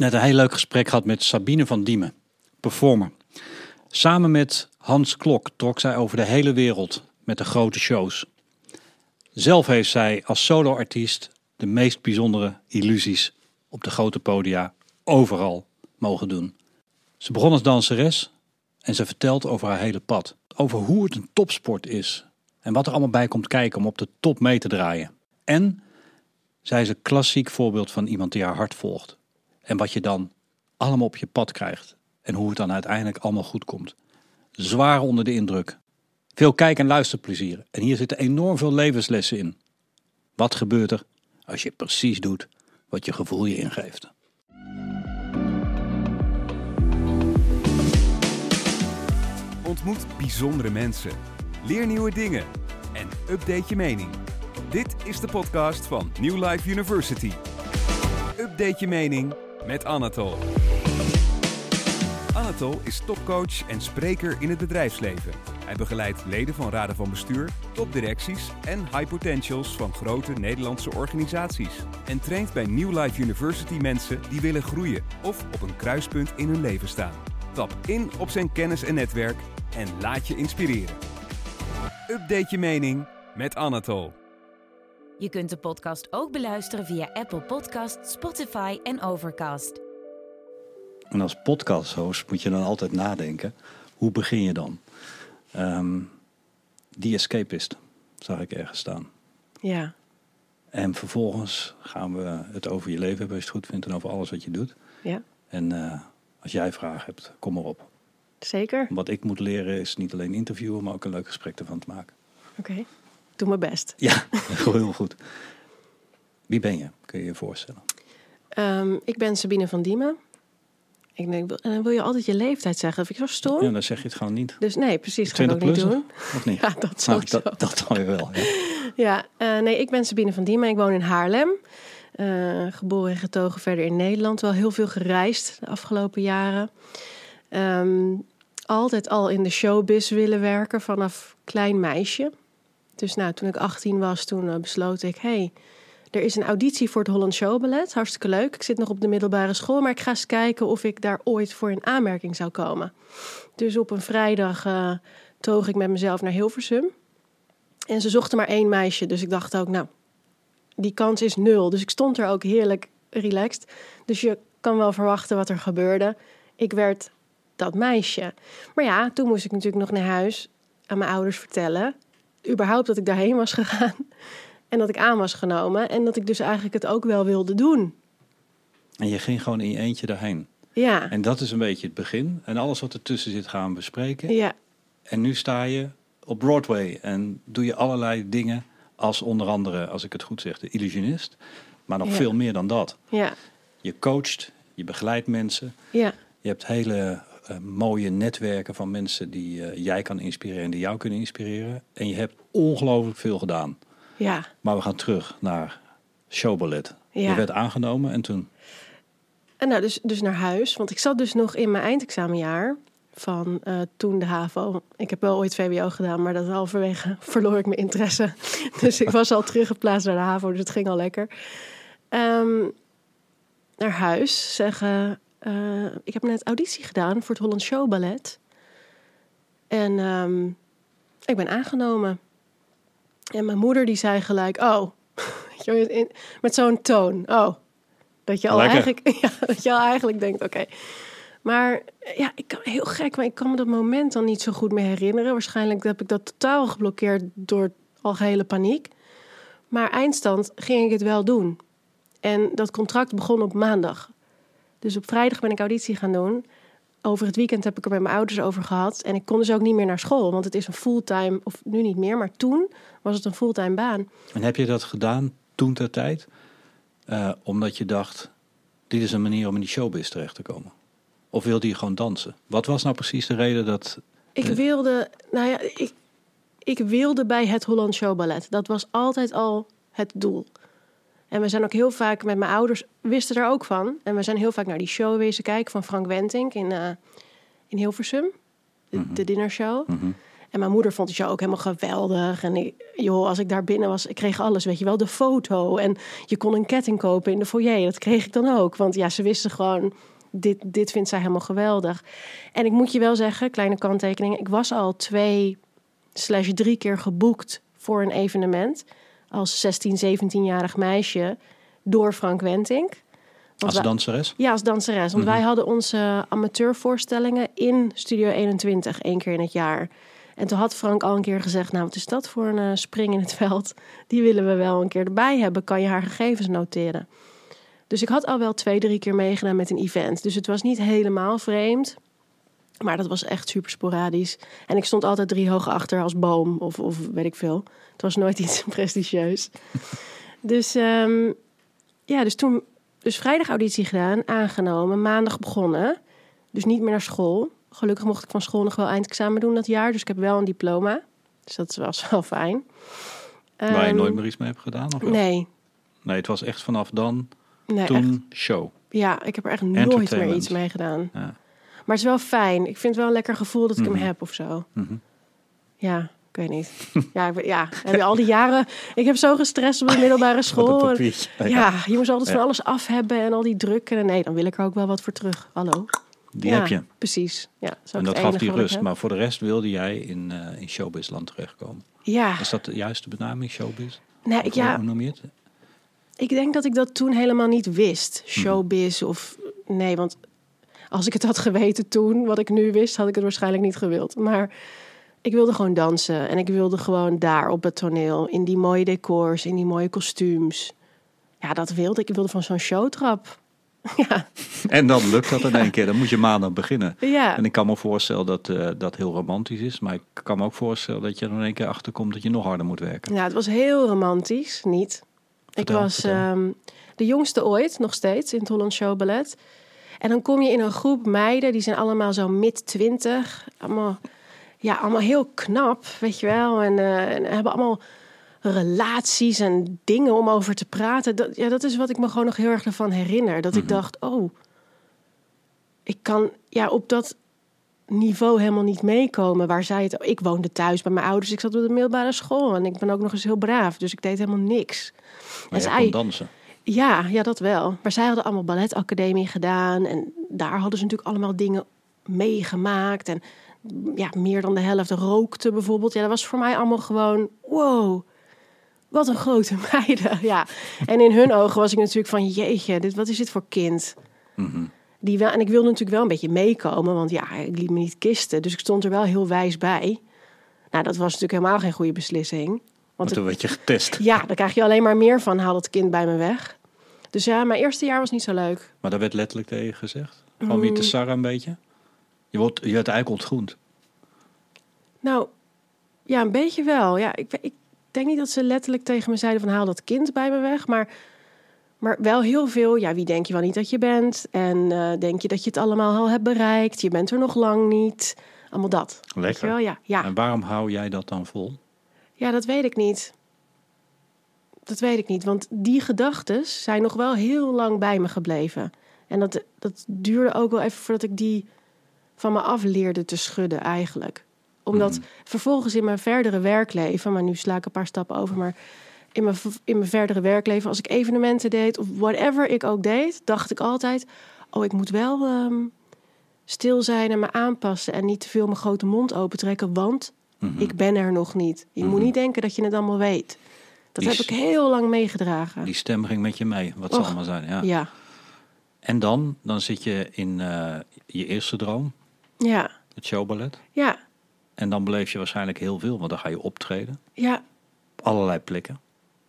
net een heel leuk gesprek gehad met Sabine van Diemen, performer. Samen met Hans Klok trok zij over de hele wereld met de grote shows. Zelf heeft zij als soloartiest de meest bijzondere illusies op de grote podia overal mogen doen. Ze begon als danseres en ze vertelt over haar hele pad. Over hoe het een topsport is en wat er allemaal bij komt kijken om op de top mee te draaien. En zij is een klassiek voorbeeld van iemand die haar hart volgt. En wat je dan allemaal op je pad krijgt. En hoe het dan uiteindelijk allemaal goed komt. Zwaar onder de indruk. Veel kijk- en luisterplezier. En hier zitten enorm veel levenslessen in. Wat gebeurt er als je precies doet wat je gevoel je ingeeft? Ontmoet bijzondere mensen. Leer nieuwe dingen. En update je mening. Dit is de podcast van New Life University. Update je mening met Anatol. Anatol is topcoach en spreker in het bedrijfsleven. Hij begeleidt leden van raden van bestuur, topdirecties en high potentials van grote Nederlandse organisaties. En traint bij New Life University mensen die willen groeien of op een kruispunt in hun leven staan. Tap in op zijn kennis en netwerk en laat je inspireren. Update je mening met Anatol. Je kunt de podcast ook beluisteren via Apple Podcast, Spotify en Overcast. En als podcast-host moet je dan altijd nadenken: hoe begin je dan? Ehm die escapist zag ik ergens staan. Ja, En vervolgens gaan we het over je leven hebben, als je het goed vindt, en over alles wat je doet. ja, En eh, als jij vragen hebt, kom maar op. zeker. Wat ik moet leren is niet alleen interviewen, maar ook een leuk gesprek ervan te maken. Oké, doe mijn best. Ja, heel goed. Wie ben je? Kun je je voorstellen? Ehm, ik ben Sabine van Diemen. Ik denk, en dan wil je altijd je leeftijd zeggen. Dat vind ik zo stom. Ja, dan zeg je het gewoon niet. Dus nee, precies, ga ik 20 ook niet doen. Of niet? Ja, dat Nou, sowieso. dat, dat dan weer wel. Ja. Ja, eh, nee, ik ben Sabine van Diemen. Ik woon in Haarlem. Eh, geboren en getogen verder in Nederland. Wel heel veel gereisd de afgelopen jaren. Ehm, altijd al in de showbiz willen werken vanaf klein meisje. Dus nou, toen ik 18 was, toen eh, besloot ik... hey, er is een auditie voor het Holland Show Ballet. Hartstikke leuk. Ik zit nog op de middelbare school, maar ik ga eens kijken of ik daar ooit voor in aanmerking zou komen. Dus op een vrijdag eh, toog ik met mezelf naar Hilversum. En ze zochten maar één meisje, dus ik dacht ook, nou, die kans is nul. Dus ik stond er ook heerlijk relaxed. Dus je kan wel verwachten wat er gebeurde. Ik werd dat meisje. Maar ja, toen moest ik natuurlijk nog naar huis aan mijn ouders vertellen. Überhaupt dat ik daarheen was gegaan. En dat ik aan was genomen. En dat ik dus eigenlijk het ook wel wilde doen. En je ging gewoon in je eentje daarheen. Ja, En dat is een beetje het begin. En alles wat ertussen zit gaan we bespreken. ja, En nu sta je op Broadway en doe je allerlei dingen als onder andere, als ik het goed zeg, de illusionist. Maar nog Ja. veel meer dan dat. ja, Je coacht, je begeleidt mensen. ja, Je hebt hele eh, mooie netwerken van mensen die eh, jij kan inspireren en die jou kunnen inspireren. En je hebt ongelooflijk veel gedaan. ja. Maar we gaan terug naar showballet. Ja. Je werd aangenomen en toen... En nou, dus, dus naar huis. Want ik zat dus nog in mijn eindexamenjaar van eh, toen de HAVO. Ik heb wel ooit VWO gedaan, maar dat halverwege verloor ik mijn interesse. Dus ik was al teruggeplaatst naar de HAVO, dus het ging al lekker. Ehm, naar huis zeggen... eh, ik heb net auditie gedaan voor het Holland Show Ballet. En ehm, ik ben aangenomen. En mijn moeder die zei gelijk... Oh, met zo'n toon. Oh, dat je al Lekker. eigenlijk, ja, dat je al eigenlijk denkt, oké. Maar ja, ik kan heel gek, maar ik kan me dat moment dan niet zo goed meer herinneren. Waarschijnlijk heb ik dat totaal geblokkeerd door algehele paniek. Maar eindstand ging ik het wel doen. En dat contract begon op maandag. Dus op vrijdag ben ik auditie gaan doen. Over het weekend heb ik er met mijn ouders over gehad. En ik kon dus ook niet meer naar school, want het is een fulltime, of nu niet meer, maar toen was het een fulltime baan. En heb je dat gedaan toen ter tijd? Eh, omdat je dacht, dit is een manier om in die showbiz terecht te komen? Of wilde je gewoon dansen? Wat was nou precies de reden dat... Ik wilde, nou ja, ik, ik wilde bij het Holland Show Ballet. Dat was altijd al het doel. En we zijn ook heel vaak met mijn ouders, wisten er ook van. En we zijn heel vaak naar die show wezen kijken van Frank Wentink in, eh, in Hilversum. De, Mhm. de dinnershow. Mhm. En mijn moeder vond die show ook helemaal geweldig. En ik, joh, als ik daar binnen was, ik kreeg alles, weet je wel, de foto. En je kon een ketting kopen in de foyer. Dat kreeg ik dan ook. Want ja, ze wisten gewoon, dit, dit vindt zij helemaal geweldig. En ik moet je wel zeggen, kleine kanttekening. Ik was al twee slash drie keer geboekt voor een evenement. Als 16, 17-jarig meisje door Frank Wentink. Want Als wij- danseres? ja, als danseres. Want wij hadden onze amateurvoorstellingen in Studio 21 één keer in het jaar. En toen had Frank al een keer gezegd: Nou, wat is dat voor een eh, spring in het veld? Die willen we wel een keer erbij hebben. Kan je haar gegevens noteren? Dus ik had al wel twee, drie keer meegedaan met een event. Dus het was niet helemaal vreemd. Maar dat was echt super sporadisch. En ik stond altijd drie hoog achter als boom of, of weet ik veel. Het was nooit iets prestigieus. dus ehm, ja, dus toen dus vrijdag auditie gedaan, aangenomen, maandag begonnen. Dus niet meer naar school. Gelukkig mocht ik van school nog wel eindexamen doen dat jaar. Dus ik heb wel een diploma. Dus dat was wel fijn. Waar je Ehm, nooit meer iets mee hebt gedaan? Of wel? Nee, Nee, het was echt vanaf dan, nee toen echt. show. Ja, ik heb er echt nooit meer iets mee gedaan. Ja. Maar het is wel fijn. Ik vind het wel een lekker gevoel dat ik Mhm. hem heb of zo. Mhm. Ja, ik weet niet. ja, ik, ja, en al die jaren... Ik heb zo gestrest op de middelbare school. En-. Ja, je moest altijd van alles af hebben en al die druk. En nee, dan wil ik er ook wel wat voor terug. Hallo. Die ja, heb je. Precies. Ja, En dat gaf die rust. Maar voor de rest wilde jij in, eh in showbizland terechtkomen. Ja, Is dat de juiste benaming, showbiz? nou, ik, ja, Hoe noem je het? ik denk dat ik dat toen helemaal niet wist. Mhm. Showbiz of... Nee, want als ik het had geweten toen, wat ik nu wist, had ik het waarschijnlijk niet gewild. Maar ik wilde gewoon dansen. En ik wilde gewoon daar op het toneel. In die mooie decors, in die mooie kostuums. Ja, dat wilde ik. Ik wilde van zo'n showtrap. ja, En dan lukt dat in één keer. Dan moet je maandag beginnen. ja. En ik kan me voorstellen dat eh, dat heel romantisch is. Maar ik kan me ook voorstellen dat je er in één keer achter komt dat je nog harder moet werken. Ja, het was heel romantisch, niet. Vertel, ik was ehm, de jongste ooit, nog steeds, in het Holland Show Ballet. En dan kom je in een groep meiden, die zijn allemaal zo mid twintig. Allemaal, ja, allemaal heel knap, weet je wel. En, eh, en hebben allemaal relaties en dingen om over te praten. Dat, ja, dat is wat ik me gewoon nog heel erg ervan herinner. Dat ik dacht, oh, ik kan ja, op dat niveau helemaal niet meekomen waar zij het. Ik woonde thuis bij mijn ouders. Ik zat op de middelbare school en ik ben ook nog eens heel braaf, dus ik deed helemaal niks. Maar en zij, kon dansen. Ja, ja, dat wel. Maar zij hadden allemaal balletacademie gedaan en daar hadden ze natuurlijk allemaal dingen meegemaakt en ja, meer dan de helft rookte bijvoorbeeld. Ja, dat was voor mij allemaal gewoon wow. Wat een grote meiden, ja. En in hun ogen was ik natuurlijk van, jeetje, dit, wat is dit voor kind? Mhm. Die wel, en ik wilde natuurlijk wel een beetje meekomen, want ja, ik liet me niet kisten. Dus ik stond er wel heel wijs bij. Nou, dat was natuurlijk helemaal geen goede beslissing. Want Want toen werd je getest. ja, daar krijg je alleen maar meer van, haal dat kind bij me weg. Dus ja, mijn eerste jaar was niet zo leuk. Maar daar werd letterlijk tegen gezegd. Gewoon weer te Mm. sarren een beetje. Je wordt, je werd eigenlijk ontgroend. Nou, ja, een beetje wel. Ja, ik, ik denk niet dat ze letterlijk tegen me zeiden van haal dat kind bij me weg. Maar, maar wel heel veel, ja, wie denk je wel niet dat je bent? En eh, denk je dat je het allemaal al hebt bereikt? Je bent er nog lang niet. Allemaal dat. Lekker. wel? Ja, ja. En waarom hou jij dat dan vol? ja, dat weet ik niet. Dat weet ik niet, want die gedachten zijn nog wel heel lang bij me gebleven. En dat, dat duurde ook wel even voordat ik die van me af leerde te schudden eigenlijk. Omdat Mhm. vervolgens in mijn verdere werkleven, maar nu sla ik een paar stappen over, maar in mijn, in mijn verdere werkleven, als ik evenementen deed of whatever ik ook deed, dacht ik altijd: oh, ik moet wel ehm, stil zijn en me aanpassen en niet te veel mijn grote mond opentrekken, want Mhm. ik ben er nog niet. Je moet Mhm. niet denken dat je het allemaal weet. Dat Die heb ik heel lang meegedragen. Die stem ging met je mee, wat ze Och, allemaal zijn. Ja. Ja, En dan, dan zit je in eh, je eerste droom, ja, het showballet. ja, En dan beleef je waarschijnlijk heel veel, want dan ga je optreden. ja. Op allerlei plekken.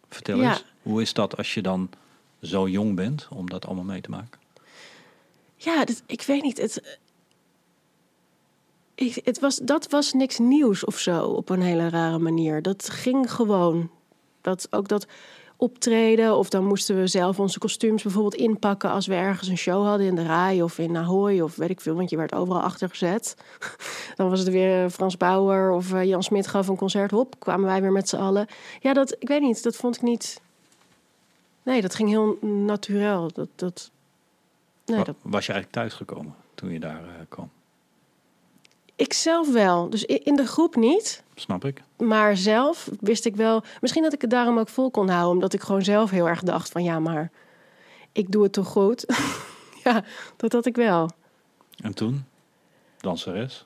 Vertel Ja. eens, hoe is dat als je dan zo jong bent om dat allemaal mee te maken? Ja, ik weet niet. Het, ik, het was, dat was niks nieuws of zo op een hele rare manier. Dat ging gewoon. Dat, ook dat optreden, of dan moesten we zelf onze kostuums bijvoorbeeld inpakken als we ergens een show hadden in de Rai of in Ahoy of weet ik veel, want je werd overal achter gezet. Dan was het weer Frans Bauer of eh, Jan Smit gaf een concert, hop, kwamen wij weer met z'n allen. Ja, dat, ik weet niet, dat vond ik niet. Nee, dat ging heel natuurlijk. Dat, dat, nee, dat, Was je eigenlijk thuisgekomen toen je daar eh, kwam? Ik zelf wel. Dus in de groep niet. Snap ik. Maar zelf wist ik wel. Misschien dat ik het daarom ook vol kon houden. Omdat ik gewoon zelf heel erg dacht: van ja, maar ik doe het toch goed. ja, dat had ik wel. En toen? Danseres?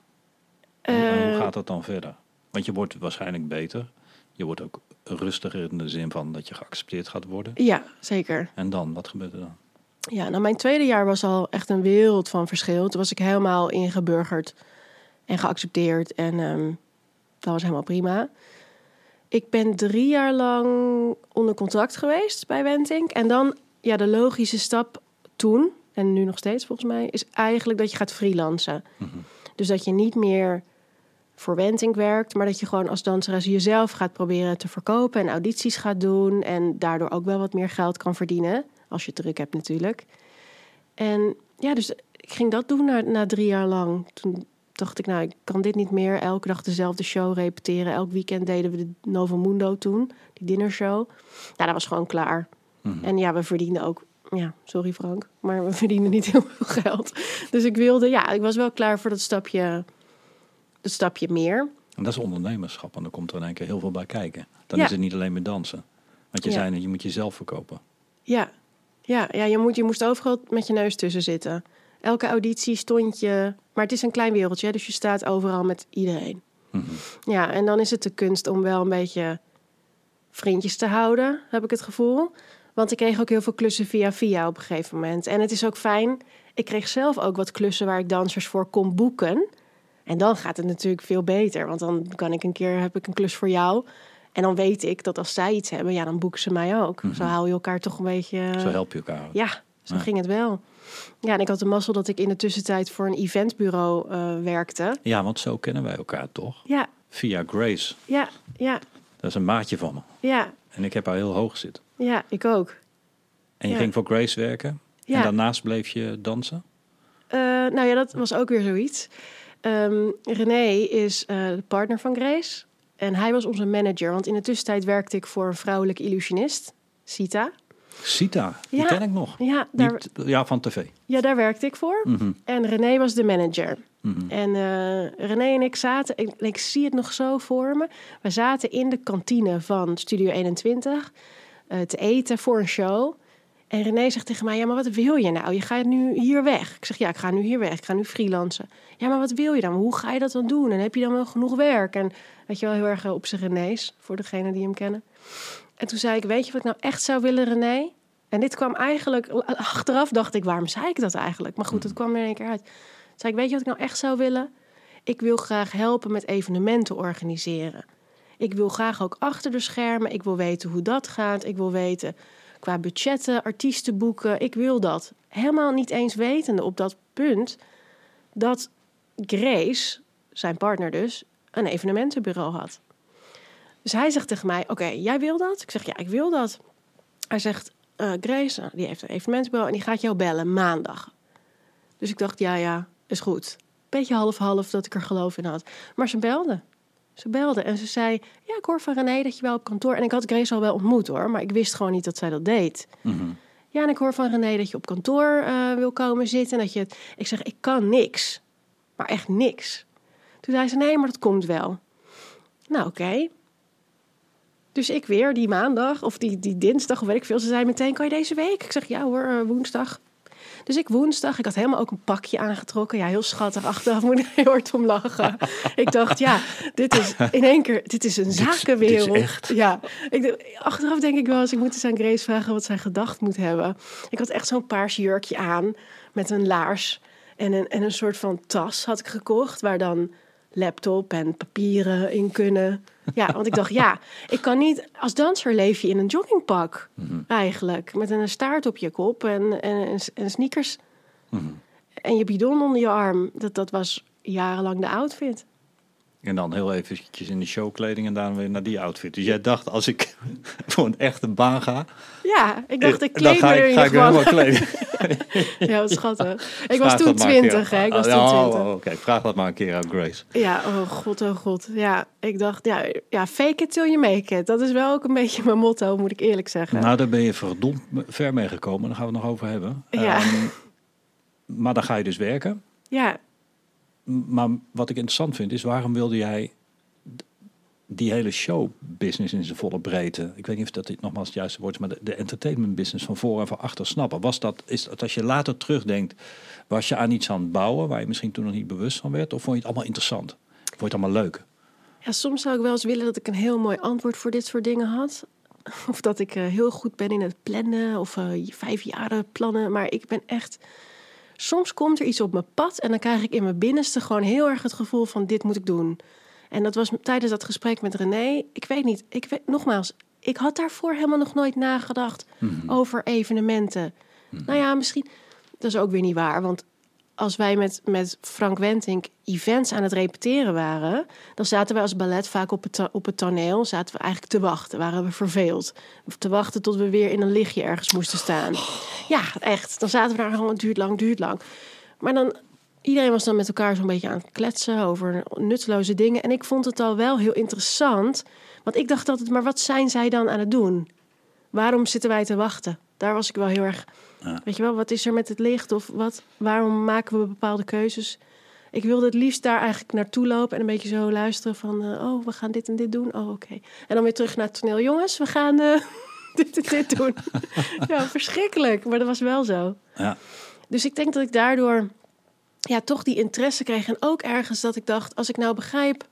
En hoe- en hoe Eh, gaat dat dan verder? Want je wordt waarschijnlijk beter. Je wordt ook rustiger in de zin van dat je geaccepteerd gaat worden. Ja, zeker. En dan, wat gebeurt er dan? Ja, nou, mijn tweede jaar was al echt een wereld van verschil. Toen was ik helemaal ingeburgerd en geaccepteerd. En ehm, dat was helemaal prima. Ik ben drie jaar lang onder contract geweest bij Wentink. En dan, ja, de logische stap toen, en nu nog steeds volgens mij, is eigenlijk dat je gaat freelancen. Dus dat je niet meer voor Wentink werkt, maar dat je gewoon als danseres jezelf gaat proberen te verkopen en audities gaat doen. En daardoor ook wel wat meer geld kan verdienen. Als je druk hebt natuurlijk. En ja, dus ik ging dat doen na, na drie jaar lang. Toen dacht ik, nou, ik kan dit niet meer. Elke dag dezelfde show repeteren. Elk weekend deden we de Novo Mundo toen, die dinnershow. Ja, dat was gewoon klaar. En ja, we verdienden ook, ja, sorry Frank, maar we verdienden niet heel veel geld. Dus ik wilde, ja, ik was wel klaar voor dat stapje, dat stapje meer. En dat is ondernemerschap. En dan komt er in één keer heel veel bij kijken. Dan Ja. is het niet alleen meer dansen. Want je Ja. zei je moet jezelf verkopen. Ja, ja, ja je, moet, je moest overal met je neus tussen zitten. Elke auditie stond je... Maar het is een klein wereldje, dus je staat overal met iedereen. Ja, en dan is het de kunst om wel een beetje vriendjes te houden, heb ik het gevoel. Want ik kreeg ook heel veel klussen via via op een gegeven moment. En het is ook fijn. Ik kreeg zelf ook wat klussen waar ik dansers voor kon boeken. En dan gaat het natuurlijk veel beter. Want dan kan ik een keer, heb ik een klus voor jou. En dan weet ik dat als zij iets hebben, ja, dan boeken ze mij ook. Zo hou je elkaar toch een beetje... Zo help je elkaar. Ja, zo Ja. ging het wel. Ja, en ik had de mazzel dat ik in de tussentijd voor een eventbureau eh, werkte. Ja, want zo kennen wij elkaar toch? Ja, Via Grace. ja, ja, Dat is een maatje van me. ja, En ik heb haar heel hoog zitten. ja, ik ook. En je Ja. ging voor Grace werken. Ja. En daarnaast bleef je dansen. Eh, nou ja, dat was ook weer zoiets. Ehm, René is eh, de partner van Grace. En hij was onze manager. Want in de tussentijd werkte ik voor een vrouwelijke illusionist, Sita. Sita, die Ja. ken ik nog. Ja, daar, Niet, ja, van tv. ja, daar werkte ik voor. Mhm. En René was de manager. Mhm. En eh, René en ik zaten, ik, ik zie het nog zo voor me. We zaten in de kantine van Studio 21 eh, te eten voor een show. En René zegt tegen mij: Ja, maar wat wil je nou? Je gaat nu hier weg. Ik zeg: Ja, ik ga nu hier weg. Ik ga nu freelancen. Ja, maar wat wil je dan? Hoe ga je dat dan doen? En heb je dan wel genoeg werk? En weet je wel, heel erg eh, op zijn René's, voor degenen die hem kennen. En toen zei ik: Weet je wat ik nou echt zou willen, René? En dit kwam eigenlijk, achteraf dacht ik: Waarom zei ik dat eigenlijk? Maar goed, het kwam er in één keer uit. Toen zei ik: Weet je wat ik nou echt zou willen? Ik wil graag helpen met evenementen organiseren. Ik wil graag ook achter de schermen. Ik wil weten hoe dat gaat. Ik wil weten qua budgetten, artiesten boeken. Ik wil dat. Helemaal niet eens wetende op dat punt dat Grace, zijn partner dus, een evenementenbureau had. Dus hij zegt tegen mij: Oké, jij wil dat? Ik zeg: Ja, ik wil dat. Hij zegt: eh, Grace, nou, die heeft een evenementenbureau en die gaat jou bellen maandag. Dus ik dacht: Ja, ja, is goed. Beetje half-half dat ik er geloof in had. Maar ze belde. Ze belde en ze zei: Ja, ik hoor van René dat je wel op kantoor. En ik had Grace al wel ontmoet hoor, maar ik wist gewoon niet dat zij dat deed. Mhm. Ja, en ik hoor van René dat je op kantoor eh, wil komen zitten. En dat je het... Ik zeg: Ik kan niks. Maar echt niks. Toen zei ze: Nee, maar dat komt wel. Nou, oké. Dus ik weer die maandag of die, die dinsdag of weet ik veel. Ze zei meteen: Kan je deze week? Ik zeg: Ja hoor, eh, woensdag. Dus ik woensdag, ik had helemaal ook een pakje aangetrokken. Ja, heel schattig. Achteraf moet ik heel hard om lachen. ik dacht, ja, dit is in één keer, dit is een zakenwereld. dit is echt. Ja, ik, achteraf denk ik wel eens, ik moet eens aan Grace vragen wat zij gedacht moet hebben. Ik had echt zo'n paars jurkje aan met een laars en een, en een soort van tas had ik gekocht. Waar dan laptop en papieren in kunnen. Ja, want ik dacht, ja, ik kan niet... Als danser leef je in een joggingpak eigenlijk. Met een staart op je kop en, en, en sneakers. En je bidon onder je arm. Dat, dat was jarenlang de outfit. En dan heel eventjes in de showkleding en daarna weer naar die outfit. Dus jij dacht, als ik voor een echte baan ga, Ja, ik dacht, ik Eh, dan kleed ga me er ik, in ga ik helemaal kleden. Ja, schattig. Ik was toen dat maar een keer. twintig, hè. Ik was toen Oh, twintig. oh, Oké, vraag dat maar een keer aan Grace. Ja, oh god, oh god. Ja, ik dacht, ja, ja, fake it till you make it. Dat is wel ook een beetje mijn motto, moet ik eerlijk zeggen. Nou, daar ben je verdomd ver mee gekomen. Daar gaan we het nog over hebben. Ja. Ehm, maar dan ga je dus werken. Ja, maar wat ik interessant vind is, waarom wilde jij die hele showbusiness in zijn volle breedte, ik weet niet of dat dit nogmaals het juiste woord is, maar de, entertainment business van voor en van achter snappen. Was dat, is als je later terugdenkt, was je aan iets aan het bouwen waar je misschien toen nog niet bewust van werd? Of vond je het allemaal interessant? Vond je het allemaal leuk? Ja, soms zou ik wel eens willen dat ik een heel mooi antwoord voor dit soort dingen had. Of dat ik eh, heel goed ben in het plannen of eh vijf jaren plannen. Maar ik ben echt. Soms komt er iets op mijn pad en dan krijg ik in mijn binnenste gewoon heel erg het gevoel van dit moet ik doen. En dat was tijdens dat gesprek met René. Ik weet niet, ik weet nogmaals, ik had daarvoor helemaal nog nooit nagedacht over evenementen. Nou ja, misschien. Dat is ook weer niet waar, want als wij met, met Frank Wentink events aan het repeteren waren, dan zaten wij als ballet vaak op het, op het toneel, zaten we eigenlijk te wachten, waren we verveeld. Te wachten tot we weer in een lichtje ergens moesten staan. Ja, echt. Dan zaten we daar gewoon, het duurt lang, duurt lang. Maar dan, iedereen was dan met elkaar zo'n beetje aan het kletsen over nutteloze dingen. En ik vond het al wel heel interessant, want ik dacht altijd, maar wat zijn zij dan aan het doen? Waarom zitten wij te wachten? Daar was ik wel heel erg. Ja. Weet je wel, wat is er met het licht? Of wat, waarom maken we bepaalde keuzes? Ik wilde het liefst daar eigenlijk naartoe lopen en een beetje zo luisteren van... eh, oh, we gaan dit en dit doen. Oh, oké. En dan weer terug naar het toneel. Jongens, we gaan eh, dit en dit doen. ja, verschrikkelijk. Maar dat was wel zo. Ja, Dus ik denk dat ik daardoor ja, toch die interesse kreeg. En ook ergens dat ik dacht, als ik nou begrijp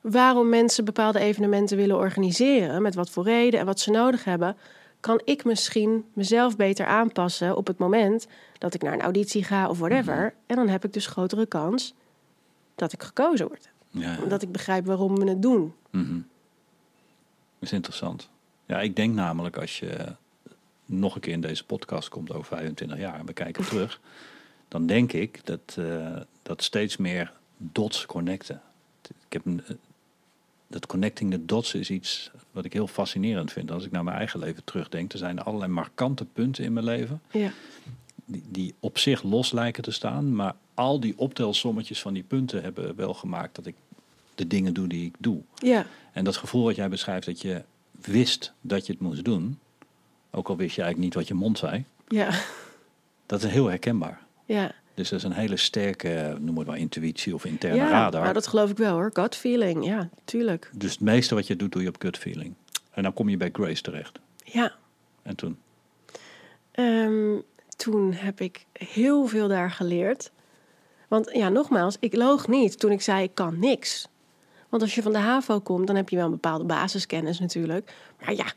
waarom mensen bepaalde evenementen willen organiseren, met wat voor reden en wat ze nodig hebben, kan ik misschien mezelf beter aanpassen op het moment dat ik naar een auditie ga of whatever. En dan heb ik dus grotere kans dat ik gekozen word. ja, ja. Omdat ik begrijp waarom we het doen. Mhm. Dat is interessant. Ja, ik denk namelijk als je nog een keer in deze podcast komt over 25 jaar en we kijken terug, dan denk ik dat, eh, dat steeds meer dots connecten. Ik heb een, dat connecting the dots is iets wat ik heel fascinerend vind. Als ik naar mijn eigen leven terugdenk, er zijn allerlei markante punten in mijn leven Ja, die, die op zich los lijken te staan, maar al die optelsommetjes van die punten hebben wel gemaakt dat ik de dingen doe die ik doe. ja, En dat gevoel wat jij beschrijft, dat je wist dat je het moest doen, ook al wist je eigenlijk niet wat je mond zei, ja, dat is heel herkenbaar. ja. Dus dat is een hele sterke, noem het maar intuïtie of interne ja radar. nou, dat geloof ik wel hoor. Gut feeling, ja, tuurlijk. Dus het meeste wat je doet, doe je op gut feeling. En dan kom je bij Grace terecht. Ja, En toen, Ehm, toen heb ik heel veel daar geleerd. Want ja, nogmaals, ik loog niet toen ik zei ik kan niks. Want als je van de HAVO komt, dan heb je wel een bepaalde basiskennis natuurlijk. Maar ja,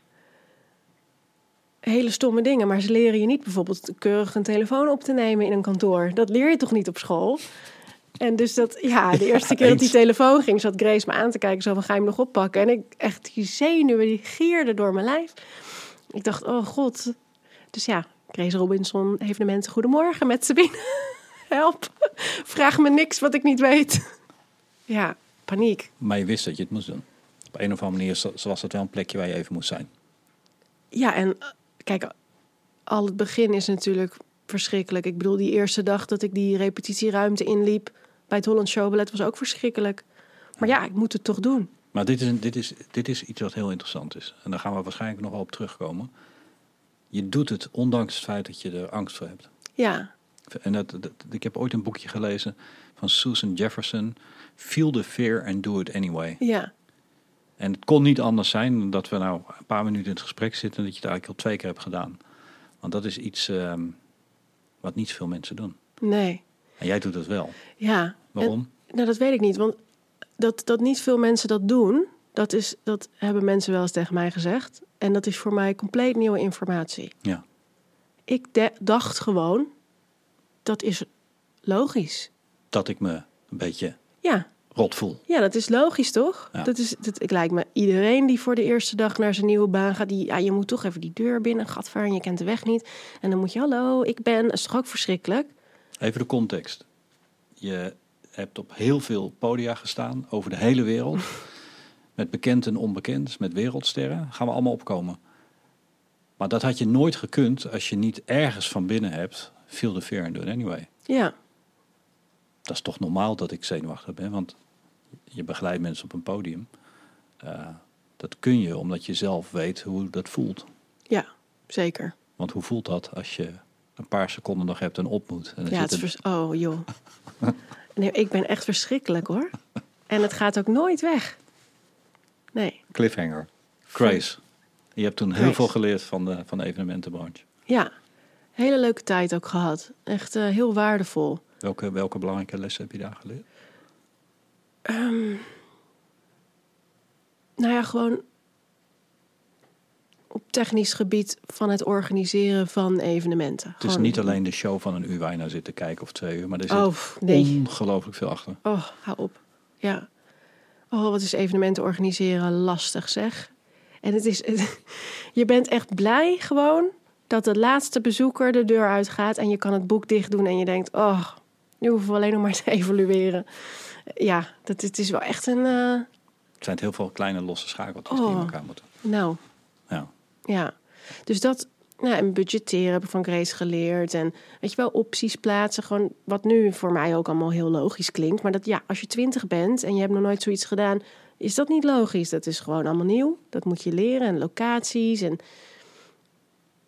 hele stomme dingen. Maar ze leren je niet bijvoorbeeld keurig een telefoon op te nemen in een kantoor. Dat leer je toch niet op school? En dus dat, ja, de eerste keer dat die telefoon ging, zat Grace me aan te kijken. Zo van, ga je hem nog oppakken? En ik, echt, die zenuwen, die gierden door mijn lijf. Ik dacht, oh god. Dus ja, Grace Robinson, evenementen, goedemorgen met Sabine. Help, vraag me niks wat ik niet weet. Ja, paniek. maar je wist dat je het moest doen. Op een of andere manier was het wel een plekje waar je even moest zijn. Ja, en kijk, al het begin is natuurlijk verschrikkelijk. Ik bedoel, die eerste dag dat ik die repetitieruimte inliep bij het Holland Showballet was ook verschrikkelijk. Maar ja, ik moet het toch doen. Maar dit is, een, dit, is, dit is iets wat heel interessant is. En daar gaan we waarschijnlijk nog wel op terugkomen. Je doet het ondanks het feit dat je er angst voor hebt. Ja, En dat, dat, ik heb ooit een boekje gelezen van Susan Jefferson. Feel the fear and do it anyway. ja, En het kon niet anders zijn dan dat we nou een paar minuten in het gesprek zitten... en dat je het eigenlijk al twee keer hebt gedaan. Want dat is iets ehm, wat niet veel mensen doen. nee. En jij doet het wel. Ja. Waarom? En, nou, dat weet ik niet. Want dat, dat niet veel mensen dat doen, dat, is, dat hebben mensen wel eens tegen mij gezegd. En dat is voor mij compleet nieuwe informatie. Ja. Ik de- dacht gewoon, dat is logisch. Dat ik me een beetje Ja, rot voel. ja dat is logisch toch? Ja. Dat is, dat, ik lijkt me iedereen die voor de eerste dag naar zijn nieuwe baan gaat, die, ja, je moet toch even die deur binnen, gatvaar en je kent de weg niet. En dan moet je, hallo, ik ben, dat is toch ook verschrikkelijk? Even de context. Je hebt op heel veel podia gestaan over de hele wereld. met bekend en onbekend, met wereldsterren. Gaan we allemaal opkomen. Maar dat had je nooit gekund als je niet ergens van binnen hebt. Feel the fear and do it anyway. Ja, Dat is toch normaal dat ik zenuwachtig ben. Want je begeleidt mensen op een podium. Eh, dat kun je omdat je zelf weet hoe dat voelt. ja, zeker. Want hoe voelt dat als je een paar seconden nog hebt en op moet? En dan Ja, het is een- oh joh. Nee, ik ben echt verschrikkelijk hoor. En het gaat ook nooit weg. Nee, Cliffhanger. Grace. Je hebt toen heel Grace. veel geleerd van de, van de evenementenbranche. ja. Hele leuke tijd ook gehad. Echt eh, heel waardevol. Welke, welke belangrijke lessen heb je daar geleerd? Nou ja, gewoon op technisch gebied van het organiseren van evenementen. Het is niet alleen de show van een uur waar je naar zit te kijken of twee uur, maar er zit Oh, nee. ongelooflijk veel achter. Oh, hou op. Ja. Oh, wat is evenementen organiseren lastig zeg. En het is, je bent echt blij gewoon dat de laatste bezoeker de deur uitgaat en je kan het boek dicht doen en je denkt, oh, nu hoeven we alleen nog maar te evalueren. Ja, dat, het is wel echt een, eh, Het zijn heel veel kleine losse schakeltjes die in Oh. elkaar moeten. nou, Ja. Ja, dus dat nou, en budgetteren heb ik van Grace geleerd. En weet je wel, opties plaatsen. Gewoon wat nu voor mij ook allemaal heel logisch klinkt. Maar dat ja, als je twintig bent en je hebt nog nooit zoiets gedaan, is dat niet logisch. Dat is gewoon allemaal nieuw. Dat moet je leren. En locaties. En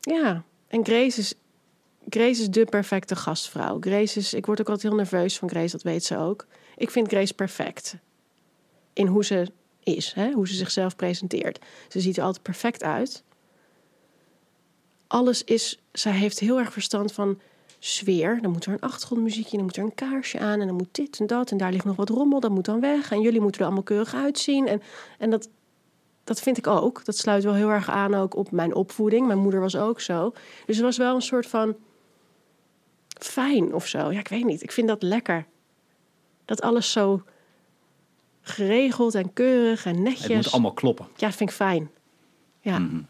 ja, en Grace is, Grace is de perfecte gastvrouw. Grace is, ik word ook altijd heel nerveus van Grace, dat weet ze ook. Ik vind Grace perfect. In hoe ze is, hè? hoe ze zichzelf presenteert. Ze ziet er altijd perfect uit alles is. Zij heeft heel erg verstand van sfeer. Dan moet er een achtergrondmuziekje, dan moet er een kaarsje aan en dan moet dit en dat en daar ligt nog wat rommel, dat moet dan weg en jullie moeten er allemaal keurig uitzien en en dat dat vind ik ook. Dat sluit wel heel erg aan ook op mijn opvoeding. Mijn moeder was ook zo. Dus het was wel een soort van fijn of zo. Ja, ik weet niet. Ik vind dat lekker. Dat alles zo geregeld en keurig en netjes. Het moet allemaal kloppen. Ja, dat vind ik fijn. Ja. Mhm.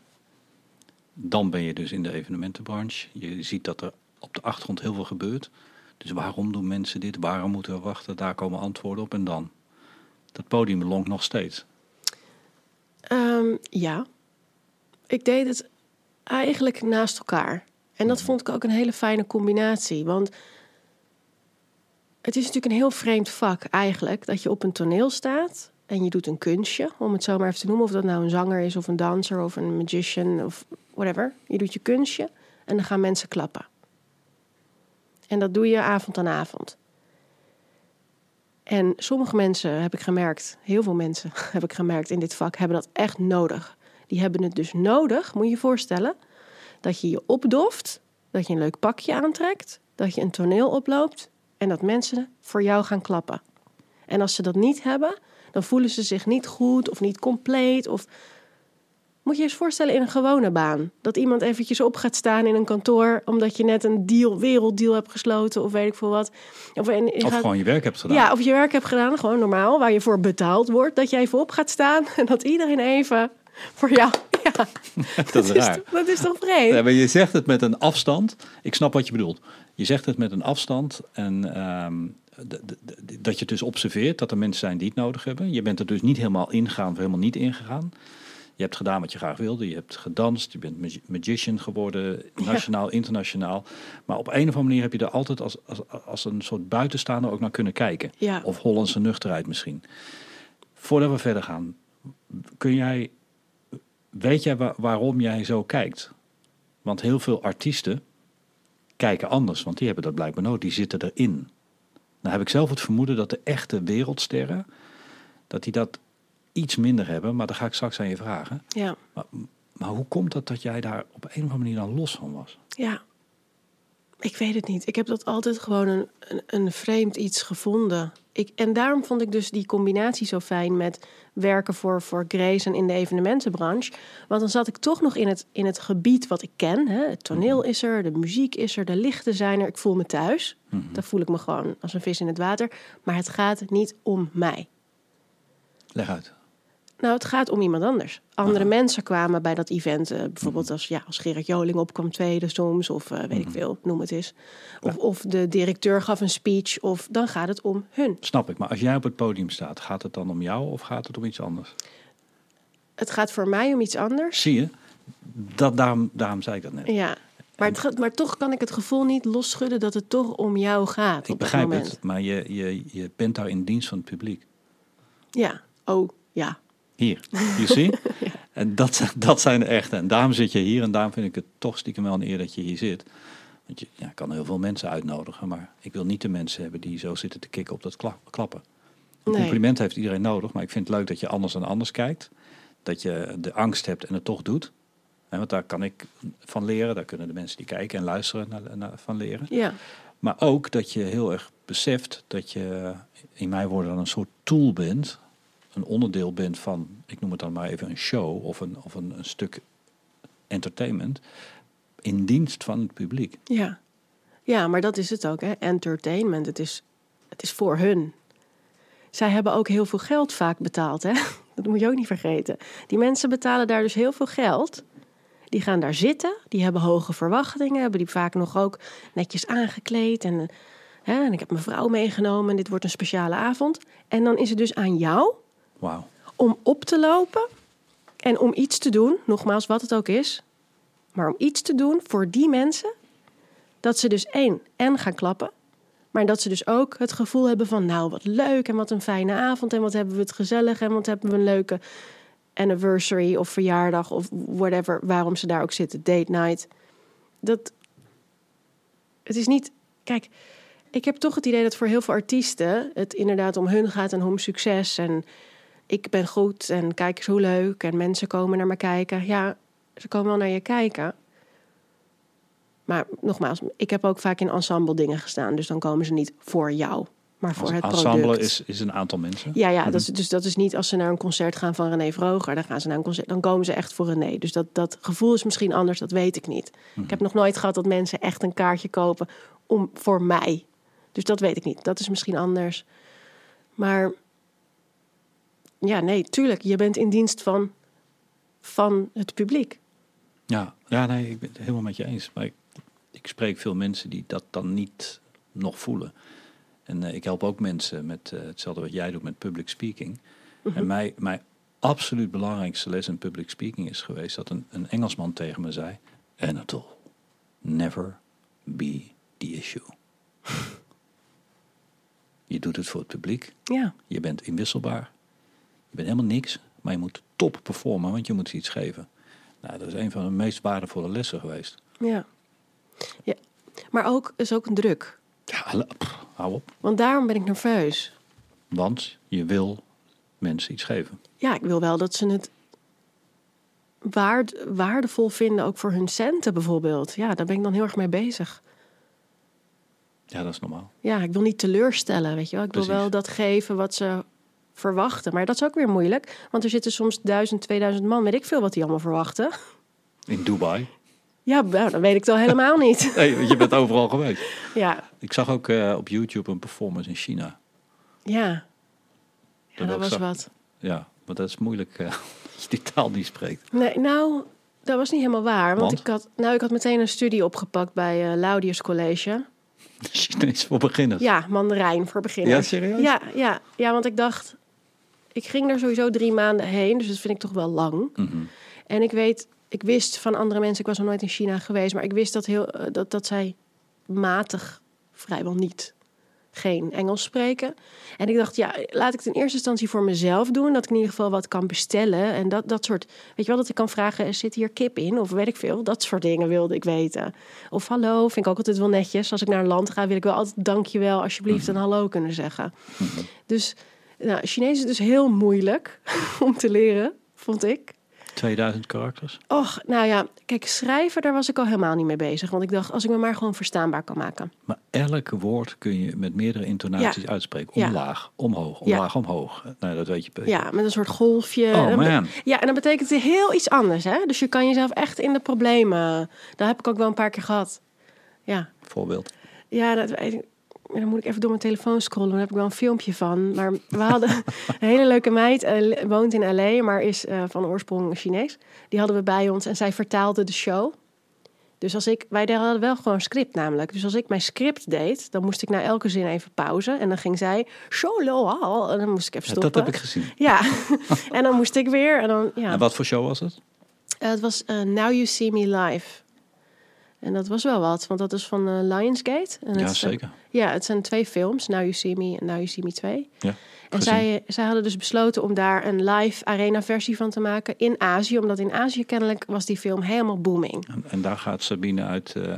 Dan ben je dus in de evenementenbranche. Je ziet dat er op de achtergrond heel veel gebeurt. Dus waarom doen mensen dit? Waarom moeten we wachten? Daar komen antwoorden op. En dan? Dat podium lonkt nog steeds. Ehm, ja. Ik deed het eigenlijk naast elkaar. En dat vond ik ook een hele fijne combinatie. Want het is natuurlijk een heel vreemd vak eigenlijk. Dat je op een toneel staat en je doet een kunstje. Om het zo maar even te noemen. Of dat nou een zanger is of een danser of een magician of whatever. Je doet je kunstje en dan gaan mensen klappen. En dat doe je avond aan avond. En sommige mensen heb ik gemerkt, heel veel mensen heb ik gemerkt in dit vak, hebben dat echt nodig. Die hebben het dus nodig, moet je je voorstellen, dat je je opdoft, dat je een leuk pakje aantrekt, dat je een toneel oploopt en dat mensen voor jou gaan klappen. En als ze dat niet hebben, dan voelen ze zich niet goed of niet compleet. Of moet je je eens voorstellen in een gewone baan. Dat iemand eventjes op gaat staan in een kantoor omdat je net een deal, werelddeal hebt gesloten of weet ik veel wat. Of, en, je Of gaat- gewoon je werk hebt gedaan. ja, of je werk hebt gedaan, gewoon normaal, waar je voor betaald wordt. Dat je even op gaat staan en dat iedereen even voor jou. Ja, dat is raar. toch- dat is toch vreemd? Ja, maar je zegt het met een afstand. Ik snap wat je bedoelt. Je zegt het met een afstand en ehm, dat je het dus observeert dat er mensen zijn die het nodig hebben. Je bent er dus niet helemaal ingegaan of helemaal niet ingegaan. Je hebt gedaan wat je graag wilde. Je hebt gedanst. Je bent magi- magician geworden, nationaal, internationaal. Maar op een of andere manier heb je er altijd als, als, als een soort buitenstaander ook naar kunnen kijken. Ja. Of Hollandse nuchterheid misschien. Voordat we verder gaan, kun jij, weet jij wa- waarom jij zo kijkt? Want heel veel artiesten kijken anders, want die hebben dat blijkbaar nodig. Die zitten erin. Nou heb ik zelf het vermoeden dat de echte wereldsterren, dat die dat iets minder hebben. Maar daar ga ik straks aan je vragen. Ja, Maar, maar hoe komt het dat jij daar op een of andere manier dan los van was? ja. Ik weet het niet. Ik heb dat altijd gewoon een, een, een vreemd iets gevonden. Ik, en daarom vond ik dus die combinatie zo fijn met werken voor, voor Grace en in de evenementenbranche. Want dan zat ik toch nog in het, in het gebied wat ik ken. Hè. Het toneel is er, de muziek is er, de lichten zijn er. Ik voel me thuis. Daar voel ik me gewoon als een vis in het water. Maar het gaat niet om mij. Leg uit. Nou, het gaat om iemand anders. Andere mensen kwamen bij dat event. eh, bijvoorbeeld als, ja, als Gerard Joling opkwam tweede soms. Of eh, weet ik veel, noem het eens. Of, of de directeur gaf een speech. Of dan gaat het om hun. Snap ik, maar als jij op het podium staat, gaat het dan om jou of gaat het om iets anders? Het gaat voor mij om iets anders. Zie je? Dat, daarom, daarom zei ik dat net. Ja. Maar, het, maar toch kan ik het gevoel niet losschudden dat het toch om jou gaat. Ik op begrijp moment. het, maar je, je, je bent daar in dienst van het publiek. Ja. Oh, ja. Hier, you see? En dat, zijn- dat zijn de echte. En daarom zit je hier en daarom vind ik het toch stiekem wel een eer dat je hier zit. Want je ja, kan heel veel mensen uitnodigen, maar ik wil niet de mensen hebben die zo zitten te kikken op dat kla- klappen. Een Nee. compliment heeft iedereen nodig, maar ik vind het leuk dat je anders dan anders kijkt. Dat je de angst hebt en het toch doet. Hè, want daar kan ik van leren, daar kunnen de mensen die kijken en luisteren naar, naar- van leren. Ja, Maar ook dat je heel erg beseft dat je, in mijn woorden, dan een soort tool bent. Een onderdeel bent van, ik noem het dan maar even een show of een, of een, een stuk entertainment. In dienst van het publiek. ja. Ja, maar dat is het ook, hè? Entertainment. Het is, het is voor hun. Zij hebben ook heel veel geld vaak betaald, hè? Dat moet je ook niet vergeten. Die mensen betalen daar dus heel veel geld. Die gaan daar zitten, die hebben hoge verwachtingen, hebben die vaak nog ook netjes aangekleed. En, hè, en ik heb mijn vrouw meegenomen en dit wordt een speciale avond. En dan is het dus aan jou Om op te lopen en om iets te doen, nogmaals wat het ook is, maar om iets te doen voor die mensen, dat ze dus één en gaan klappen, maar dat ze dus ook het gevoel hebben van nou wat leuk en wat een fijne avond en wat hebben we het gezellig en wat hebben we een leuke anniversary of verjaardag of whatever, waarom ze daar ook zitten, date night. Dat het is niet, kijk, ik heb toch het idee dat voor heel veel artiesten het inderdaad om hun gaat en om succes en ik ben goed en kijk eens hoe leuk en mensen komen naar me kijken. Ja, ze komen wel naar je kijken. Maar nogmaals, ik heb ook vaak in ensemble dingen gestaan, dus dan komen ze niet voor jou, maar voor het Ensemble product. is, is een aantal mensen. Ja, ja dat is, dus dat is niet als ze naar een concert gaan van René Vroger. Dan gaan ze naar een concert, dan komen ze echt voor René. Dus dat, dat gevoel is misschien anders, dat weet ik niet. Ik heb nog nooit gehad dat mensen echt een kaartje kopen om, voor mij. Dus dat weet ik niet. Dat is misschien anders. Maar ja, nee, tuurlijk. Je bent in dienst van, van het publiek. Ja, ja, nee, ik ben het helemaal met je eens. Maar ik, ik spreek veel mensen die dat dan niet nog voelen. En eh, ik help ook mensen met eh, hetzelfde wat jij doet met public speaking. En mij, mijn absoluut belangrijkste les in public speaking is geweest dat een, een Engelsman tegen me zei: Anatole, never be the issue. je doet het voor het publiek. Ja, Je bent inwisselbaar. Je bent helemaal niks, maar je moet top performen, want je moet iets geven. Nou, dat is een van de meest waardevolle lessen geweest. ja. ja. Maar ook is ook een druk. Ja, pff, hou op. Want daarom ben ik nerveus. Want je wil mensen iets geven. ja, ik wil wel dat ze het waard, waardevol vinden, ook voor hun centen bijvoorbeeld. Ja, daar ben ik dan heel erg mee bezig. Ja, dat is normaal. Ja, ik wil niet teleurstellen, weet je wel. Ik wil wel dat geven wat ze verwachten. Maar dat is ook weer moeilijk, want er zitten soms duizend, 2000 man, weet ik veel wat die allemaal verwachten. In Dubai. Ja, nou, dan weet ik al helemaal niet. Nee, je bent overal geweest. Ja, Ik zag ook eh, op YouTube een performance in China. ja. Ja, Dat dat was zag. wat. Ja, maar dat is moeilijk als je die taal niet spreekt. Nee, nou, dat was niet helemaal waar. Want, Want? Ik, had, nou, ik had meteen een studie opgepakt bij eh Laudius College. Chinees voor beginners. Ja, Mandarijn voor beginners. Ja, serieus? Ja, ja, ja, want ik dacht, ik ging er sowieso drie maanden heen, dus dat vind ik toch wel lang. Mhm. En ik weet, ik wist van andere mensen, ik was nog nooit in China geweest, maar ik wist dat, heel, eh, dat, dat zij matig vrijwel niet geen Engels spreken. En ik dacht, ja, laat ik het in eerste instantie voor mezelf doen, dat ik in ieder geval wat kan bestellen. En dat, dat soort, weet je wel, dat ik kan vragen, zit hier kip in? Of weet ik veel, dat soort dingen wilde ik weten. Of hallo, vind ik ook altijd wel netjes. Als ik naar een land ga, wil ik wel altijd dankjewel, alsjeblieft en hallo kunnen zeggen. Dus nou, Chinees is dus heel moeilijk om te leren, vond ik. 2000 karakters. Och, nou ja, kijk, schrijven, daar was ik al helemaal niet mee bezig. Want ik dacht, als ik me maar gewoon verstaanbaar kan maken. Maar elk woord kun je met meerdere intonaties Ja. uitspreken. Ja. Omlaag, omhoog, Ja. omlaag, omhoog. Nou, dat weet je. beter. Ja, met een soort golfje. Oh, man. Ja, en dan betekent heel iets anders, hè? Dus je kan jezelf echt in de problemen... Dat heb ik ook wel een paar keer gehad. Ja, Voorbeeld. ja dat weet ik. Dan moet ik even door mijn telefoon scrollen. Daar heb ik wel een filmpje van. Maar we hadden een hele leuke meid. eh, woont in L.A., maar is eh, van oorsprong Chinees. Die hadden we bij ons en zij vertaalde de show. Dus als ik, wij hadden wel gewoon script namelijk. Dus als ik mijn script deed, dan moest ik na elke zin even pauze. En dan ging zij, solo al. En dan moest ik even Ja, stoppen. dat heb ik gezien. Ja, en dan moest ik weer. En dan, ja. En wat voor show was het? Eh, het was Now You See Me Live. En dat was wel wat, want dat is van eh, Lionsgate. En Ja, zijn- zeker. ja, het zijn twee films, Now You See Me en Now You See Me 2. Ja, En zij, zij hadden dus besloten om daar een live arena versie van te maken in Azië. Omdat in Azië kennelijk was die film helemaal booming. En, en daar gaat Sabine uit. eh,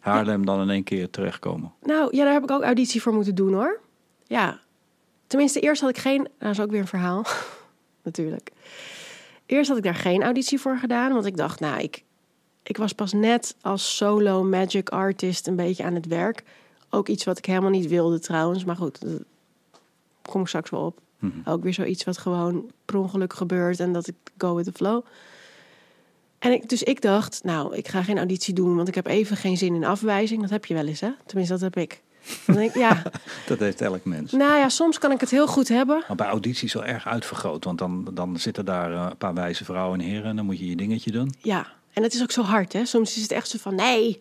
Haarlem dan in één keer terechtkomen? Nou, ja, daar heb ik ook auditie voor moeten doen hoor. Ja. Tenminste, eerst had ik geen. Nou, dat is ook weer een verhaal. Natuurlijk. Eerst had ik daar geen auditie voor gedaan, want ik dacht, nou, ik, ik was pas net als solo magic artist een beetje aan het werk. Ook iets wat ik helemaal niet wilde trouwens, maar goed, daar kom ik straks wel op. Mhm. Ook weer zoiets wat gewoon per ongeluk gebeurt en dat ik go with the flow. En ik, dus ik dacht, nou, ik ga geen auditie doen, want ik heb even geen zin in afwijzing. Dat heb je wel eens, hè? Tenminste, dat heb ik. Dan denk ik, ja, Dat heeft elk mens. nou ja, soms kan ik het heel goed hebben. Maar bij audities wel erg uitvergroot. Want dan, dan zitten daar eh, een paar wijze vrouwen en heren. En dan moet je je dingetje doen. Ja, en het is ook zo hard, hè? Soms is het echt zo van, nee,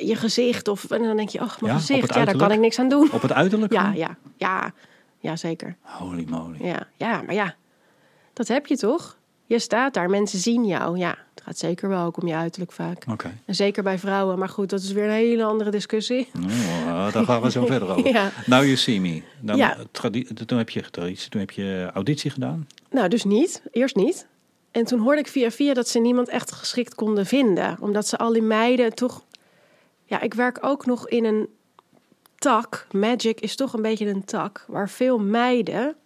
je gezicht. Of, en dan denk je, oh, mijn Ja, gezicht, ja, daar kan ik niks aan doen. Op het uiterlijk? Ja, ja, ja, ja, zeker. Holy moly. Ja, ja, maar ja, dat heb je toch? Je staat daar, mensen zien jou. Ja, het gaat zeker wel ook om je uiterlijk vaak. Oké. En zeker bij vrouwen, maar goed, dat is weer een hele andere discussie. Oh, daar gaan we zo verder over. Ja. Now you see me. Dan, Ja. tradi- toen heb je toen heb je auditie gedaan. Nou, dus niet. Eerst niet. En toen hoorde ik via via dat ze niemand echt geschikt konden vinden. Omdat ze al die meiden toch... Ja, ik werk ook nog in een tak. Magic is toch een beetje een tak. Waar veel meiden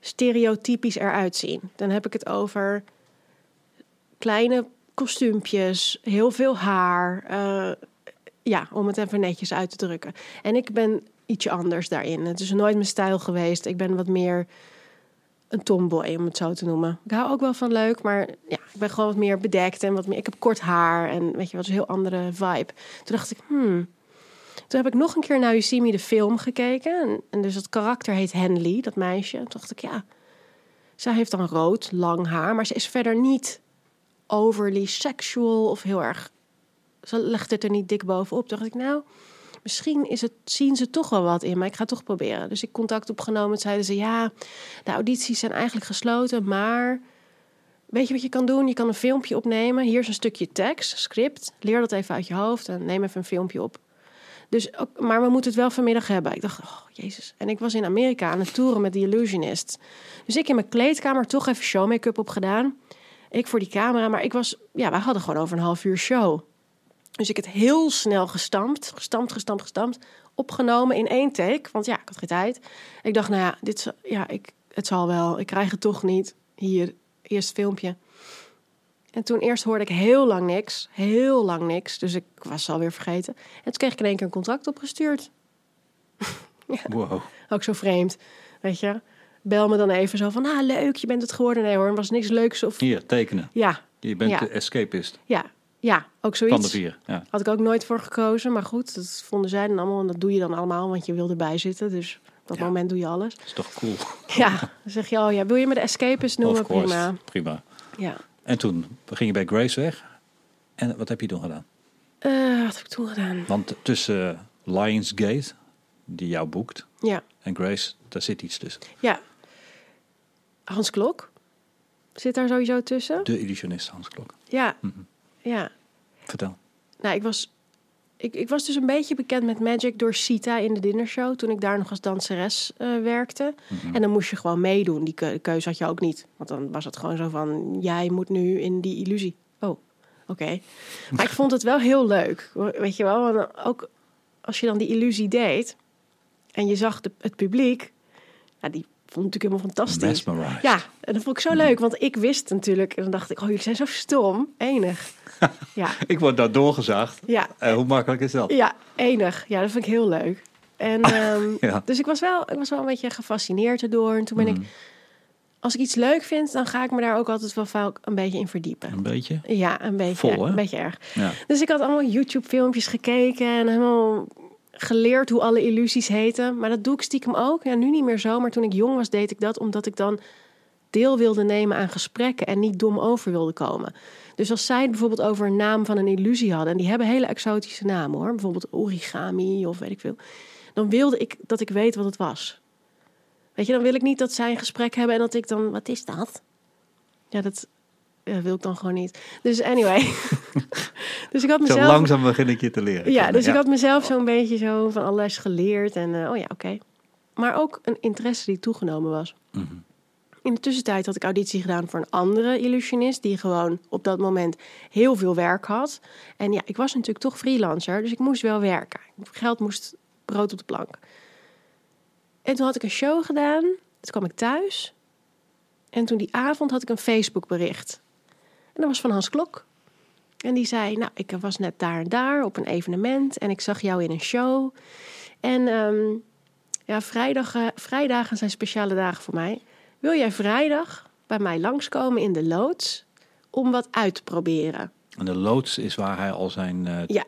stereotypisch eruit zien. Dan heb ik het over kleine kostuumpjes, heel veel haar. eh, ja, om het even netjes uit te drukken. En ik ben ietsje anders daarin. Het is nooit mijn stijl geweest. Ik ben wat meer een tomboy, om het zo te noemen. Ik hou ook wel van leuk, maar ja, ik ben gewoon wat meer bedekt en wat meer. Ik heb kort haar en weet je wat, een heel andere vibe. Toen dacht ik, hmm. Toen heb ik nog een keer naar You Me de film gekeken. En, dus het karakter heet Henley, dat meisje. Toen dacht ik, ja, zij heeft dan rood, lang haar, maar ze is verder niet overly sexual of heel erg. Ze legt het er niet dik bovenop. Dacht ik, nou, misschien is het, zien ze toch wel wat in, maar ik ga toch proberen. Dus ik contact opgenomen. Zeiden ze, ja, de audities zijn eigenlijk gesloten, maar weet je wat je kan doen? Je kan een filmpje opnemen. Hier is een stukje tekst, script. Leer dat even uit je hoofd en neem even een filmpje op. Dus, maar we moeten het wel vanmiddag hebben. Ik dacht, oh jezus. En ik was in Amerika aan het toeren met The Illusionist. Dus ik in mijn kleedkamer toch even showmake-up op gedaan. Ik voor die camera, maar ik was, ja, wij hadden gewoon over een half uur show. Dus ik het heel snel gestampt, gestampt, gestampt, gestampt, opgenomen in één take. Want ja, ik had geen tijd. Ik dacht, nou ja, dit, ja, ik, het zal wel. Ik krijg het toch niet. Hier, eerst filmpje. En toen eerst hoorde ik heel lang niks, heel lang niks. Dus ik was alweer vergeten. En toen kreeg ik in één keer een contract opgestuurd. Wow. Ook zo vreemd, weet je. Bel me dan even zo van, ah leuk, je bent het geworden. Nee hoor, er was niks leuks. Of Hier, tekenen. ja, Je bent Ja. de escapist ja, ja, ook zoiets. van de vier. Ja. Had ik ook nooit voor gekozen. Maar goed, dat vonden zij dan allemaal. En dat doe je dan allemaal, want je wil erbij zitten. Dus op dat Ja. moment doe je alles. is toch cool? Ja, dan zeg je, oh ja, wil je me de escapist noemen? of course. Prima. Prima. Ja. En toen ging je bij Grace weg. En wat heb je toen gedaan? Eh, wat heb ik toen gedaan? Want tussen Lionsgate, die jou boekt, Ja, en Grace, daar zit iets tussen. ja. Hans Klok zit daar sowieso tussen. De illusionist Hans Klok. Ja, Mhm. Ja. Vertel. Nou, ik was, ik, ik was dus een beetje bekend met Magic door Sita in de dinnershow. Toen ik daar nog als danseres eh, werkte. Mhm. En dan moest je gewoon meedoen. Die keu- keuze had je ook niet. Want dan was het gewoon zo van, jij moet nu in die illusie. Oh, oké. Maar ik vond het wel heel leuk. Weet je wel, want ook als je dan die illusie deed... en je zag de, het publiek... Ja, die vond het natuurlijk helemaal fantastisch. Mesmerized. Ja, en dat vond ik zo leuk. Want ik wist natuurlijk... en dan dacht ik, oh, jullie zijn zo stom. Enig. Ja, Ik word daar doorgezaagd. ja. Eh, hoe makkelijk is dat? Ja, enig. Ja, dat vind ik heel leuk. En, ehm, Ja. Dus ik was, wel, ik was wel een beetje gefascineerd erdoor. En toen ben ik, als ik iets leuk vind, dan ga ik me daar ook altijd wel vaak een beetje in verdiepen. Een beetje? Ja, een beetje, Vol, hè? een beetje erg. Ja. Dus ik had allemaal YouTube-filmpjes gekeken en helemaal geleerd hoe alle illusies heten. Maar dat doe ik stiekem ook. Ja, nu niet meer zo, maar toen ik jong was, deed ik dat omdat ik dan deel wilde nemen aan gesprekken en niet dom over wilde komen. Dus als zij het bijvoorbeeld over een naam van een illusie hadden, en die hebben hele exotische namen hoor, bijvoorbeeld origami of weet ik veel, dan wilde ik dat ik weet wat het was. Weet je, dan wil ik niet dat zij een gesprek hebben en dat ik dan, wat is dat? Ja, dat ja, wil ik dan gewoon niet. Dus anyway. dus ik had Zo mezelf. langzaam begin ik je te leren. Ja, dus ik had mezelf zo'n beetje zo van alles geleerd. En eh, oh ja, oké. Maar ook een interesse die toegenomen was. Mhm. In de tussentijd had ik auditie gedaan voor een andere illusionist... die gewoon op dat moment heel veel werk had. En ja, ik was natuurlijk toch freelancer, dus ik moest wel werken. Geld moest brood op de plank. En toen had ik een show gedaan. Toen kwam ik thuis. En toen die avond had ik een Facebook bericht. Dat was van Hans Klok. En die zei, nou, ik was net daar en daar op een evenement... en ik zag jou in een show. En ehm, ja, vrijdag, eh, vrijdagen zijn speciale dagen voor mij. Wil jij vrijdag bij mij langskomen in de loods om wat uit te proberen? En de loods is waar hij al zijn eh Ja,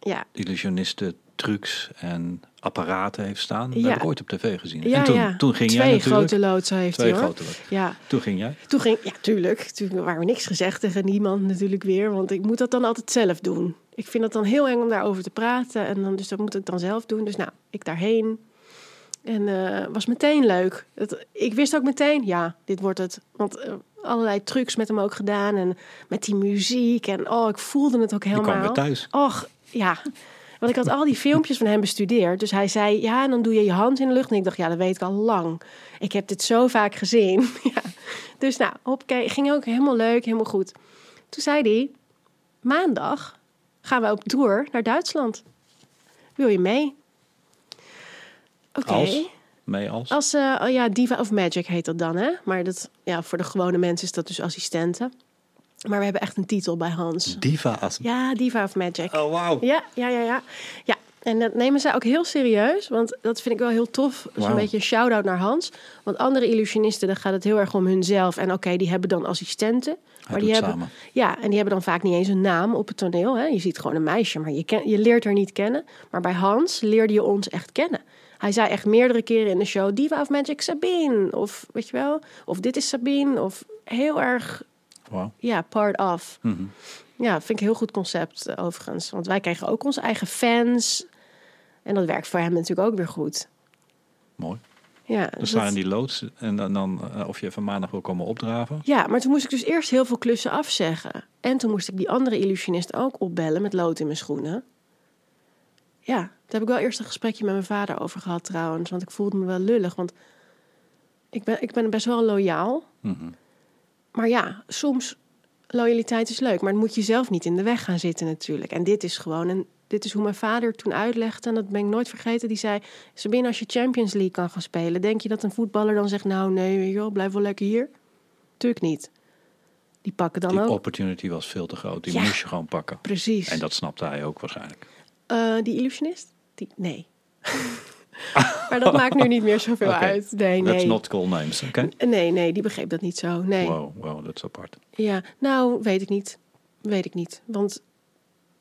ja, illusionisten trucs en apparaten heeft staan. Dat heb ik ooit op tv gezien. ja, en toen, ja. toen ging Twee jij natuurlijk... grote loodsen heeft Twee hij hoor. grote loodsen. Ja, Toen ging jij. toen ging, ja, tuurlijk. Toen waren we niks gezegd tegen niemand natuurlijk weer. Want ik moet dat dan altijd zelf doen. Ik vind het dan heel eng om daarover te praten. En dan, dus dat moet ik dan zelf doen. Dus nou, ik daarheen. En eh was meteen leuk. Het, ik wist ook meteen, ja, dit wordt het. Want eh, allerlei trucs met hem ook gedaan. En met die muziek. En oh, ik voelde het ook Je helemaal. kwam weer thuis. Och, ja. Want ik had al die filmpjes van hem bestudeerd. Dus hij zei, ja, en dan doe je je hand in de lucht. En ik dacht, ja, dat weet ik al lang. Ik heb dit zo vaak gezien. ja. Dus nou, hoppakee, ging ook helemaal leuk, helemaal goed. Toen zei hij, maandag gaan we op tour naar Duitsland. Wil je mee? Oké. Als? Mee als? Als, oh ja, Diva of Magic heet dat dan, hè? Maar dat, ja, voor de gewone mensen is dat dus assistenten. Maar we hebben echt een titel bij Hans. Diva als... Ja, Diva of Magic. Oh, wauw. Ja, ja, ja, ja. ja. En dat nemen zij ook heel serieus, want dat vind ik wel heel tof. Zo'n beetje een shout-out naar Hans. Want andere illusionisten, daar gaat het heel erg om hunzelf. En oké, die hebben dan assistenten. Hij die hebben, samen. Ja, en die hebben dan vaak niet eens een naam op het toneel. Hè. Je ziet gewoon een meisje, maar je, ken, je leert haar niet kennen. Maar bij Hans leerde je ons echt kennen. Hij zei echt meerdere keren in de show... Diva of Magic Sabine. Of weet je wel, of dit is Sabine. Of heel erg, Ja, part of. Mhm. Ja, vind ik een heel goed concept eh, overigens. Want wij kregen ook onze eigen fans. En dat werkt voor hem natuurlijk ook weer goed. Mooi. Ja, Dan dus staan dat- die loods en dan, dan eh, of je even maandag wil komen opdraven. ja, maar toen moest ik dus eerst heel veel klussen afzeggen. En toen moest ik die andere illusionist ook opbellen met lood in mijn schoenen. Ja, daar heb ik wel eerst een gesprekje met mijn vader over gehad trouwens. Want ik voelde me wel lullig. Want ik ben, ik ben best wel loyaal. Mhm. Maar ja, soms loyaliteit is leuk, maar dan moet je zelf niet in de weg gaan zitten natuurlijk. En dit is gewoon een, dit is hoe mijn vader toen uitlegde en dat ben ik nooit vergeten. Die zei: Sabine, als je Champions League kan gaan spelen, denk je dat een voetballer dan zegt: Nou, nee, wel, blijf wel lekker hier? Tuurlijk niet. Die pakken dan Die ook. opportunity was veel te groot. Die Ja. moest je gewoon pakken. Precies. En dat snapte hij ook waarschijnlijk. Eh, die illusionist? Die, nee. maar dat maakt nu niet meer zoveel Oké. uit. Nee, nee. not call names, oké? Nee, nee, die begreep dat niet zo. Nee. Wow, wow, dat is apart. Ja, nou, weet ik niet. Weet ik niet. Want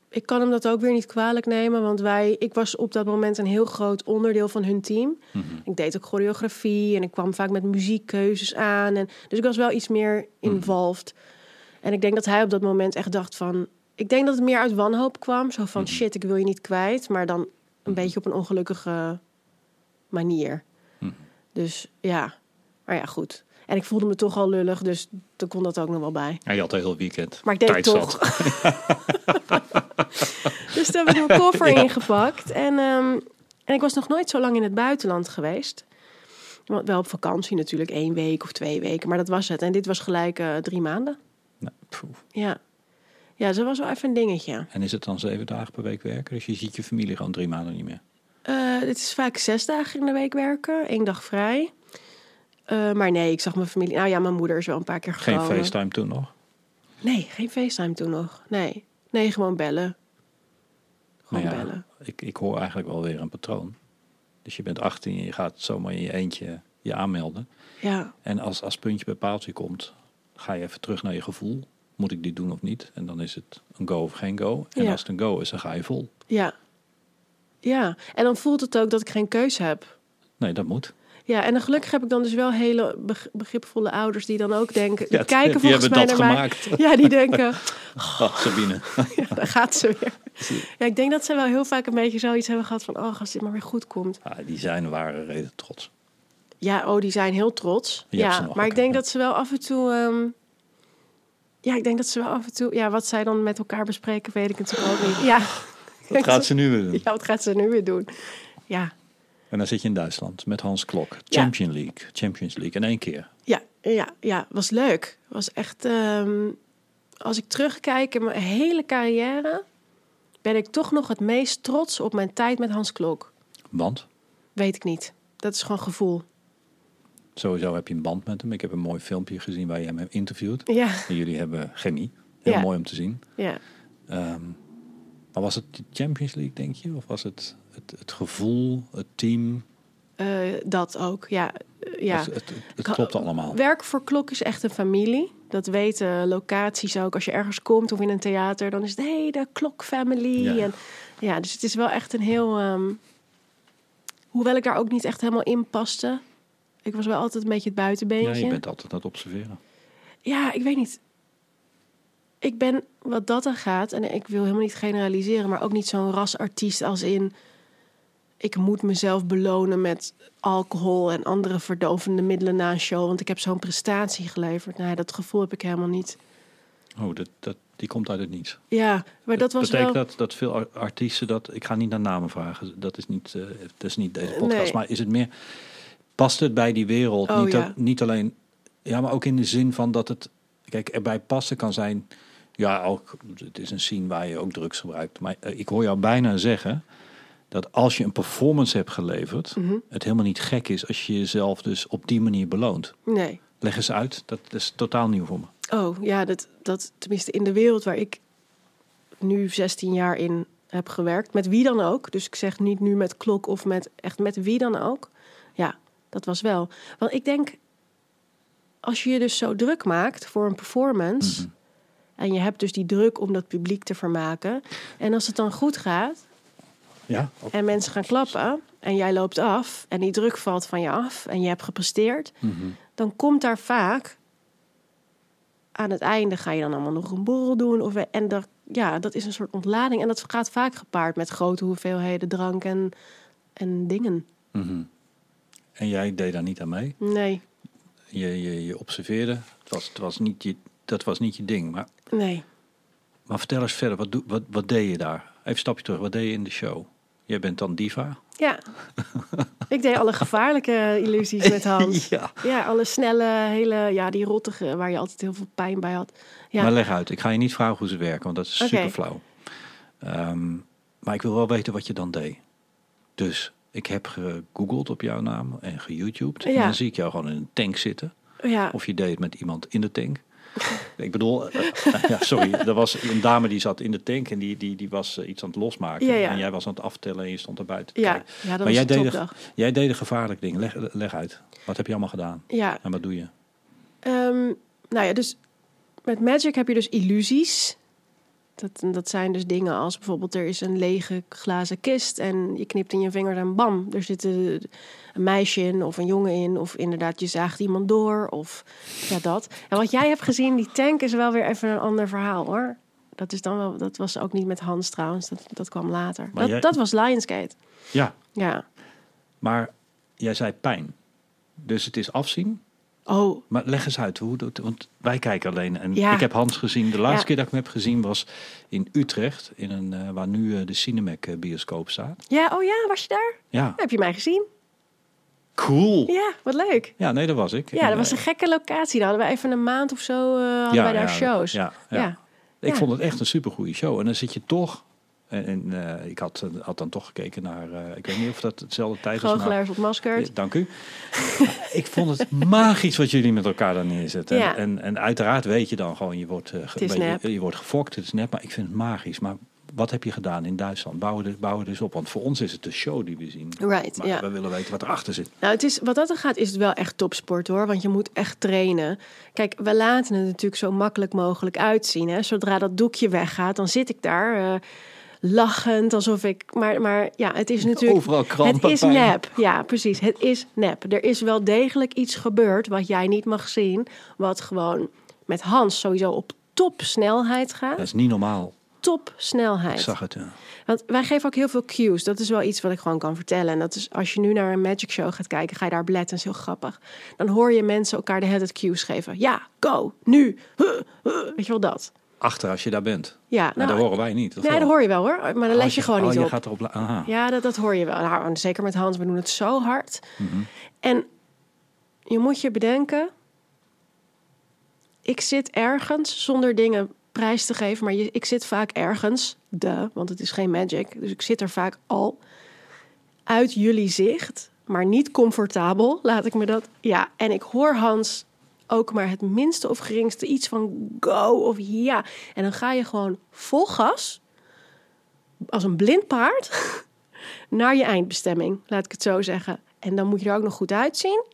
ik kan hem dat ook weer niet kwalijk nemen. Want wij, ik was op dat moment een heel groot onderdeel van hun team. Mhm. Ik deed ook choreografie en ik kwam vaak met muziekkeuzes aan. En, dus ik was wel iets meer involved. En ik denk dat hij op dat moment echt dacht van... Ik denk dat het meer uit wanhoop kwam. Zo van, shit, ik wil je niet kwijt. Maar dan een beetje op een ongelukkige manier. Mhm. Dus ja, maar ja, goed. En ik voelde me toch al lullig, dus toen kon dat ook nog wel bij. En je had een heel weekend. Maar ik deed het toch. Dus toen heb ik mijn koffer ingepakt. En, ehm, en ik was nog nooit zo lang in het buitenland geweest. Want Wel op vakantie natuurlijk, één week of twee weken. Maar dat was het. En dit was gelijk eh, drie maanden. Nou. Ja. Ja, dat was wel even een dingetje. En is het dan zeven dagen per week werken? Dus je ziet je familie gewoon drie maanden niet meer. Eh het is vaak zes dagen in de week werken. één dag vrij. Eh, maar nee, ik zag mijn familie... Nou ja, mijn moeder is wel een paar keer Geen gekomen. FaceTime toen nog? Nee, geen FaceTime toen nog. Nee, nee gewoon bellen. Gewoon Nou ja, bellen. Ik, ik hoor eigenlijk wel weer een patroon. Dus je bent 18 en je gaat zomaar in je eentje je aanmelden. Ja, En als, als puntje bij paaltje komt, ga je even terug naar je gevoel. Moet ik dit doen of niet? En dan is het een go of geen go. En Ja. als het een go is, dan ga je vol. ja. Ja, en dan voelt het ook dat ik geen keus heb. Nee, dat moet. Ja, en dan gelukkig heb ik dan dus wel hele beg- begripvolle ouders die dan ook denken... Die Ja, kijken die volgens mij naar mij. Ja, die denken, Oh, Sabine. ja, daar gaat ze weer. Ja, ik denk dat ze wel heel vaak een beetje zoiets hebben gehad van... oh, als dit maar weer goed komt. Ah, die zijn ware reden trots. Ja, oh, die zijn heel trots. Je ja, maar ik denk ja. dat ze wel af en toe... ehm, ja, ik denk dat ze wel af en toe... Ja, wat zij dan met elkaar bespreken, weet ik natuurlijk ook niet. Ja. Wat gaat ze nu weer doen? Ja, wat gaat ze nu weer doen? Ja, En dan zit je in Duitsland met Hans Klok. Champion League. Champions League in één keer. ja, Ja, ja, was leuk. Was echt. ehm, als ik terugkijk in mijn hele carrière, ben ik toch nog het meest trots op mijn tijd met Hans Klok. Want Weet ik niet. Dat is gewoon gevoel. sowieso heb je een band met hem. Ik heb een mooi filmpje gezien waar je hem hebt interviewd. Ja, En jullie hebben chemie. Heel Ja. mooi om te zien. ja. Ehm, maar was het de Champions League, denk je? Of was het het, het gevoel, het team? Eh, dat ook. Ja, Eh, ja. Het, het, het, het klopt allemaal. Werk voor Klok is echt een familie. Dat weten locaties ook. Als je ergens komt of in een theater, dan is het hey, de Klok family. Ja. En, ja, dus het is wel echt een heel. ehm, hoewel ik daar ook niet echt helemaal in paste. Ik was wel altijd een beetje het Ja, buitenbeentje. je bent altijd aan het observeren. Ja, ik weet niet. Ik ben wat dat dan gaat, en ik wil helemaal niet generaliseren, maar ook niet zo'n rasartiest als in. Ik moet mezelf belonen met alcohol en andere verdovende middelen na een show, want ik heb zo'n prestatie geleverd. Nou, dat gevoel heb ik helemaal niet. Oh, dat, dat, die komt uit het niets. Ja, maar dat was betekent wel. dat dat veel ar- artiesten dat ik ga niet naar namen vragen. Dat is niet, eh, dat is niet deze podcast. Nee. Maar is het meer past het bij die wereld? Oh, niet, ja. al- niet alleen ja, maar ook in de zin van dat het kijk erbij passen kan zijn. Ja, ook het is een scene waar je ook drugs gebruikt. Maar eh, ik hoor jou bijna zeggen dat als je een performance hebt geleverd, Mhm. het helemaal niet gek is als je jezelf dus op die manier beloont. Nee. Leg eens uit. Dat is totaal nieuw voor me. Oh ja, dat, dat tenminste in de wereld waar ik nu 16 jaar in heb gewerkt, met wie dan ook. Dus ik zeg niet nu met klok of met echt met wie dan ook. Ja, dat was wel. Want ik denk, als je je dus zo druk maakt voor een performance. En je hebt dus die druk om dat publiek te vermaken. En als het dan goed gaat Ja, en mensen gaan klappen en jij loopt af en die druk valt van je af en je hebt gepresteerd, dan komt daar vaak aan het einde ga je dan allemaal nog een borrel doen of en dat, ja, dat is een soort ontlading en dat gaat vaak gepaard met grote hoeveelheden drank en, en dingen. En jij deed daar niet aan mee. Nee, Je, je, je observeerde. Het was, het was niet je, dat was niet je ding. Maar, nee. maar vertel eens verder. Wat, wat, wat deed je daar? Even een stapje terug. Wat deed je in de show? Jij bent dan diva. Ja, ik deed alle gevaarlijke illusies met Hans. Ja. Ja, alle snelle, hele, ja, die rottige waar je altijd heel veel pijn bij had. Ja, Maar leg uit. Ik ga je niet vragen hoe ze werken, want dat is super flauw. Ehm, maar ik wil wel weten wat je dan deed. Dus ik heb gegoogeld op jouw naam en geYouTubed. En Ja. dan zie ik jou gewoon in een tank zitten. ja. Of je deed het met iemand in de tank. ik bedoel, eh, eh, ja, sorry, er was een dame die zat in de tank en die, die, die was eh, iets aan het losmaken. Ja, ja. En jij was aan het aftellen en je stond er buiten te Ja, kijken. ja, dat maar jij deed, jij deed een gevaarlijk ding. Leg, leg uit. Wat heb je allemaal gedaan? Ja, En wat doe je? Ehm, nou ja, dus met Magic heb je dus illusies. Dat, dat zijn dus dingen als bijvoorbeeld er is een lege glazen kist en je knipt in je vingers en bam, er zit een meisje in of een jongen in of inderdaad je zaagt iemand door of ja dat. En wat jij hebt gezien, die tank is wel weer even een ander verhaal hoor. Dat is dan wel, dat was ook niet met Hans trouwens, dat, dat kwam later. Dat, jij- dat was Lionsgate. Ja, Ja. maar jij zei pijn. Dus het is afzien. Oh, Maar leg eens uit, hoe doet Want wij kijken alleen. En Ja. ik heb Hans gezien. De laatste Ja. keer dat ik hem heb gezien was in Utrecht. In een, eh, waar nu eh, de Cinemac eh, bioscoop staat. ja, oh ja, was je daar? Ja, Heb je mij gezien? cool. Ja, wat leuk. Ja, nee, dat was ik. Ja, En, dat was een gekke locatie. Daar hadden we even een maand of zo eh hadden wij daar shows. Ja, ja. Ja. Ik Ja. vond het echt een supergoeie show. En dan zit je toch... En, eh, ik had, had dan toch gekeken naar... eh, ik weet niet of dat hetzelfde tijd was. maar- Goochelaars ontmaskerd. Ja, dank u. ik vond het magisch wat jullie met elkaar daar neerzetten. Ja. En, en uiteraard weet je dan gewoon, je wordt, eh, ge- is je- wordt gefokt, het is net, maar ik vind het magisch. Maar wat heb je gedaan in Duitsland? Bouw het dus op, want voor ons is het de show die we zien. Right, Maar ja. we willen weten wat erachter zit. Nou, het is, wat dat er gaat, is het wel echt topsport hoor. Want je moet echt trainen. Kijk, we laten het natuurlijk zo makkelijk mogelijk uitzien. Hè. Zodra dat doekje weggaat, dan zit ik daar lachend alsof ik. Maar, maar ja, het is natuurlijk. Overal krampen, Het is pijn. nep. Ja, precies. Het is nep. Er is wel degelijk iets gebeurd wat jij niet mag zien. Wat gewoon met Hans sowieso op topsnelheid gaat. Dat is niet normaal. Topsnelheid. Ik zag het, ja. Want wij geven ook heel veel cues. Dat is wel iets wat ik gewoon kan vertellen. En dat is als je nu naar een magic show gaat kijken, ga je daar beletten. Dat is heel grappig. Dan hoor je mensen elkaar de hele tijd cues geven. Ja, go, nu. Huh, huh. Weet je wel dat? Achter als je daar bent. Ja, Nou, nou, dat horen wij niet. nee, dat hoor je wel hoor. Maar dan Oh, let je gewoon oh, niet je op. gaat erop... Aha. Ja, dat, dat hoor je wel. Nou, zeker met Hans, we doen het zo hard. Mhm. En je moet je bedenken, ik zit ergens zonder dingen prijs te geven, maar je, ik zit vaak ergens, de, want het is geen magic, dus ik zit er vaak al uit jullie zicht, maar niet comfortabel, laat ik me dat. Ja, en ik hoor Hans ook maar het minste of geringste iets van go of ja. En dan ga je gewoon vol gas, als een blind paard, naar je eindbestemming, laat ik het zo zeggen. En dan moet je er ook nog goed uitzien,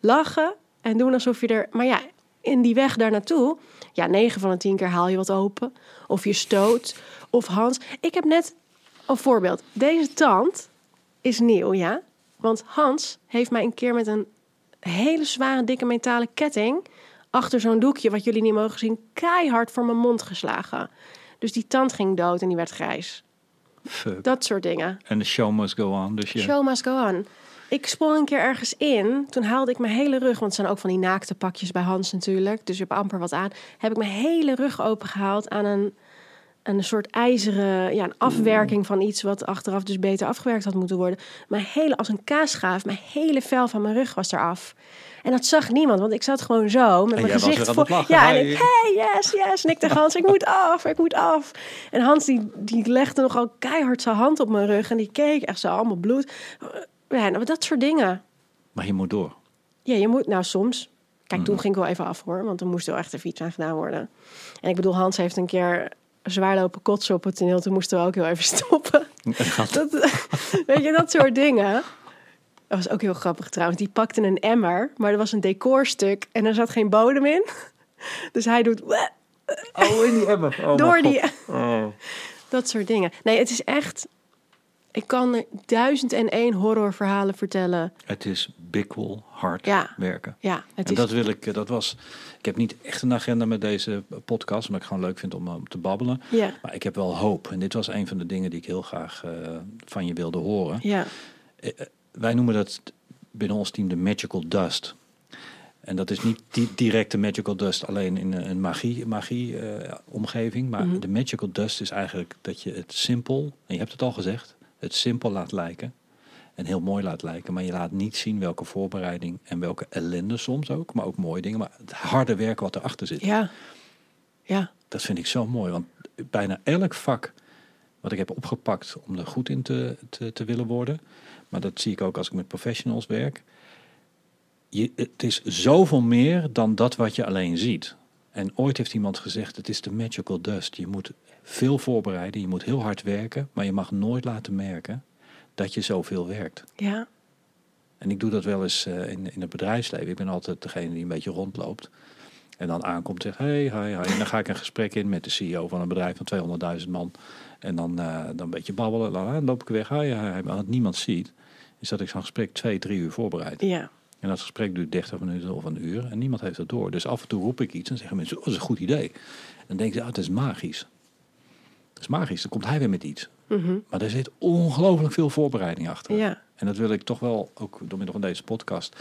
lachen en doen alsof je er. Maar ja, in die weg daar naartoe, ja, 9 van de 10 keer haal je wat open. Of je stoot. Of Hans. Ik heb net een voorbeeld. Deze tand is nieuw, ja. Want Hans heeft mij een keer met een hele zware, dikke metalen ketting. achter zo'n doekje, wat jullie niet mogen zien, keihard voor mijn mond geslagen. Dus die tand ging dood en die werd grijs. Fuck. Dat soort dingen. En de show must go on. Dus je, Show must go on. Ik sprong een keer ergens in. Toen haalde ik mijn hele rug, want het zijn ook van die naakte pakjes bij Hans natuurlijk. Dus je hebt amper wat aan. Heb ik mijn hele rug opengehaald aan een, een soort ijzeren ja, een afwerking van iets wat achteraf dus beter afgewerkt had moeten worden. Mijn hele, als een kaasschaaf, mijn hele vel van mijn rug was eraf. En dat zag niemand, want ik zat gewoon zo met mijn gezicht voor. lachen. Ja, en ik, hey, yes, yes. En ik tegen Hans, ik moet af, ik moet af. En Hans die, die legde nogal keihard zijn hand op mijn rug en die keek echt zo allemaal bloed. Ja, nou, dat soort dingen. Maar je moet door. Ja, je moet, nou soms. Kijk, toen ging ik wel even af hoor, want er moest wel echt even iets aan gedaan worden. En ik bedoel, Hans heeft een keer zwaar lopen kotsen op het toneel. Toen moesten we ook heel even stoppen. Dat, weet je, dat soort dingen. Dat was ook heel grappig trouwens. Die pakte een emmer, maar er was een decorstuk en er zat geen bodem in. Dus hij doet Oh, in die emmer. Oh, door die... Oh. Dat soort dingen. Nee, het is echt... Ik kan er duizend en één horrorverhalen vertellen. Het is bikkel hard Ja. werken. Ja, het En is... dat wil ik, eh, dat was. Ik heb niet echt een agenda met deze podcast, omdat ik gewoon leuk vind om, eh, om te babbelen. Ja, Maar ik heb wel hoop. En dit was een van de dingen die ik heel graag eh, van je wilde horen. ja, Wij noemen dat binnen ons team de magical dust. En dat is niet di direct de magical dust alleen in een magie, magie omgeving. Maar Mhm. de magical dust is eigenlijk dat je het simpel, en je hebt het al gezegd, het simpel laat lijken. En heel mooi laat lijken. Maar je laat niet zien welke voorbereiding en welke ellende soms ook. Maar ook mooie dingen. Maar het harde werk wat erachter zit. ja. Ja, Dat vind ik zo mooi. Want bijna elk vak wat ik heb opgepakt om er goed in te, te, te willen worden. Maar dat zie ik ook als ik met professionals werk. Je, het is zoveel meer dan dat wat je alleen ziet. En ooit heeft iemand gezegd, het is de magical dust. Je moet veel voorbereiden, je moet heel hard werken. Maar je mag nooit laten merken dat je zoveel werkt. ja, En ik doe dat wel eens eh, in, in het bedrijfsleven. Ik ben altijd degene die een beetje rondloopt. En dan aankomt en zegt, hey, hi, hi. En dan ga ik een gesprek in met de CEO van een bedrijf van 200.000 man. En dan, eh, dan een beetje babbelen. Dan, dan loop ik weg. Hi, hi, hi. Maar wat niemand ziet, is dat ik zo'n gesprek twee, drie uur voorbereid. ja. En dat gesprek duurt 30 minuten of een uur. En niemand heeft dat door. Dus af en toe roep ik iets en zeggen mensen, oh, dat is een goed idee. En dan denken ze, ah, het is magisch. Het is magisch. Dan komt hij weer met iets. Mhm. Maar er zit ongelooflijk veel voorbereiding achter. Ja, En dat wil ik toch wel, ook door middel van deze podcast,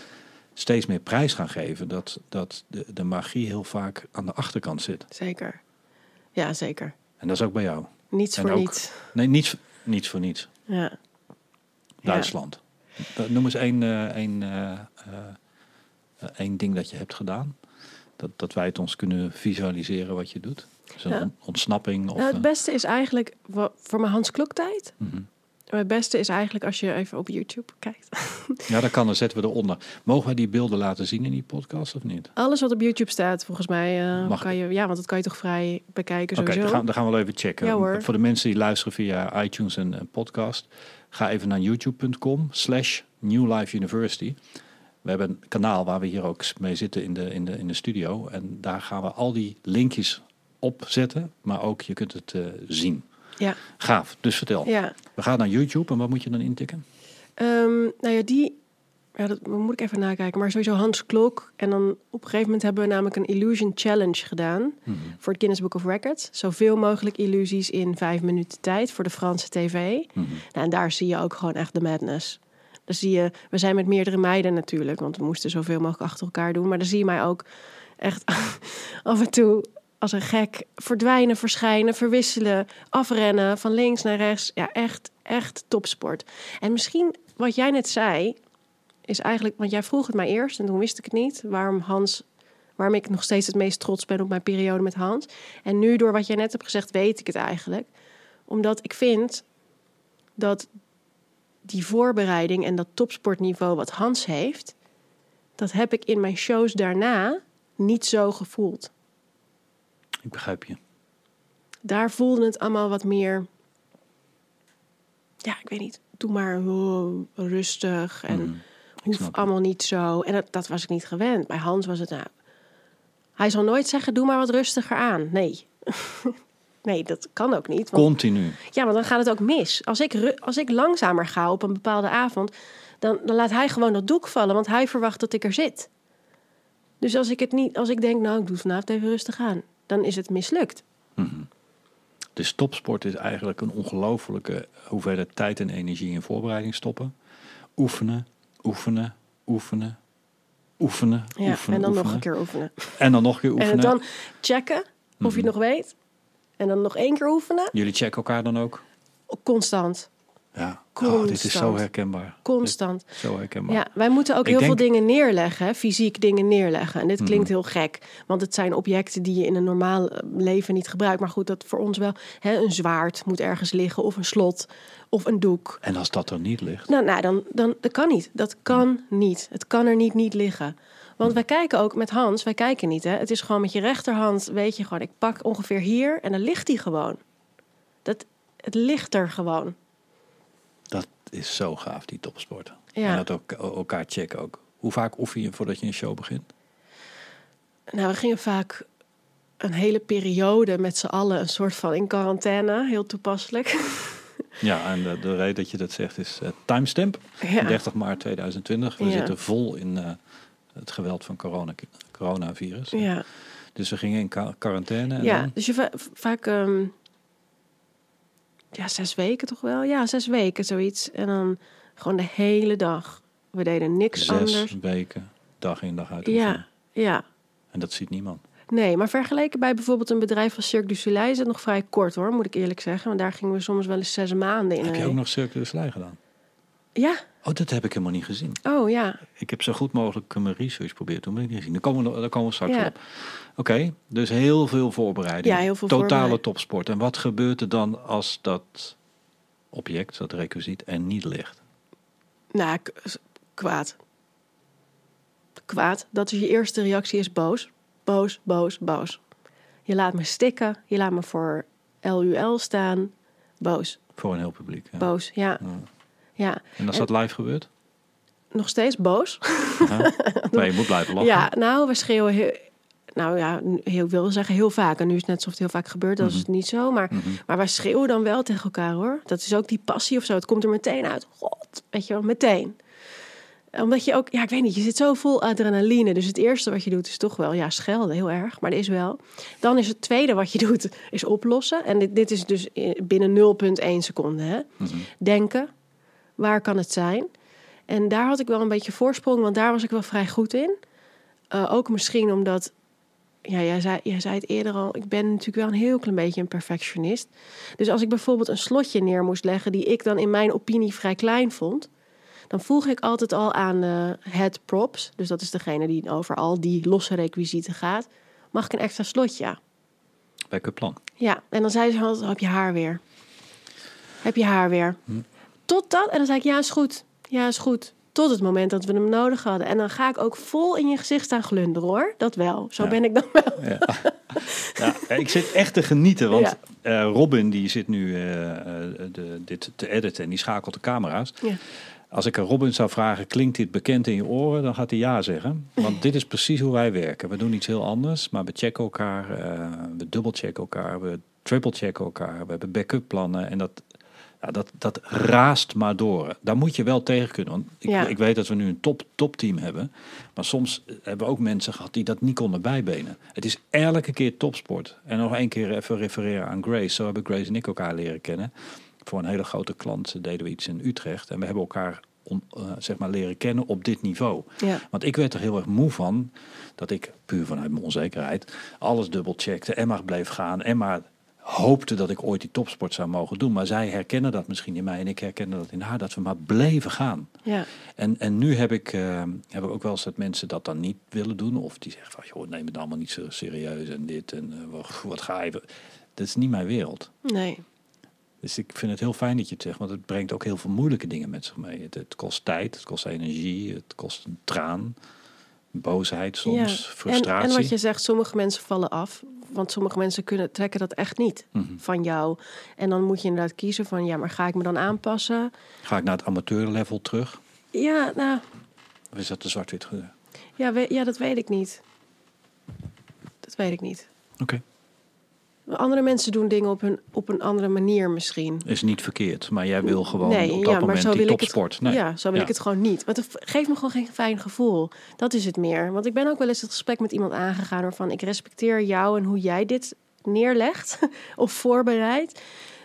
steeds meer prijs gaan geven. Dat, dat de, de magie heel vaak aan de achterkant zit. zeker. Ja, zeker. En dat is ook bij jou. Niets En voor ook- niets. Nee, niets, niets voor niets. Ja. Duitsland. Noem eens één, eh, één, eh, eh, één ding dat je hebt gedaan. Dat, dat wij het ons kunnen visualiseren wat je doet. Dus een Ja. on- ontsnapping. Of, Nou, het eh, beste is eigenlijk, voor mijn Hans Kloktijd... mhm. Het beste is eigenlijk als je even op YouTube kijkt. Ja, dat kan. Dan zetten we eronder. Mogen wij die beelden laten zien in die podcast of niet? Alles wat op YouTube staat, volgens mij, eh, Mag kan je... Ja, want dat kan je toch vrij bekijken Oké, sowieso. dan, gaan, dan gaan we wel even checken. Ja. Voor de mensen die luisteren via iTunes en, en podcast, ga even naar youtube.com slash New Life University. We hebben een kanaal waar we hier ook mee zitten in de, in, de, in de studio. En daar gaan we al die linkjes op zetten, maar ook je kunt het eh, zien. Ja, Gaaf, dus vertel. ja. We gaan naar YouTube en wat moet je dan intikken? Ehm, nou ja, die... Ja, dat moet ik even nakijken. Maar sowieso Hans Klok. En dan op een gegeven moment hebben we namelijk een Illusion Challenge gedaan. Mhm. Voor het Guinness Book of Records. Zoveel mogelijk illusies in vijf minuten tijd voor de Franse tv. Mhm. Nou, en daar zie je ook gewoon echt de madness. Dan zie je, we zijn met meerdere meiden natuurlijk, want we moesten zoveel mogelijk achter elkaar doen. Maar dan zie je mij ook echt af en toe als een gek verdwijnen, verschijnen, verwisselen, afrennen van links naar rechts. Ja, echt, echt topsport. En misschien wat jij net zei, is eigenlijk, want jij vroeg het mij eerst en toen wist ik het niet, waarom Hans, Waarom ik nog steeds het meest trots ben op mijn periode met Hans. En nu, door wat jij net hebt gezegd, weet ik het eigenlijk. Omdat ik vind dat die voorbereiding en dat topsportniveau wat Hans heeft, dat heb ik in mijn shows daarna niet zo gevoeld. Ik begrijp je. Daar voelde het allemaal wat meer. Ja, ik weet niet. Doe maar oh, rustig en Mhm. hoef allemaal niet zo. En dat, dat was ik niet gewend. Bij Hans was het nou. Hij zal nooit zeggen: doe maar wat rustiger aan. Nee. nee, dat kan ook niet. Want, Continu. ja, maar dan gaat het ook mis. Als ik, als ik langzamer ga op een bepaalde avond, dan, dan laat hij gewoon dat doek vallen, want hij verwacht dat ik er zit. Dus als ik het niet, als ik denk, nou, ik doe vanavond even rustig aan, dan is het mislukt. Dus topsport is eigenlijk een ongelofelijke hoeveelheid tijd en energie in voorbereiding stoppen. Oefenen, oefenen, oefenen, oefenen, Ja, oefenen. en dan nog een keer oefenen. En dan nog een keer En oefenen. het dan checken of je Mhm. het nog weet. En dan nog één keer oefenen. Jullie checken elkaar dan ook? Constant. Ja. Oh, dit is zo herkenbaar. Constant. Zo herkenbaar. Ja, wij moeten ook Ik heel denk- veel dingen neerleggen, hè, fysiek dingen neerleggen. En dit klinkt Mhm. heel gek, want het zijn objecten die je in een normaal eh, leven niet gebruikt. Maar goed, dat voor ons wel. Hè, een zwaard moet ergens liggen, of een slot, of een doek. En als dat er niet ligt. Nou, nou dan, dan dat kan niet. Dat kan niet. Het kan er niet niet liggen. Want wij kijken ook met Hans, wij kijken niet. Hè. Het is gewoon met je rechterhand, weet je gewoon, ik pak ongeveer hier en dan ligt hij gewoon. Dat, het ligt er gewoon. Is zo gaaf, die topsport. Ja. En dat ook, elkaar checken ook. Hoe vaak oefen je voordat je een show begint? Nou, we gingen vaak een hele periode met z'n allen een soort van in quarantaine. Heel toepasselijk. Ja, en de, de reden dat je dat zegt is eh, timestamp. Ja. 30 maart 2020. We Ja. zitten vol in eh, het geweld van corona, coronavirus. Ja, Dus we gingen in qua- quarantaine. En ja dan? dus je va- vaak ehm, ja, zes weken toch wel? Ja, zes weken zoiets. En dan gewoon de hele dag. We deden niks Zes anders. weken, dag in dag uit. Ja, ja. En dat ziet niemand. Nee, maar vergeleken bij bijvoorbeeld een bedrijf als Cirque du Soleil is het nog vrij kort hoor, moet ik eerlijk zeggen. Want daar gingen we soms wel eens zes maanden in. Heb je ook nog Cirque du Soleil gedaan? Ja, Oh, dat heb ik helemaal niet gezien. oh ja. Ik heb zo goed mogelijk mijn research proberen doen, maar ik niet gezien. Daar komen we, daar komen we straks Ja. op. Oké, dus heel veel voorbereiding. Ja, heel veel Totale voorbereiding. topsport. En wat gebeurt er dan als dat object, dat requisiet, er niet ligt? Nou, kwaad. Kwaad. Dat is je eerste reactie is boos. Boos, boos, boos. Je laat me stikken. Je laat me voor LUL staan. Boos. Voor een heel publiek. Ja. Boos, ja. Ja. Ja, En als dat live gebeurt? nog steeds boos. Ja. Je moet blijven lachen. Ja, nou, we schreeuwen heel... Nou ja, heel, ik wil zeggen heel vaak. En nu is het net alsof het heel vaak gebeurt. Dat is het niet zo. Maar, Mhm. maar wij schreeuwen dan wel tegen elkaar, hoor. Dat is ook die passie of zo. Het komt er meteen uit. God, weet je wel, meteen. Omdat je ook... Ja, ik weet niet. Je zit zo vol adrenaline. Dus het eerste wat je doet is toch wel... Ja, schelden, heel erg. Maar dat is wel. Dan is het tweede wat je doet, is oplossen. En dit, dit is dus i- binnen 0,1 seconde, hè. Mhm. Denken. Waar kan het zijn? En daar had ik wel een beetje voorsprong, want daar was ik wel vrij goed in. Eh, ook misschien omdat, ja, jij zei, jij zei het eerder al, ik ben natuurlijk wel een heel klein beetje een perfectionist. Dus als ik bijvoorbeeld een slotje neer moest leggen die ik dan in mijn opinie vrij klein vond, dan vroeg ik altijd al aan de head props, dus dat is degene die over al die losse requisieten gaat, mag ik een extra slotje? Backup plan. Ja, en dan zei ze altijd, heb je haar weer? Heb je haar weer? Tot dat, en dan zei ik, ja, is goed. Ja, is goed. Tot het moment dat we hem nodig hadden. En dan ga ik ook vol in je gezicht staan glunderen, hoor. Dat wel. Zo Ja. ben ik dan wel. Ja. ja, ik zit echt te genieten, want Ja. eh, Robin die zit nu eh, eh, de, dit te editen en die schakelt de camera's. Ja. Als ik aan Robin zou vragen, klinkt dit bekend in je oren? Dan gaat hij ja zeggen. Want dit is precies hoe wij werken. We doen iets heel anders, maar we checken elkaar. eh, we dubbelchecken elkaar. We triple-checken elkaar. We hebben backup plannen. En dat, ja, dat, dat raast maar door. Daar moet je wel tegen kunnen. Want ik, Ja. ik weet dat we nu een top, topteam hebben. Maar soms hebben we ook mensen gehad die dat niet konden bijbenen. Het is elke keer topsport. En nog één keer even refereren aan Grace. Zo hebben Grace en ik elkaar leren kennen. Voor een hele grote klant deden we iets in Utrecht. En we hebben elkaar eh, zeg maar leren kennen op dit niveau. Ja. Want ik werd er heel erg moe van dat ik, puur vanuit mijn onzekerheid, alles dubbelcheckte en maar bleef gaan en maar hoopte dat ik ooit die topsport zou mogen doen. Maar zij herkennen dat misschien in mij en ik herkende dat in haar. Dat we maar bleven gaan. Ja. En, en nu heb ik, eh, heb ik ook wel eens dat mensen dat dan niet willen doen. Of die zeggen van, joh, neem het allemaal niet zo serieus en dit en eh, wat, wat ga je... Dat is niet mijn wereld. Nee. Dus ik vind het heel fijn dat je het zegt, want het brengt ook heel veel moeilijke dingen met zich mee. Het, het kost tijd, het kost energie, het kost een traan, boosheid soms, ja. frustratie. En, en wat je zegt, sommige mensen vallen af. Want sommige mensen kunnen, trekken dat echt niet Mhm. van jou. En dan moet je inderdaad kiezen van, ja, maar ga ik me dan aanpassen? Ga ik naar het amateurlevel terug? Ja, nou, Of is dat de zwart-wit ja, we- ja, dat weet ik niet. Dat weet ik niet. Oké. Andere mensen doen dingen op, hun, op een andere manier misschien. Is niet verkeerd, maar jij wil gewoon nee, op dat ja, maar moment zo die topsport. het. Nee. Ja, zo wil Ja. ik het gewoon niet. Want het geeft me gewoon geen fijn gevoel. Dat is het meer. Want ik ben ook wel eens het gesprek met iemand aangegaan waarvan ik respecteer jou en hoe jij dit neerlegt of voorbereidt.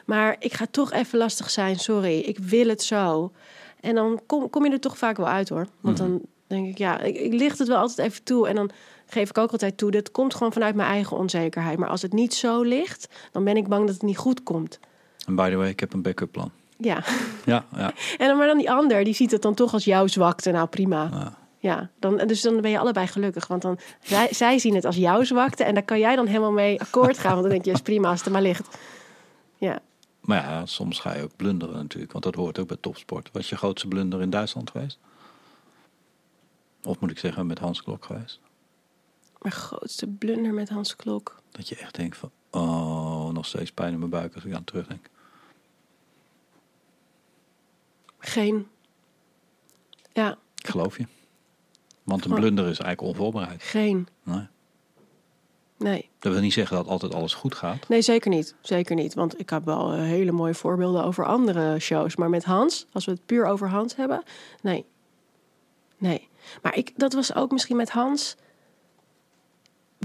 Maar ik ga toch even lastig zijn. Sorry, ik wil het zo. En dan kom, kom je er toch vaak wel uit hoor. Want Mhm. dan denk ik, ja, ik, ik licht het wel altijd even toe. En dan geef ik ook altijd toe. Dat komt gewoon vanuit mijn eigen onzekerheid. Maar als het niet zo ligt, dan ben ik bang dat het niet goed komt. En by the way, ik heb een backup plan. Ja. Ja, ja. En dan, maar dan die ander, die ziet het dan toch als jouw zwakte. Nou, prima. Ja. Ja, dan, dus dan ben je allebei gelukkig. Want dan, zij, zij zien het als jouw zwakte. En daar kan jij dan helemaal mee akkoord gaan. Want dan denk je, is prima als het er maar ligt. Ja. Maar ja, soms ga je ook blunderen natuurlijk, want dat hoort ook bij topsport. Was je grootste blunder in Duitsland geweest? Of moet ik zeggen, met Hans Klok geweest? Mijn grootste blunder met Hans Klok. Dat je echt denkt van, oh, nog steeds pijn in mijn buik als ik aan terugdenk. Geen. Ja, Ik geloof je. Want een blunder is eigenlijk onvoorbereid. geen. Nee. Nee. Dat wil niet zeggen dat altijd alles goed gaat. Nee, zeker niet. Zeker niet. Want ik heb wel eh, hele mooie voorbeelden over andere shows. Maar met Hans, als we het puur over Hans hebben, nee. Nee. Maar ik, dat was ook misschien met Hans.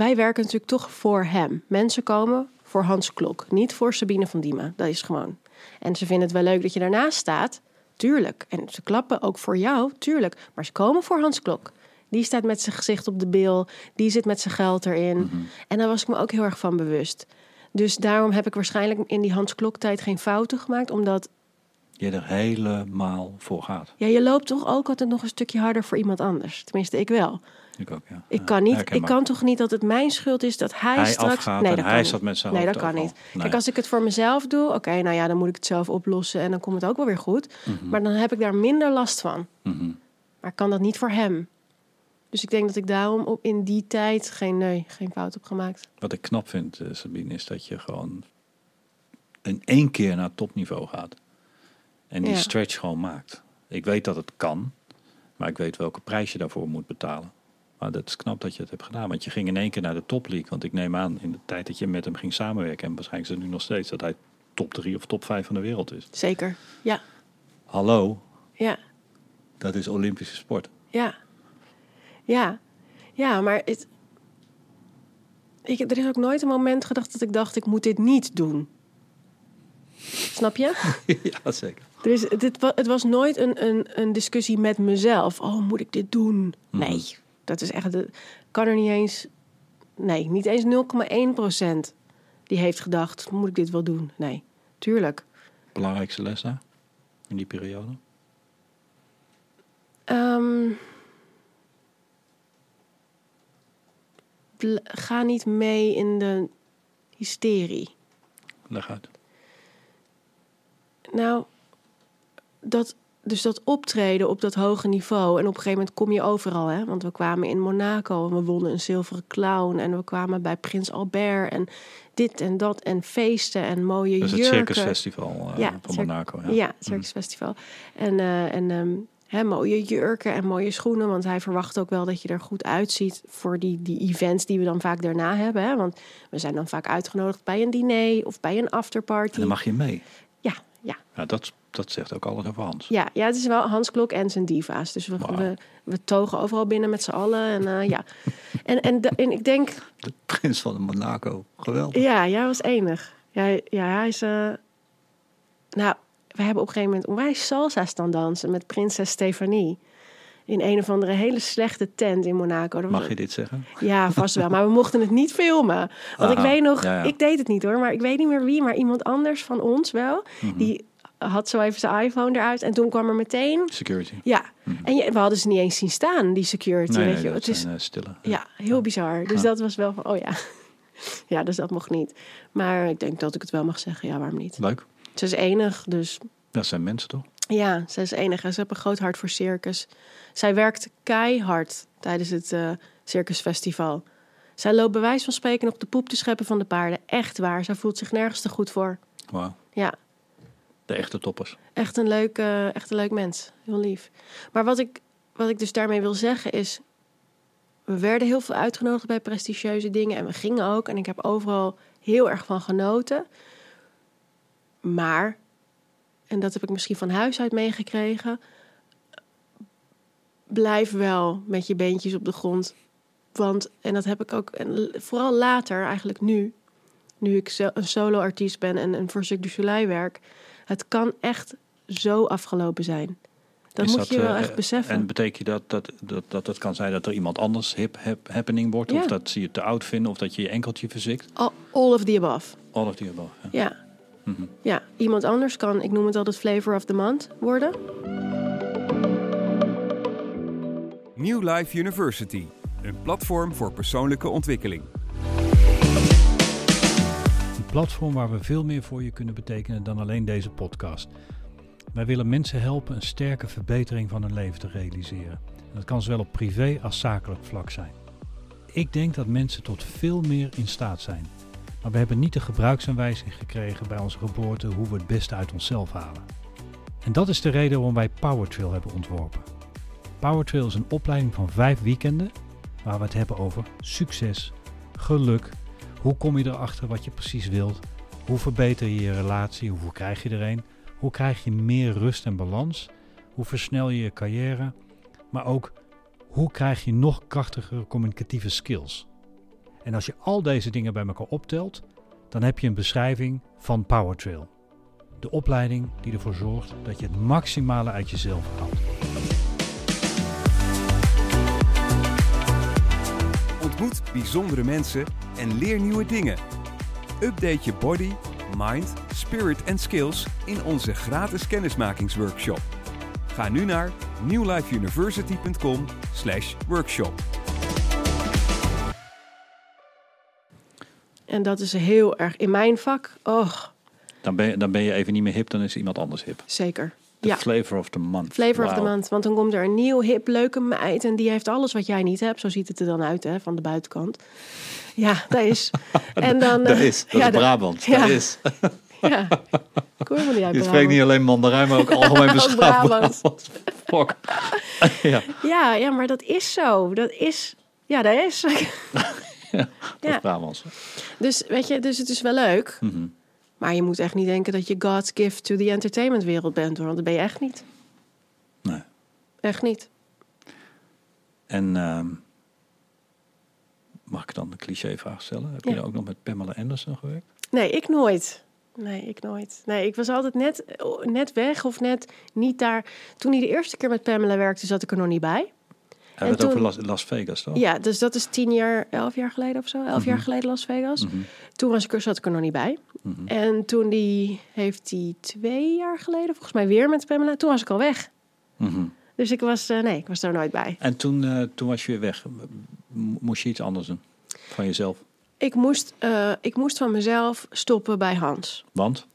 Wij werken natuurlijk toch voor hem. Mensen komen voor Hans Klok, niet voor Sabine van Diemen. Dat is gewoon. En ze vinden het wel leuk dat je daarnaast staat. Tuurlijk. En ze klappen ook voor jou, tuurlijk. Maar ze komen voor Hans Klok. Die staat met zijn gezicht op de bil. Die zit met zijn geld erin. En daar was ik me ook heel erg van bewust. Dus daarom heb ik waarschijnlijk in die Hans Klok tijd geen fouten gemaakt. Omdat Je er helemaal voor gaat. ja, je loopt toch ook altijd nog een stukje harder voor iemand anders. Tenminste, ik wel. Ik ook, ja. Ik kan niet. Ik kan toch niet dat het mijn schuld is dat hij, Hij straks. afgaat nee, dat hij kan zat niet. met zijn Nee, dat kan niet. Nee. Kijk, als ik het voor mezelf doe, oké, nou ja, dan moet ik het zelf oplossen en dan komt het ook wel weer goed. Maar dan heb ik daar minder last van. Mhm. Maar ik kan dat niet voor hem. Dus ik denk dat ik daarom op in die tijd geen, nee, geen fout heb gemaakt. Wat ik knap vind, eh, Sabine, is dat je gewoon in één keer naar topniveau gaat. En die Ja. stretch gewoon maakt. Ik weet dat het kan, maar ik weet welke prijs je daarvoor moet betalen. Maar dat is knap dat je het hebt gedaan. Want je ging in één keer naar de top league. Want ik neem aan, in de tijd dat je met hem ging samenwerken... en waarschijnlijk is het nu nog steeds... dat hij top 3 of top 5 van de wereld is. Zeker. Ja, Hallo, ja, dat is Olympische sport. ja. Ja, ja maar het, ik, er is ook nooit een moment gedacht dat ik dacht, ik moet dit niet doen. Snap je? ja, zeker. Er is, dit, het was nooit een, een, een discussie met mezelf. Oh, moet ik dit doen? Nee, dat is echt... de- kan er niet eens... Nee, niet eens 0,1 procent die heeft gedacht... moet ik dit wel doen? Nee, tuurlijk. Belangrijkste les daar? In die periode? Ehm, ga niet mee in de hysterie. Leg uit. Nou, dat, dus dat optreden op dat hoge niveau. En op een gegeven moment kom je overal, hè? Want we kwamen in Monaco en we wonnen een zilveren clown. En we kwamen bij Prins Albert en dit en dat. En feesten en mooie Dat is het jurken. Circusfestival eh, Ja, van cir- Monaco. Ja, Ja, het Circusfestival. En, eh, en ehm, hè, mooie jurken en mooie schoenen. Want hij verwacht ook wel dat je er goed uitziet voor die, die events die we dan vaak daarna hebben. Hè? Want we zijn dan vaak uitgenodigd bij een diner of bij een afterparty. En dan mag je mee. Ja, ja, Ja, dat, dat zegt ook alles over Hans. ja, ja, het is wel Hans Klok en zijn diva's. Dus we, we, we togen overal binnen met z'n allen. En, eh, ja. en, en, en ik denk, De prins van Monaco. Geweldig. ja, jij was enig. Ja, ja hij is... eh, nou, we hebben op een gegeven moment onwijs salsa staan dansen met prinses Stefanie. In een of andere hele slechte tent in Monaco. Mag je dit zeggen? Ja, vast wel. Maar we mochten het niet filmen. Want ik weet nog, ja, ja. ik deed het niet hoor, maar ik weet niet meer wie, maar iemand anders van ons wel. Mhm. Die had zo even zijn iPhone eruit en toen kwam er meteen. Security. Ja, en je, we hadden ze niet eens zien staan, die security. Mhm. Nee, weet nee, je. Het is eh, stille. ja, heel bizar. Dus Ja. dat was wel van, oh ja. Ja, dus dat mocht niet. Maar ik denk dat ik het wel mag zeggen. Ja, waarom niet? Leuk. Ze is enig, dus Dat zijn mensen toch? ja, ze is enig. En ze heeft een groot hart voor circus. Zij werkt keihard tijdens het eh, circusfestival. Zij loopt bij wijze van spreken op de poep te scheppen van de paarden. Echt waar. Zij voelt zich nergens te goed voor. Wauw. Ja, Echte toppers. echt een leuk, eh, echt een leuk mens. Heel lief. Maar wat ik, wat ik dus daarmee wil zeggen is... We werden heel veel uitgenodigd bij prestigieuze dingen. En we gingen ook. En ik heb overal heel erg van genoten. Maar, en dat heb ik misschien van huis uit meegekregen... Blijf wel met je beentjes op de grond. Want, en dat heb ik ook, en vooral later, eigenlijk nu... Nu ik een solo-artiest ben en, en voor Cirque werk... Het kan echt zo afgelopen zijn. Dat Is moet je wel eh, echt beseffen. En betekent dat dat, dat, dat het kan zijn dat er iemand anders hip, hap- happening wordt? Ja. Of dat ze je te oud vinden? Of dat je je enkeltje verzikt? All, all of the above. All of the above. Ja. Ja. Mhm. ja, iemand anders kan, ik noem het altijd flavor of the month worden. New Life University, een platform voor persoonlijke ontwikkeling. Platform waar we veel meer voor je kunnen betekenen dan alleen deze podcast. Wij willen mensen helpen een sterke verbetering van hun leven te realiseren. En dat kan zowel op privé als zakelijk vlak zijn. Ik denk dat mensen tot veel meer in staat zijn. Maar we hebben niet de gebruiksaanwijzing gekregen bij onze geboorte hoe we het beste uit onszelf halen. En dat is de reden waarom wij Powertrail hebben ontworpen. Powertrail is een opleiding van vijf weekenden waar we het hebben over succes, geluk, hoe kom je erachter wat je precies wilt? Hoe verbeter je je relatie? Hoe krijg je er een? Hoe krijg je meer rust en balans? Hoe versnel je je carrière? Maar ook hoe krijg je nog krachtigere communicatieve skills? En als je al deze dingen bij elkaar optelt, dan heb je een beschrijving van Powertrail. De opleiding die ervoor zorgt dat je het maximale uit jezelf haalt. Ontmoet bijzondere mensen en leer nieuwe dingen. Update je body, mind, spirit en skills in onze gratis kennismakingsworkshop. Ga nu naar newlifeuniversity.com slash workshop. En dat is heel erg in mijn vak. Oh, Dan ben, je, dan ben je even niet meer hip, dan is iemand anders hip. zeker. The Ja, flavor of the month. flavor of the month. Want dan komt er een nieuw, hip, leuke meid. En die heeft alles wat jij niet hebt. Zo ziet het er dan uit, hè, van de buitenkant. Ja, dat is. En dan, Dat eh, is, dat ja, is dat- Brabant. ja. Dat is. Ja, ik hoor helemaal niet uit Je spreekt niet alleen Mandarijn, maar ook algemeen beschaafd Brabant. Brabant. Fuck. ja, Ja, ja, maar dat is zo. Dat is... Ja, dat is. dat Ja. is Brabants. Dus weet je, dus het is wel leuk. Mhm. Maar je moet echt niet denken dat je God's gift to the entertainmentwereld bent, hoor. Want dat ben je echt niet. Nee. Echt niet. En ehm, mag ik dan de clichévraag stellen? Heb Ja. je ook nog met Pamela Anderson gewerkt? Nee, ik nooit. Nee, ik nooit. Nee, ik was altijd net, net weg of net niet daar. Toen hij de eerste keer met Pamela werkte, zat ik er nog niet bij. Hij het toen- over Las, Las Vegas, toch? Ja, dus dat is tien jaar, elf jaar geleden of zo. Elf jaar Mhm. geleden Las Vegas. Mhm. Toen was ik er, zat ik er nog niet bij. Mhm. En toen die, heeft hij twee jaar geleden, volgens mij weer met Pamela. Toen was ik al weg. Dus ik was, eh, nee, ik was daar nooit bij. En toen, eh, toen was je weer weg. Moest je iets anders doen van jezelf? Ik moest, eh, ik moest van mezelf stoppen bij Hans. Want?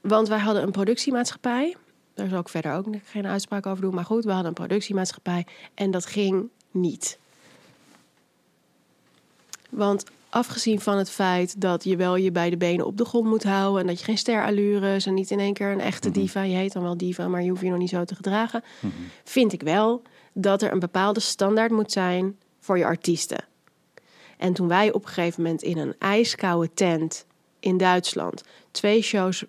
Want wij hadden een productiemaatschappij. Daar zal ik verder ook geen uitspraak over doen. Maar goed, we hadden een productiemaatschappij. En dat ging niet. Want afgezien van het feit dat je wel je beide benen op de grond moet houden. En dat je geen sterallures en niet in één keer een echte Mhm. diva. Je heet dan wel diva, maar je hoeft je nog niet zo te gedragen. Mhm. Vind ik wel dat er een bepaalde standaard moet zijn voor je artiesten. En toen wij op een gegeven moment in een ijskoude tent in Duitsland twee shows,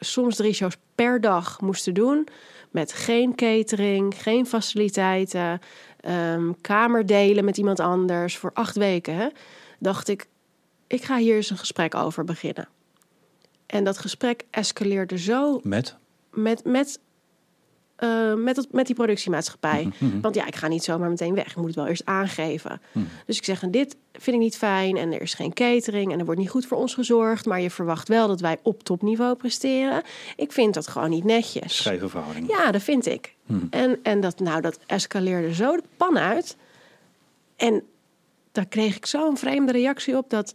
soms drie shows per dag moesten doen. Met geen catering, geen faciliteiten, ehm, kamer delen met iemand anders voor acht weken. Hè, dacht ik, ik ga hier eens een gesprek over beginnen. En dat gesprek escaleerde zo Met? met, met eh, met, het, met die productiemaatschappij. Mhm, Want ja, ik ga niet zomaar meteen weg. Ik moet het wel eerst aangeven. mhm. Dus ik zeg, en dit vind ik niet fijn. En er is geen catering. En er wordt niet goed voor ons gezorgd. Maar je verwacht wel dat wij op topniveau presteren. Ik vind dat gewoon niet netjes. Scheve verhouding. Ja, dat vind ik. Mhm. En, en dat, nou, dat escaleerde zo de pan uit. En daar kreeg ik zo'n vreemde reactie op dat.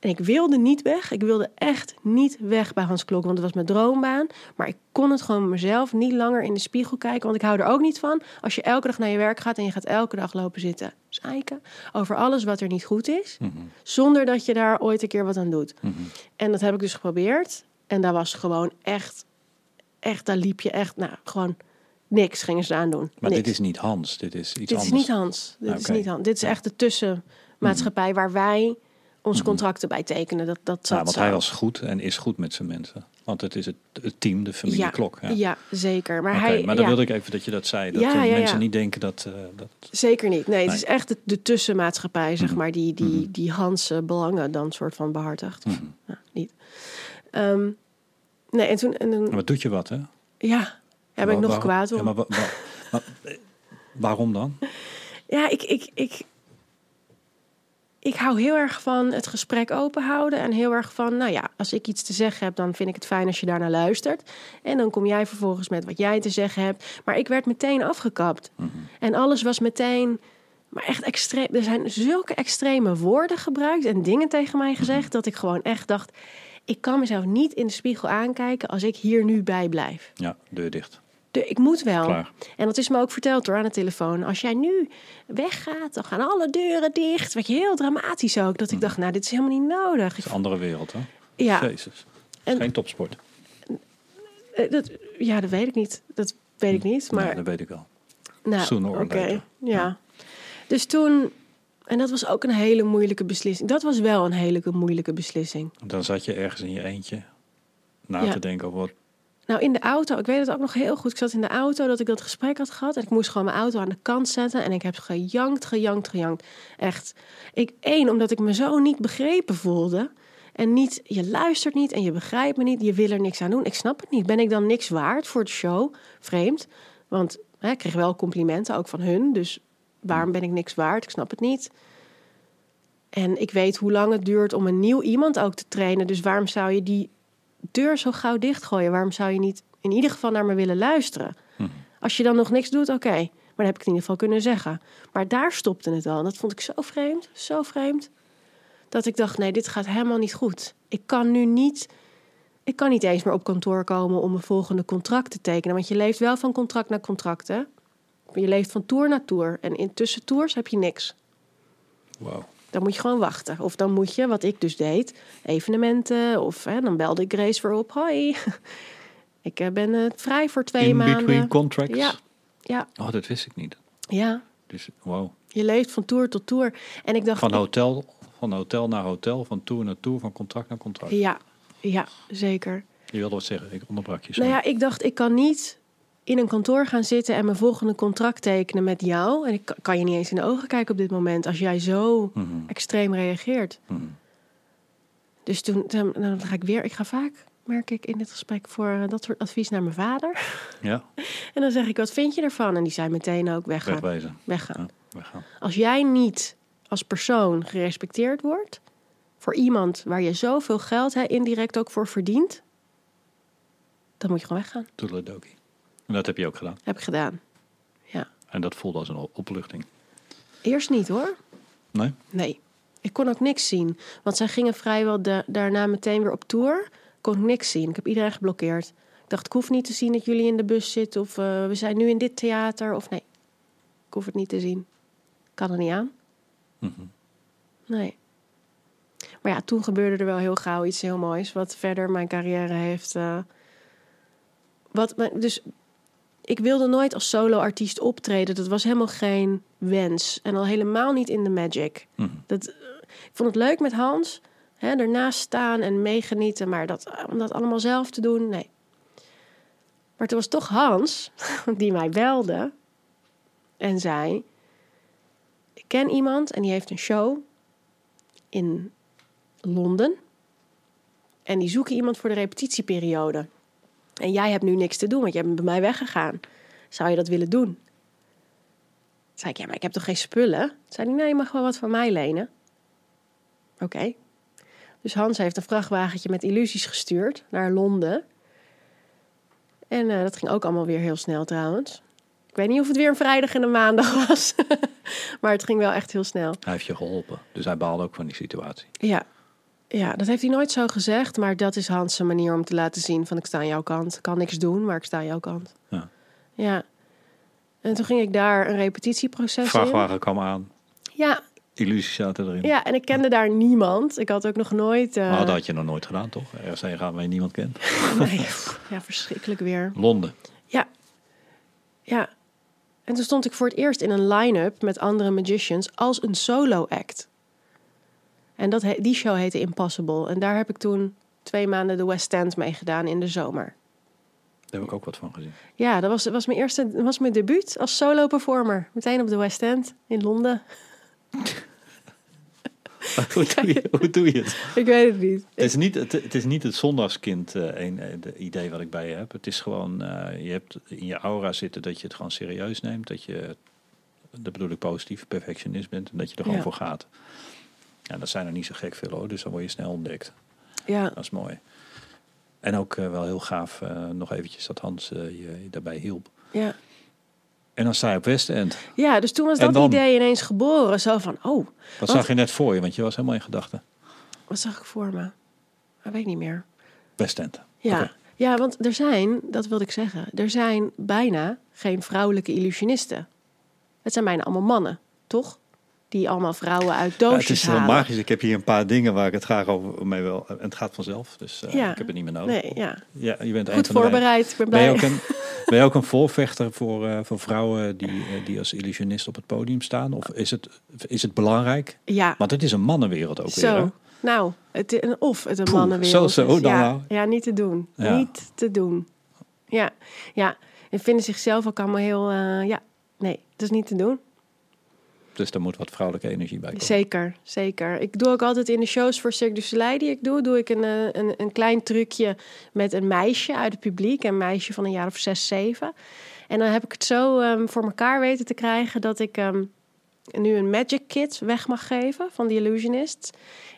En ik wilde niet weg. Ik wilde echt niet weg bij Hans Klok, want het was mijn droombaan. Maar ik kon het gewoon mezelf niet langer in de spiegel kijken. Want ik hou er ook niet van als je elke dag naar je werk gaat en je gaat elke dag lopen zitten zeiken over alles wat er niet goed is. Mhm, Zonder dat je daar ooit een keer wat aan doet. mhm. En dat heb ik dus geprobeerd. En daar was gewoon echt, echt, daar liep je echt, nou, gewoon niks gingen ze aan doen. Maar Niks. dit is niet Hans, dit is iets Dit is anders. niet Hans. Dit is niet Hans. Dit is echt de tussenmaatschappij waar wij onze contracten bij tekenen. Dat, dat Mhm. Ja, want zo. hij was goed en is goed met zijn mensen. Want het is het, het team, de familie ja, Klok. Ja. ja. zeker. Maar Oké, hij, maar dan ja, wilde ik even dat je dat zei. Dat Ja, ja, mensen niet denken dat... eh, dat Zeker niet. Nee, het Nee. is echt de, de tussenmaatschappij, zeg Mhm. maar, die, die, Mhm. die Hans eh, belangen dan soort van behartigt. Mhm. Nou, niet. Ehm, nee, en toen, en dan, Maar doet je wat, hè? ja, daar ben ik nog Waar- kwaad om. Ja, maar wa- wa- wa- waarom dan? Ja, ik, ik, ik, ik hou heel erg van het gesprek open houden. En heel erg van, nou ja, als ik iets te zeggen heb, dan vind ik het fijn als je daarnaar luistert. En dan kom jij vervolgens met wat jij te zeggen hebt. Maar ik werd meteen afgekapt. Mhm. En alles was meteen. Maar echt extreem. Er zijn zulke extreme woorden gebruikt en dingen tegen mij gezegd. dat ik gewoon echt dacht. Ik kan mezelf niet in de spiegel aankijken als ik hier nu bij blijf. Ja, deur dicht. De, ik moet wel. Klaar. En dat is me ook verteld hoor aan de telefoon. Als jij nu weggaat, dan gaan alle deuren dicht. Weet je, heel dramatisch ook. Dat ik dacht, nou, dit is helemaal niet nodig. Het is een andere wereld, hè? ja, Jezus. En- geen topsport. eh, dat, ja, dat weet ik niet. Dat weet ik niet. Maar Nee, dat weet ik wel. Nou, Sooner or oké, later. Ja. Dus toen, en dat was ook een hele moeilijke beslissing. Dat was wel een hele moeilijke beslissing. Dan zat je ergens in je eentje na Ja. te denken over wat... Nou, in de auto, ik weet het ook nog heel goed. Ik zat in de auto dat ik dat gesprek had gehad. En ik moest gewoon mijn auto aan de kant zetten. En ik heb gejankt, gejankt, gejankt. Echt. Ik, één, omdat ik me zo niet begrepen voelde. En niet, je luistert niet en je begrijpt me niet. Je wil er niks aan doen. Ik snap het niet. Ben ik dan niks waard voor de show? Vreemd. Want hè, ik kreeg wel complimenten, ook van hun. Dus waarom ben ik niks waard? Ik snap het niet. En ik weet hoe lang het duurt om een nieuw iemand ook te trainen. Dus waarom zou je die deur zo gauw dichtgooien? Waarom zou je niet in ieder geval naar me willen luisteren? Mhm. Als je dan nog niks doet, oké. Maar dan heb ik het in ieder geval kunnen zeggen. Maar daar stopte het al. Dat vond ik zo vreemd, zo vreemd. Dat ik dacht, nee, dit gaat helemaal niet goed. Ik kan nu niet... Ik kan niet eens meer op kantoor komen om een volgende contract te tekenen. Want je leeft wel van contract naar contract, hè? Je leeft van tour naar tour. En in tussen tours heb je niks. Wow. Dan moet je gewoon wachten. Of dan moet je, wat ik dus deed, evenementen. Of hè, dan belde ik Grace weer op. Hoi, ik eh, ben eh, vrij voor twee In maanden. between contracts? Ja, ja, Oh, dat wist ik niet. ja. Dus, wow. Je leeft van tour tot tour. En ik dacht... Van hotel, van hotel naar hotel, van tour naar tour, van contract naar contract. Ja, ja, zeker. Je wilde wat zeggen, ik onderbrak je. Nou sorry. ja, ik dacht, ik kan niet in een kantoor gaan zitten en mijn volgende contract tekenen met jou. En ik kan- je niet eens in de ogen kijken op dit moment als jij zo Mhm, extreem reageert. mhm. Dus toen, toen dan ga ik weer, ik ga vaak, merk ik in dit gesprek, voor eh, dat soort advies naar mijn vader. Ja, En dan zeg ik, wat vind je ervan? En die zei meteen ook, weggaan. weggaan. Ja, weggaan. Als jij niet als persoon gerespecteerd wordt voor iemand waar je zoveel geld hè, indirect ook voor verdient, dan moet je gewoon weggaan. Toedeledokie. En dat heb je ook gedaan. Heb ik gedaan. Ja. En dat voelde als een op- opluchting. Eerst niet hoor. Nee? Nee. Ik kon ook niks zien. Want zij gingen vrijwel de, daarna meteen weer op tour. Kon ik niks zien. Ik heb iedereen geblokkeerd. Ik dacht, ik hoef niet te zien dat jullie in de bus zitten. Of eh, we zijn nu in dit theater. Of nee, ik hoef het niet te zien. Kan er niet aan. Mhm. Nee. Maar ja, toen gebeurde er wel heel gauw iets heel moois. Wat verder mijn carrière heeft. eh, wat, dus ik wilde nooit als solo-artiest optreden. Dat was helemaal geen wens. En al helemaal niet in de Magic. Mhm. Dat, eh, ik vond het leuk met Hans. Hè, ernaast staan en meegenieten. Maar dat, om dat allemaal zelf te doen, nee. Maar toen was toch Hans die mij belde. En zei... Ik ken iemand en die heeft een show in Londen. En die zoeken iemand voor de repetitieperiode. En jij hebt nu niks te doen, want jij bent bij mij weggegaan. Zou je dat willen doen? Toen zei ik, ja, maar ik heb toch geen spullen? Toen zei hij, nee, je mag wel wat van mij lenen. Oké. Dus Hans heeft een vrachtwagentje met illusies gestuurd naar Londen. En eh, dat ging ook allemaal weer heel snel trouwens. Ik weet niet of het weer een vrijdag en een maandag was. maar het ging wel echt heel snel. Hij heeft je geholpen. Dus hij baalde ook van die situatie. Ja. Ja, dat heeft hij nooit zo gezegd. Maar dat is Hans' manier om te laten zien van ik sta aan jouw kant. Ik kan niks doen, maar ik sta aan jouw kant. Ja. Ja. En toen ging ik daar een repetitieproces in. Vrachtwagen kwam aan. Ja, Illusies zaten erin. ja, en ik kende daar niemand. Ik had ook nog nooit... Maar dat had je nog nooit gedaan, toch? Ergens heen gaan waar je niemand kent. nee, ja, verschrikkelijk weer. Londen. Ja. Ja. En toen stond ik voor het eerst in een line-up met andere magicians als een solo act. En dat, die show heette Impossible. En daar heb ik toen twee maanden de West End mee gedaan in de zomer. Daar heb ik ook wat van gezien. Ja, dat was, was mijn eerste, dat was mijn debuut als solo performer. Meteen op de West End in Londen. hoe, doe je, hoe doe je het? Ik weet het niet. Het is niet het, het, is niet het zondagskind eh, een, eh, de idee wat ik bij je heb. Het is gewoon, eh, je hebt in je aura zitten dat je het gewoon serieus neemt. Dat je, dat bedoel ik positief, perfectionist bent. En dat je er gewoon Ja. voor gaat. Ja, dat zijn er niet zo gek veel hoor. Dus dan word je snel ontdekt. Ja, Dat is mooi. En ook eh, wel heel gaaf eh, nog eventjes dat Hans eh, je, je daarbij hielp. ja. En dan sta je op Westend. ja, dus toen was dat dan? idee ineens geboren. Zo van, oh, Wat zag je net voor je? Want je was helemaal in gedachten. wat zag ik voor me? Dat weet ik niet meer. Westend. Ja. Ja, want er zijn, dat wilde ik zeggen, er zijn bijna geen vrouwelijke illusionisten. Het zijn bijna allemaal mannen, toch? Die allemaal vrouwen uit Ja, doosjes het is heel halen. magisch. Ik heb hier een paar dingen waar ik het graag over mee wil. En het gaat vanzelf. Dus eh, Ja. ik heb het niet meer nodig. Nee, ja. Ja, je bent Goed voorbereid, ik ben Ben je, ook een, ben je ook een voorvechter voor, eh, voor vrouwen die, eh, die als illusionist op het podium staan? Of is het, is het belangrijk? Ja, Want het is een mannenwereld ook weer. hè? zo. Nou, het, is- of het een Poeh, mannenwereld zo, zo, is. dan ja, nou. ja, niet te doen. Ja. Niet te doen. Ja, ja. En vinden zichzelf ook allemaal heel... eh, ja, nee, dat is niet te doen. Dus daar moet wat vrouwelijke energie bij komen. Zeker, zeker. Ik doe ook altijd in de shows voor Cirque du Soleil die ik doe, doe ik een, eh, een, een klein trucje met een meisje uit het publiek, een meisje van een jaar of zes, zeven. En dan heb ik het zo ehm, voor elkaar weten te krijgen dat ik ehm, nu een magic kit weg mag geven van The Illusionists.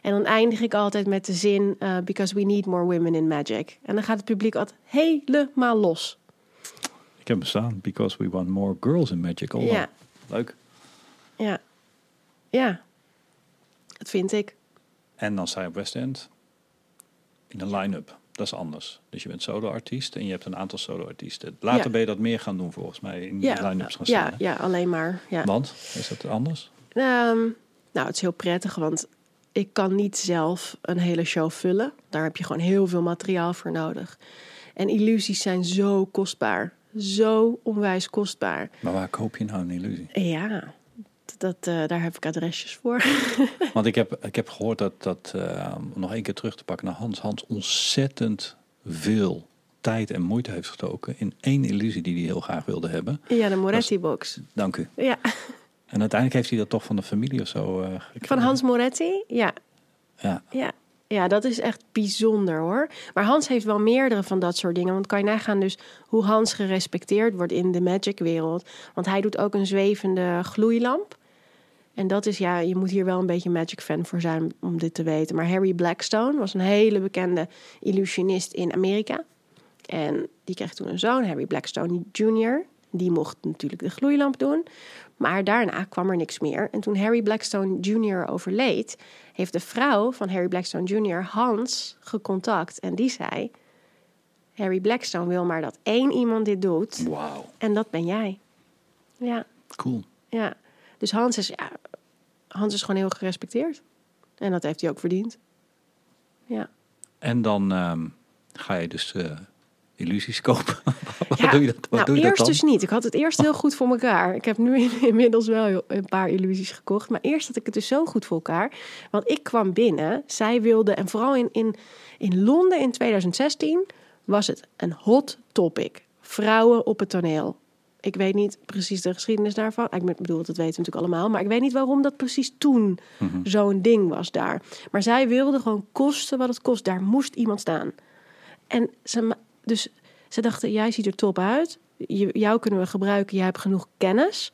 En dan eindig ik altijd met de zin, eh, because we need more women in magic. En dan gaat het publiek altijd helemaal los. Ik heb hem staan. Because we want more girls in magic. Oh, Ja. Leuk. Ja, ja, dat vind ik. En dan sta je op West End in een line-up. Dat is anders. Dus je bent solo-artiest en je hebt een aantal solo-artiesten. Later Ja. ben je dat meer gaan doen volgens mij. In die Ja, line-ups gaan staan. ja, ja, alleen maar. Ja. Want, is dat anders? Ehm, nou, het is heel prettig, want ik kan niet zelf een hele show vullen. Daar heb je gewoon heel veel materiaal voor nodig. En illusies zijn zo kostbaar. Zo onwijs kostbaar. Maar waar koop je nou een illusie? Ja, dat, eh, daar heb ik adresjes voor. Want ik heb, ik heb gehoord dat, dat eh, om nog één keer terug te pakken naar Hans. Hans ontzettend veel tijd en moeite heeft gestoken in één illusie die hij heel graag wilde hebben. ja, de Moretti-box. Dank u. Ja, En uiteindelijk heeft hij dat toch van de familie of zo eh, gekregen. van Hans Moretti? Ja, Ja, Ja. ja, dat is echt bijzonder hoor. Maar Hans heeft wel meerdere van dat soort dingen. Want kan je nagaan dus hoe Hans gerespecteerd wordt in de magic-wereld. Want hij doet ook een zwevende gloeilamp. En dat is, ja, je moet hier wel een beetje magic-fan voor zijn om dit te weten. Maar Harry Blackstone was een hele bekende illusionist in Amerika. En die kreeg toen een zoon, Harry Blackstone Jr. Die mocht natuurlijk de gloeilamp doen. Maar daarna kwam er niks meer. En toen Harry Blackstone Jr. overleed, heeft de vrouw van Harry Blackstone Jr. Hans gecontact. En die zei: Harry Blackstone wil maar dat één iemand dit doet. wauw. En dat ben jij. Ja, Cool. ja. Dus Hans is, ja, Hans is gewoon heel gerespecteerd. En dat heeft hij ook verdiend. Ja. En dan ehm, ga je dus eh, illusies kopen. Ja, doe je dat, waar nou, doe je dat eerst dan? dus niet. Ik had het eerst heel goed voor elkaar. Ik heb nu in- inmiddels wel een paar illusies gekocht. Maar eerst had ik het dus zo goed voor elkaar. Want ik kwam binnen. Zij wilde, en vooral in, in, in Londen in 2016 was het een hot topic. Vrouwen op het toneel. Ik weet niet precies de geschiedenis daarvan. Ik bedoel, dat weten we natuurlijk allemaal. Maar ik weet niet waarom dat precies toen Mhm. zo'n ding was daar. Maar zij wilde gewoon kosten wat het kost. Daar moest iemand staan. En ze, dus Ze dachten, jij ziet er top uit. Jou kunnen we gebruiken, jij hebt genoeg kennis.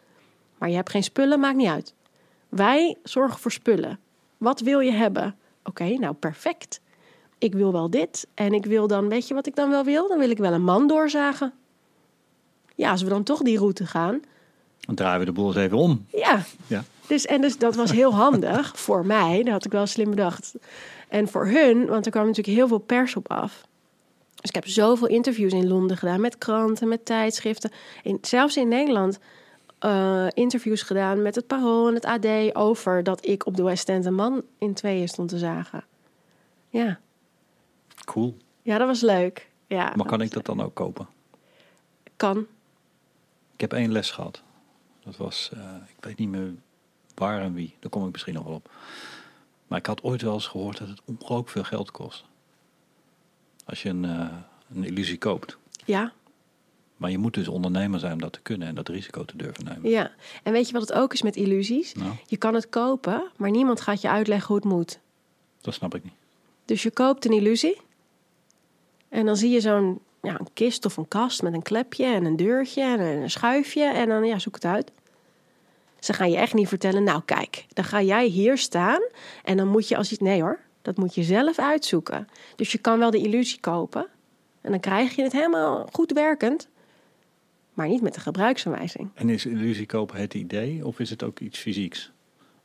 Maar je hebt geen spullen, maakt niet uit. Wij zorgen voor spullen. Wat wil je hebben? Oké, nou perfect. Ik wil wel dit. En ik wil dan, weet je wat ik dan wel wil? Dan wil ik wel een man doorzagen. Ja, als we dan toch die route gaan. Dan draaien we de boel eens even om. Ja, Ja. dus, en dus dat was heel handig voor mij. Dat had ik wel slim bedacht. En voor hun, want er kwam natuurlijk heel veel pers op af. Dus ik heb zoveel interviews in Londen gedaan met kranten, met tijdschriften. Zelfs in Nederland eh, interviews gedaan met het Parool en het AD over dat ik op de West End een man in tweeën stond te zagen. Ja, Cool. ja dat was leuk. Ja, Maar kan ik dat dan ook kopen? Kan. Ik heb één les gehad. Dat was, eh, ik weet niet meer waar en wie. Daar kom ik misschien nog wel op. Maar ik had ooit wel eens gehoord dat het ongelooflijk veel geld kost. Als je een, eh, een illusie koopt. Ja, Maar je moet dus ondernemer zijn om dat te kunnen en dat risico te durven nemen. ja. En weet je wat het ook is met illusies? Nou, Je kan het kopen, maar niemand gaat je uitleggen hoe het moet. dat snap ik niet. Dus je koopt een illusie. En dan zie je zo'n ja, een kist of een kast met een klepje en een deurtje en een schuifje. En dan ja, zoek het uit. Ze gaan je echt niet vertellen, nou kijk, dan ga jij hier staan. En dan moet je als je... Nee hoor, dat moet je zelf uitzoeken. Dus je kan wel de illusie kopen. En dan krijg je het helemaal goed werkend. Maar niet met de gebruiksaanwijzing. En is illusie kopen het idee of is het ook iets fysieks?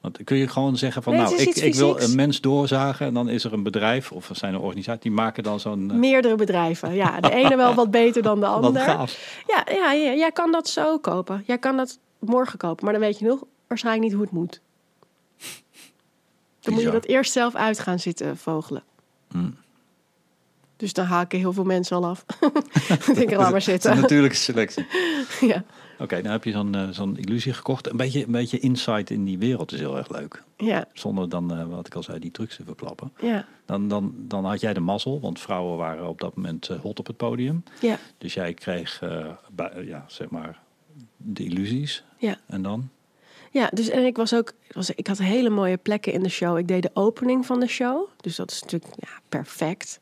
Want kun je gewoon zeggen van Nee, nou, ik, ik wil een mens doorzagen en dan is er een bedrijf of er zijn er organisaties die maken dan zo'n... eh, Meerdere bedrijven. Ja, de ene wel wat beter dan de ander. gaaf. Ja, ja, ja, jij kan dat zo kopen. Jij kan dat morgen kopen, maar dan weet je nog waarschijnlijk niet hoe het moet. Dan moet je dat eerst zelf uit gaan zitten vogelen. Hmm. Dus dan haken heel veel mensen al af. dan denk ik, laat maar zitten. een natuurlijke selectie. ja. Oké, dan heb je zo'n eh, zo'n illusie gekocht. Een beetje, een beetje insight in die wereld is heel erg leuk. Ja, Zonder dan, eh, wat ik al zei, die trucs te verklappen. ja, Dan, dan, dan had jij de mazzel, want vrouwen waren op dat moment eh, hot op het podium. ja, Dus jij kreeg, bij- ja, zeg maar, de illusies. ja. En dan? Ja, dus en ik was ook, was, ik had hele mooie plekken in de show. Ik deed de opening van de show, dus dat is natuurlijk ja, perfect.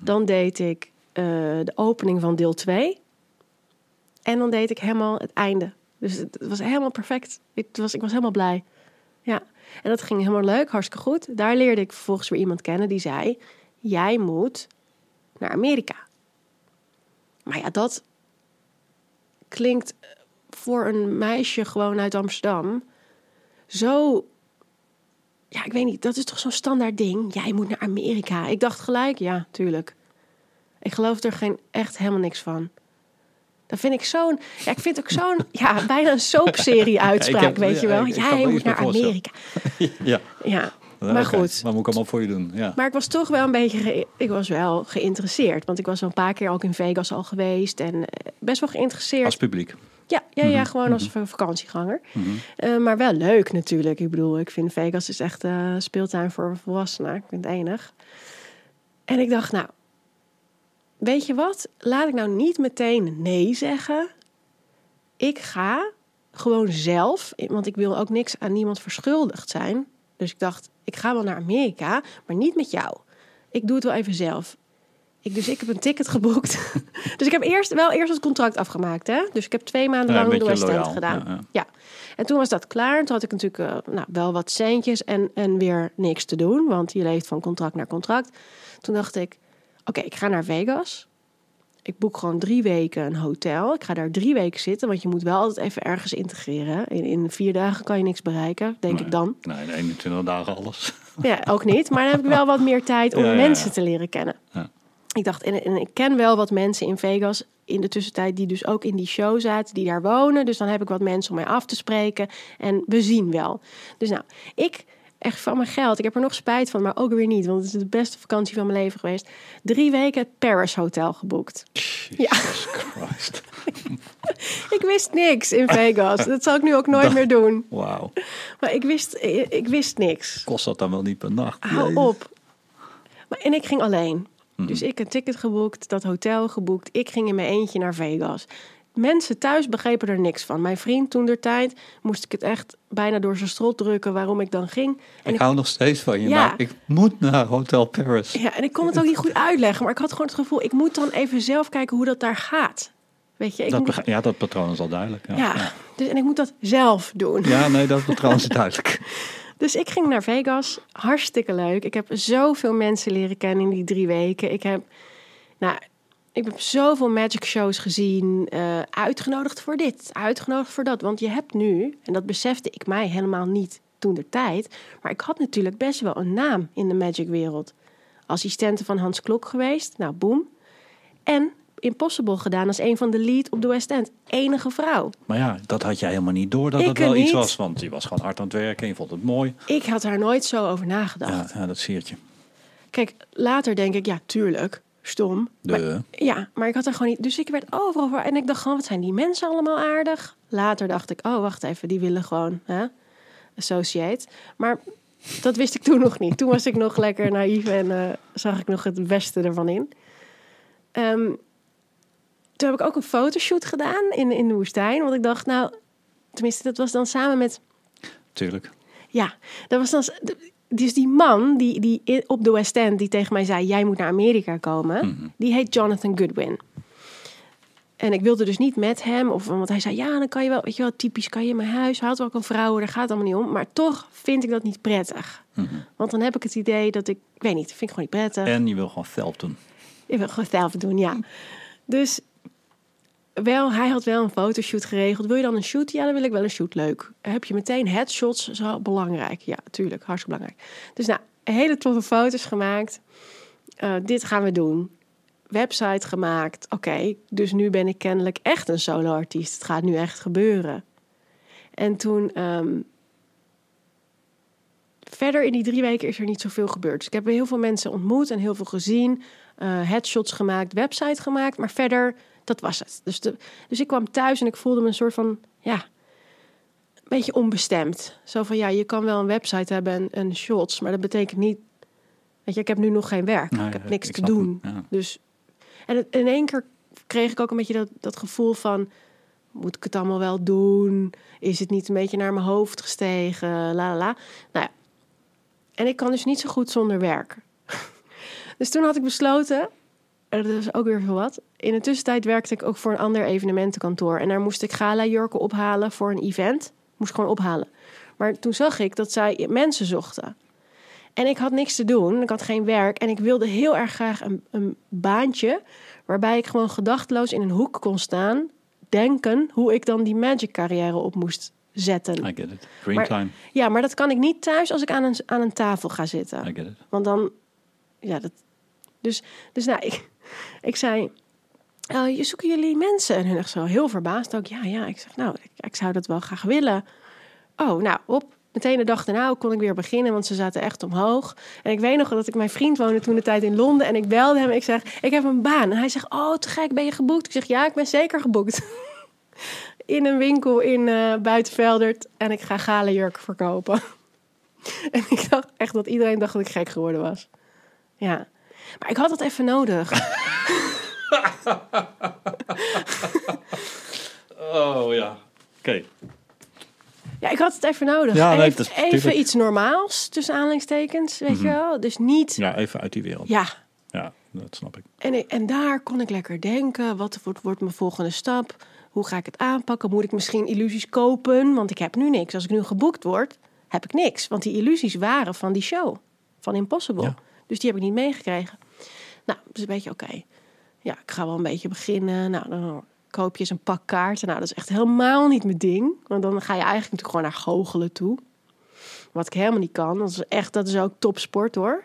Dan deed ik de opening van deel 2. En dan deed ik helemaal het einde. Dus het, het was helemaal perfect. Ik was, ik was helemaal blij. Ja, en dat ging helemaal leuk, hartstikke goed. Daar leerde ik vervolgens weer iemand kennen die zei: Jij moet naar Amerika. Maar ja, dat klinkt voor een meisje gewoon uit Amsterdam zo. Ja, ik weet niet, dat is toch zo'n standaard ding? Jij moet naar Amerika. Ik dacht gelijk, ja, tuurlijk. Ik geloof er geen echt helemaal niks van. Dat vind ik zo'n. Ja, ik vind ook zo'n. Ja, bijna een soapserie uitspraak, heb- weet je wel. ik- ik kan Jij moet naar. Amerika. Ja. Ja, maar goed. Wat moet ik allemaal voor je doen? Ja. Maar ik was toch wel een beetje. ik was wel geïnteresseerd. Want ik was al een paar keer ook in Vegas al geweest. En eh, best wel geïnteresseerd. Als publiek. Ja, ja, ja Mhm, gewoon als va- vakantieganger. Eh, maar wel leuk natuurlijk. Ik bedoel, ik vind Vegas is echt eh speeltuin voor volwassenen. Ik vind het enig. En ik dacht, nou, weet je wat? Laat ik nou niet meteen nee zeggen. Ik ga gewoon zelf, want ik wil ook niks aan niemand verschuldigd zijn. Dus ik dacht, ik ga wel naar Amerika, maar niet met jou. Ik doe het wel even zelf. Ik, dus ik heb een ticket geboekt. dus ik heb eerst wel eerst het contract afgemaakt. Hè? Dus ik heb twee maanden Ja, lang de West End gedaan. Ja, Ja, ja. En toen was dat klaar. Toen had ik natuurlijk eh, nou, wel wat centjes en, en weer niks te doen. Want je leeft van contract naar contract. Toen dacht ik, oké, ik ga naar Vegas. Ik boek gewoon drie weken een hotel. Ik ga daar drie weken zitten. Want je moet wel altijd even ergens integreren. In, in vier dagen kan je niks bereiken, denk Nee. ik dan. Nee, in 21 dagen alles. Ja, ook niet. Maar dan heb ik wel wat meer tijd om Ja, ja, mensen ja. te leren kennen. Ja. Ik dacht, en, en ik ken wel wat mensen in Vegas in de tussentijd die dus ook in die show zaten, die daar wonen. Dus dan heb ik wat mensen om mij af te spreken. En we zien wel. Dus nou, ik echt van mijn geld. Ik heb er nog spijt van, maar ook weer niet. Want het is de beste vakantie van mijn leven geweest. Drie weken het Paris Hotel geboekt. Jesus Christ. Ik wist niks in Vegas. Dat zal ik nu ook nooit meer doen. Wauw. Maar ik wist, ik, ik wist niks. Kost dat dan wel niet per nacht? Hou Jezus. op. Maar, en ik ging alleen. Dus ik een ticket geboekt, dat hotel geboekt. Ik ging in mijn eentje naar Vegas. Mensen thuis begrepen er niks van. Mijn vriend toen der tijd moest ik het echt bijna door zijn strot drukken waarom ik dan ging. En ik, hou nog steeds van je, Ja. maar ik moet naar Hotel Paris. Ja, en ik kon het ook niet goed uitleggen, maar ik had gewoon het gevoel, ik moet dan even zelf kijken hoe dat daar gaat. Weet je, ik Dat moet, beg- ja, dat patroon is al duidelijk. Ja, ja, ja. Dus, en ik moet dat zelf doen. Ja, nee, dat patroon is duidelijk. Dus ik ging naar Vegas, hartstikke leuk. Ik heb zoveel mensen leren kennen in die drie weken. Ik heb, nou, ik heb zoveel magic shows gezien, eh, uitgenodigd voor dit, uitgenodigd voor dat. Want je hebt nu, en dat besefte ik mij helemaal niet toen de tijd, maar ik had natuurlijk best wel een naam in de magic wereld. Assistente van Hans Klok geweest, nou boem. En Impossible gedaan als een van de lead op de West End. Enige vrouw. Maar ja, dat had jij helemaal niet door dat Ik het wel iets was. Want je was gewoon hard aan het werken en je vond het mooi. Ik had daar nooit zo over nagedacht. Ja, ja dat siert je. Kijk, later denk ik, ja, tuurlijk, stom. Maar, ja, maar ik had er gewoon niet. Dus ik werd overal voor. En ik dacht gewoon, wat zijn die mensen allemaal aardig? Later dacht ik, oh, wacht even, die willen gewoon hè, associate. Maar dat wist ik toen nog niet. Toen was ik nog lekker naïef en eh, zag ik nog het beste ervan in. Ehm, toen heb ik ook een fotoshoot gedaan in, in de woestijn. Want ik dacht, nou, tenminste, dat was dan samen met tuurlijk. ja, dat was dan. Dus die man die, die op de West End die tegen mij zei: Jij moet naar Amerika komen, die heet Jonathan Goodwin. En ik wilde dus niet met hem, of, want hij zei: Ja, dan kan je wel, weet je wel, typisch kan je in mijn huis, had ook een vrouw, daar gaat het allemaal niet om. Maar toch vind ik dat niet prettig. Want dan heb ik het idee dat ik, ik weet niet, vind ik gewoon niet prettig. En je wil gewoon zelf doen. Ik wil gewoon zelf doen, ja. Dus wel, hij had wel een fotoshoot geregeld. Wil je dan een shoot? Ja, dan wil ik wel een shoot. Leuk. Heb je meteen headshots? Zo belangrijk. Ja, tuurlijk. Hartstikke belangrijk. Dus nou, hele toffe foto's gemaakt. Eh, dit gaan we doen. Website gemaakt. Oké, dus nu ben ik kennelijk echt een solo-artiest. Het gaat nu echt gebeuren. En toen... ehm, verder in die drie weken is er niet zoveel gebeurd. Dus ik heb heel veel mensen ontmoet en heel veel gezien. eh, headshots gemaakt, website gemaakt. Maar verder, dat was het. Dus, de, dus ik kwam thuis en ik voelde me een soort van, ja, een beetje onbestemd. Zo van, ja, je kan wel een website hebben en, en shots, maar dat betekent niet... Weet je, ik heb nu nog geen werk. Nee, ik heb ik niks te doen. ja. Dus, en het- in één keer kreeg ik ook een beetje dat, dat gevoel van... Moet ik het allemaal wel doen? Is het niet een beetje naar mijn hoofd gestegen? La la la. Nou ja. En ik kan dus niet zo goed zonder werk. dus toen had ik besloten, en dat is ook weer veel wat. In de tussentijd werkte ik ook voor een ander evenementenkantoor. En daar moest ik gala-jurken ophalen voor een event. Moest gewoon ophalen. Maar toen zag ik dat zij mensen zochten. En ik had niks te doen. Ik had geen werk. En ik wilde heel erg graag een, een baantje. Waarbij ik gewoon gedachteloos in een hoek kon staan. Denken hoe ik dan die magic carrière op moest zetten. I get it. Maar- time. Ja, maar dat kan ik niet thuis als ik aan een, aan een tafel ga zitten. I get it. Want dan, ja, dat. Dus, dus nou, ik, ik zei, oh, je zoeken jullie mensen? En hun echt zo heel verbaasd ook, ja, ja. Ik zeg, nou, ik, zou dat wel graag willen. Oh, nou, op. Meteen de dag daarna kon ik weer beginnen, want ze zaten echt omhoog. En ik weet nog dat ik mijn vriend woonde toen de tijd in Londen. En ik belde hem. Ik zeg, ik heb een baan. En hij zegt, oh, te gek, ben je geboekt? Ik zeg, ja, ik ben zeker geboekt. in een winkel in eh Buitenveldert. En ik ga gala jurken verkopen. en ik dacht echt dat iedereen dacht dat ik gek geworden was. Ja. Maar ik had dat even nodig. Oh ja. Oké. Ja, ik had het even nodig. Ja, nee, even even iets normaals, tussen aanhalingstekens, weet Mhm. je wel. Dus niet... Ja, even uit die wereld. Ja, Ja, dat snap ik. en, ik- en daar kon ik lekker denken. Wat wordt, wordt mijn volgende stap? Hoe ga ik het aanpakken? Moet ik misschien illusies kopen? Want ik heb nu niks. Als ik nu geboekt word, heb ik niks. Want die illusies waren van die show. Van Impossible. Ja. Dus die heb ik niet meegekregen. Nou, dus een beetje oké. Ja, ik ga wel een beetje beginnen. Nou, dan koop je eens een pak kaarten. Nou, dat is echt helemaal niet mijn ding. Want dan ga je eigenlijk natuurlijk gewoon naar goochelen toe. Wat ik helemaal niet kan. Dat is echt, dat is ook topsport hoor.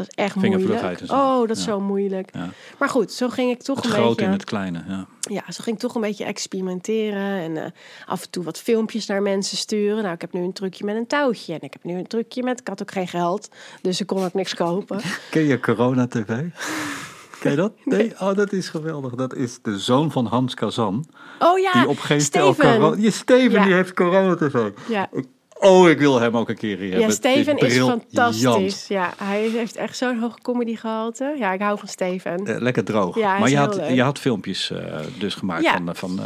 Dat is echt moeilijk. Oh, dat is Ja. zo moeilijk. Ja. Maar goed, zo ging ik toch Het een grote beetje... in het kleine. Ja. Ja, zo ging ik toch een beetje experimenteren. En eh, af en toe wat filmpjes naar mensen sturen. Nou, ik heb nu een trucje met een touwtje. En ik heb nu een trucje met... Ik had ook geen geld, dus ik kon ook niks kopen. Ken je Corona TV? Ken je dat? Nee. Oh, dat is geweldig. Dat is de zoon van Hans Kazan. Oh ja, die op geen Steven. corona... Je Steven, die heeft Corona TV. Ja. Ik, Oh, ik wil hem ook een keer hier Ja, hebben. Steven is fantastisch. Ja, hij heeft echt zo'n hoge comedy gehalte. Ja, ik hou van Steven. Eh, lekker droog. Ja, maar je had, leuk. je had filmpjes eh, dus gemaakt Ja. van... eh, van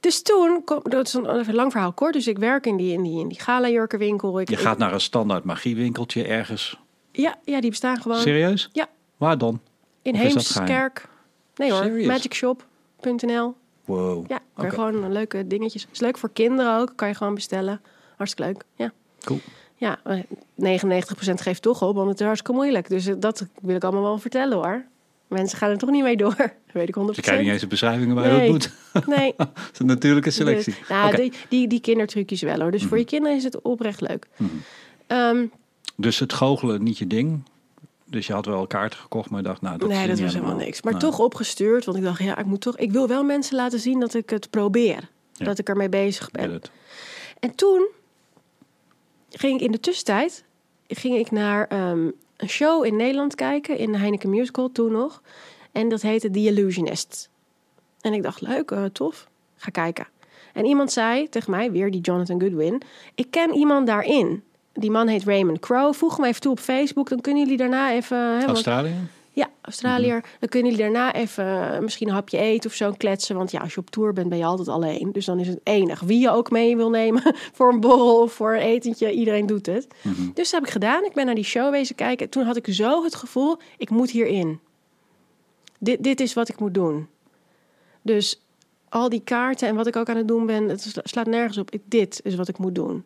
Dus toen, dat is een, even lang verhaal kort. Dus ik werk in die, in die, in die gala-jurkenwinkel. Je gaat naar een standaard magiewinkeltje ergens. Ja, ja, die bestaan gewoon. Serieus? Ja. Waar dan? In Of? Heemskerk. Nee hoor, magicshop.nl. Wow. Ja, kan gewoon leuke dingetjes. Is leuk voor kinderen ook, kan je gewoon bestellen. Hartstikke leuk, ja. Cool. Ja, eh, 99% geeft toch op, want het is hartstikke moeilijk. Dus eh, dat wil ik allemaal wel vertellen hoor. Mensen gaan er toch niet mee door. Dat weet ik 100%. Je krijgt niet eens de beschrijvingen waar je dat moet. Nee, Het is een natuurlijke selectie. Dus, nou, Oké. die, die, die kindertrucjes wel hoor. Dus voor je kinderen is het oprecht leuk. Ehm, Dus het goochelen niet je ding. Dus je had wel kaarten gekocht, maar je dacht, nou, dat nee, dat was helemaal niks. Maar Nee. toch opgestuurd, want ik dacht, ja, ik moet toch, ik wil wel mensen laten zien dat ik het probeer. Ja. Dat ik ermee bezig ben. En toen ging ik in de tussentijd ging ik naar ehm, een show in Nederland kijken, in de Heineken Musical toen nog. En dat heette The Illusionist. En ik dacht, leuk, eh, tof, ga kijken. En iemand zei tegen mij, weer die Jonathan Goodwin, ik ken iemand daarin. Die man heet Raymond Crow. Voeg hem even toe op Facebook, dan kunnen jullie daarna even... hè, Australië? Ja, Australiër. Dan kunnen jullie daarna even eh, misschien een hapje eten of zo kletsen. Want ja, als je op tour bent, ben je altijd alleen. Dus dan is het enig wie je ook mee wil nemen voor een borrel of voor een etentje. Iedereen doet het. Dus dat heb ik gedaan. Ik ben naar die show wezen kijken. Toen had ik zo het gevoel, ik moet hierin. Dit, dit is wat ik moet doen. Dus al die kaarten en wat ik ook aan het doen ben, het sla- slaat nergens op. Dit is wat ik moet doen.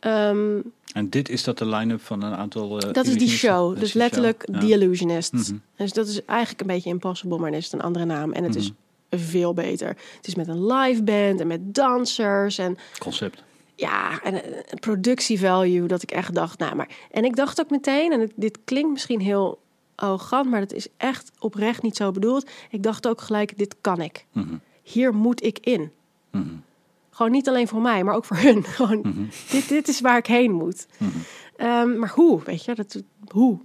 Ehm, En dit is dat de line-up van een aantal... eh, dat is die show. Dus letterlijk show. The Ja. Illusionist. Mhm. Dus dat is eigenlijk een beetje impossible, maar dan is het een andere naam. En het is Mhm. veel beter. Het is met een live band en met dansers. En Concept. ja, en een een productievalue dat ik echt dacht, nou maar. En ik dacht ook meteen, en het- dit klinkt misschien heel arrogant, maar dat is echt oprecht niet zo bedoeld. Ik dacht ook gelijk, dit kan ik. Mhm. Hier moet ik in. Mhm. Gewoon niet alleen voor mij, maar ook voor hun. Gewoon, Mhm. dit, dit is waar ik heen moet. Ehm, maar hoe, weet je, dat, hoe?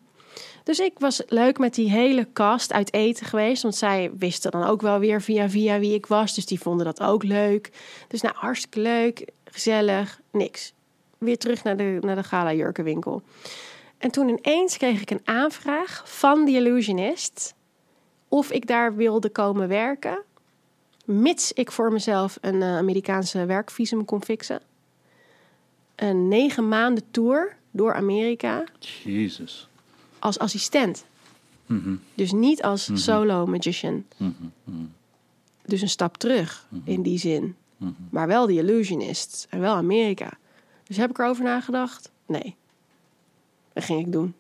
Dus ik was leuk met die hele cast uit eten geweest. Want zij wisten dan ook wel weer via via wie ik was. Dus die vonden dat ook leuk. Dus nou, hartstikke leuk, gezellig, niks. Weer terug naar de, naar de gala jurkenwinkel. En toen ineens kreeg ik een aanvraag van de illusionist... of ik daar wilde komen werken... mits ik voor mezelf een eh, Amerikaanse werkvisum kon fixen. Een negen maanden tour door Amerika Jezus. als assistent. Mhm. Dus niet als solo magician. Mhm. Mhm. Dus een stap terug in die zin. Mhm. Maar wel de illusionist en wel Amerika. Dus heb ik erover nagedacht? Nee. Dat ging ik doen.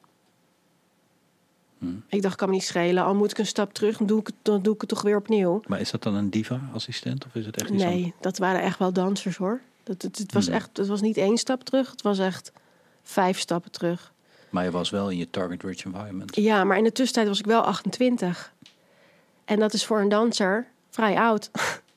Ik dacht, kan me niet schelen. Al moet ik een stap terug, dan doe ik het, dan doe ik het toch weer opnieuw. Maar is dat dan een diva-assistent of is het echt iets? Nee, dat waren echt wel dansers hoor. Dat, het, het was Mhm. echt, het was niet één stap terug. Het was echt vijf stappen terug. Maar je was wel in je target-rich environment. Ja, maar in de tussentijd was ik wel 28. En dat is voor een danser vrij oud.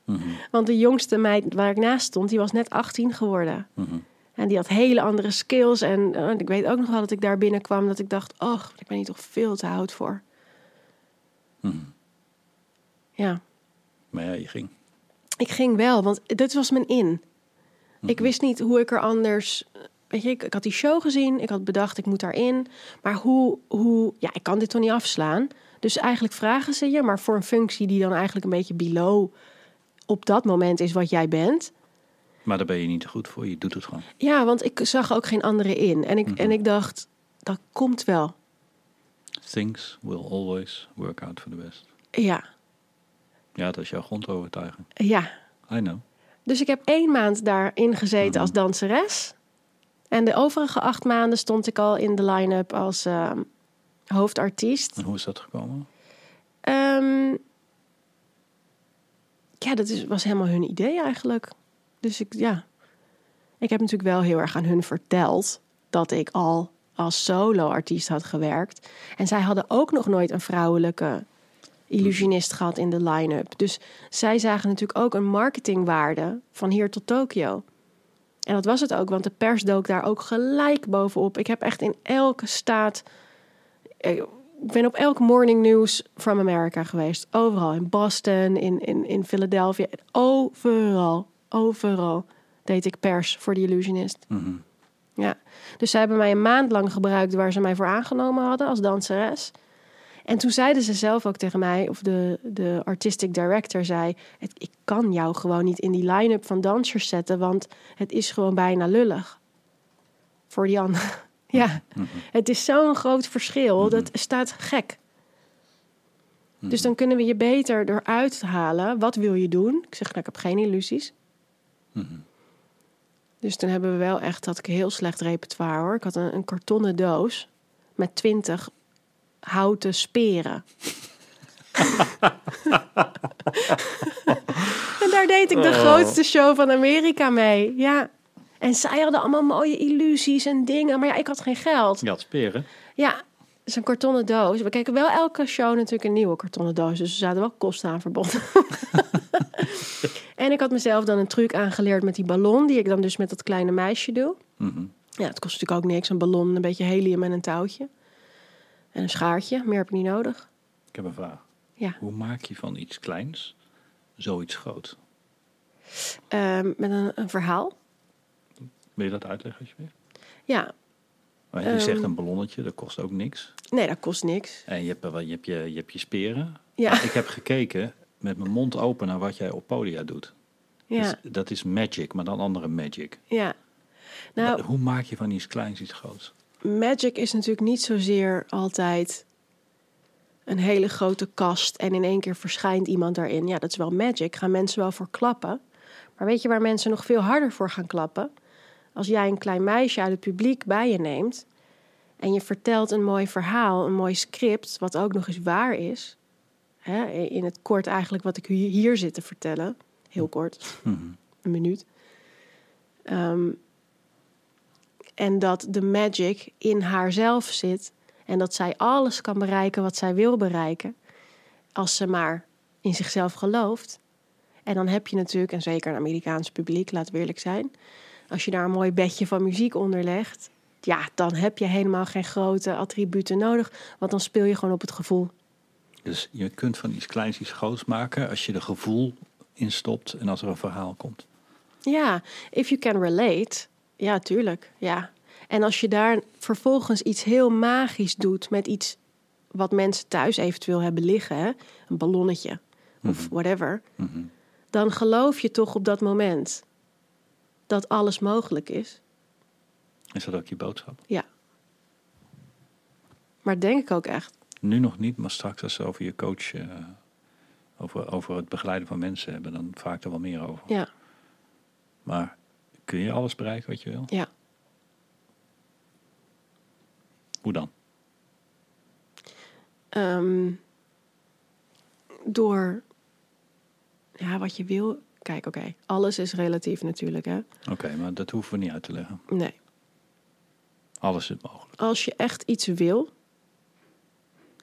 Mhm. Want de jongste meid waar ik naast stond, die was net 18 geworden. Mhm. En die had hele andere skills. En eh, ik weet ook nog wel dat ik daar binnenkwam dat ik dacht... oh, ik ben hier toch veel te oud voor. Mhm. Ja, Maar ja, je ging. ik ging wel, want dit was mijn in. Ik wist niet hoe ik er anders... Weet je, ik, ik had die show gezien, ik had bedacht ik moet daarin. Maar hoe, hoe... Ja, ik kan dit toch niet afslaan? Dus eigenlijk vragen ze je, maar voor een functie die dan eigenlijk een beetje below... op dat moment is wat jij bent... Maar daar ben je niet te goed voor. Je doet het gewoon. Ja, want ik zag ook geen andere in. En ik, en ik dacht, dat komt wel. Things will always work out for the best. Ja, Ja, dat is jouw grondovertuiging. ja. I know. Dus ik heb één maand daarin gezeten als danseres. En de overige acht maanden stond ik al in de line-up als ehm, hoofdartiest. En hoe is dat gekomen? Ehm, ja, dat is, was helemaal hun idee eigenlijk. Dus ik, ja. Ik heb natuurlijk wel heel erg aan hun verteld dat ik al als solo-artiest had gewerkt. En zij hadden ook nog nooit een vrouwelijke illusionist gehad in de line-up. Dus zij zagen natuurlijk ook een marketingwaarde van hier tot Tokio. En dat was het ook, want de pers dook daar ook gelijk bovenop. Ik heb echt in elke staat. eh, Ik ben op elk morning news from America geweest. Overal. In Boston, in, in, in Philadelphia. Overal. Overal deed ik pers voor de illusionist. Mhm. Dus zij hebben mij een maand lang gebruikt waar ze mij voor aangenomen hadden als danseres. En toen zeiden ze zelf ook tegen mij, of de, de artistic director zei: het, Ik kan jou gewoon niet in die line-up van dansers zetten, want het is gewoon bijna lullig. Voor die anderen. Ja, het is zo'n groot verschil. Dat staat gek. Dus dan kunnen we je beter eruit halen. Wat wil je doen? Ik zeg, nou, ik heb geen illusies. Dus toen hebben we wel echt, had ik een heel slecht repertoire hoor. Ik had een, een kartonnen doos met twintig houten speren. en daar deed ik de grootste show van Amerika mee. Ja. En zij hadden allemaal mooie illusies en dingen. Maar ja, ik had geen geld. Je had speren. Ja, is een kartonnen doos. We keken wel elke show natuurlijk een nieuwe kartonnen doos. Dus er zaten wel kosten aan verbonden. en ik had mezelf dan een truc aangeleerd met die ballon... die ik dan dus met dat kleine meisje doe. Ja, het kost natuurlijk ook niks. Een ballon, een beetje helium en een touwtje. En een schaartje. Meer heb ik niet nodig. Ik heb een vraag. Ja, Hoe maak je van iets kleins zoiets groot? Ehm, met een, een verhaal. Wil je dat uitleggen alsjeblieft? Ja, Maar je Ehm. zegt een ballonnetje, dat kost ook niks. nee, dat kost niks. En je hebt, wel- je hebt, je, je, hebt je speren. Ja, Ik heb gekeken met mijn mond open naar wat jij op podia doet. ja, Dus dat is magic, maar dan andere magic. ja. Nou, Hoe maak je van iets kleins iets groots? magic is natuurlijk niet zozeer altijd een hele grote kast en in één keer verschijnt iemand daarin. Ja, dat is wel magic. Gaan mensen wel voor klappen. Maar weet je waar mensen nog veel harder voor gaan klappen? Als jij een klein meisje uit het publiek bij je neemt en je vertelt een mooi verhaal, een mooi script, wat ook nog eens waar is. Hè, in het kort eigenlijk wat ik hier hier zit te vertellen. Heel kort, een minuut. Ehm, en dat de magic in haarzelf zit. En dat zij alles kan bereiken wat zij wil bereiken. Als ze maar in zichzelf gelooft. En dan heb je natuurlijk, en zeker een Amerikaans publiek, laat we eerlijk zijn. Als je daar een mooi bedje van muziek onder legt. Ja, dan heb je helemaal geen grote attributen nodig. Want dan speel je gewoon op het gevoel. Dus je kunt van iets kleins iets groots maken als je er gevoel in stopt en als er een verhaal komt. Ja, if you can relate. Ja, tuurlijk. Ja. En als je daar vervolgens iets heel magisch doet met iets wat mensen thuis eventueel hebben liggen, hè? een ballonnetje of whatever, dan geloof je toch op dat moment dat alles mogelijk is. Is dat ook je boodschap? Ja. Maar denk ik ook echt. Nu nog niet, maar straks als ze over je coach, eh, over, over het begeleiden van mensen hebben, dan vaak er wel meer over. Ja, Maar kun je alles bereiken wat je wil? ja. Hoe dan? Ehm, door ja, wat je wil. Kijk, oké, alles is relatief natuurlijk, hè? Oké, maar dat hoeven we niet uit te leggen. Nee. Alles is mogelijk. als je echt iets wil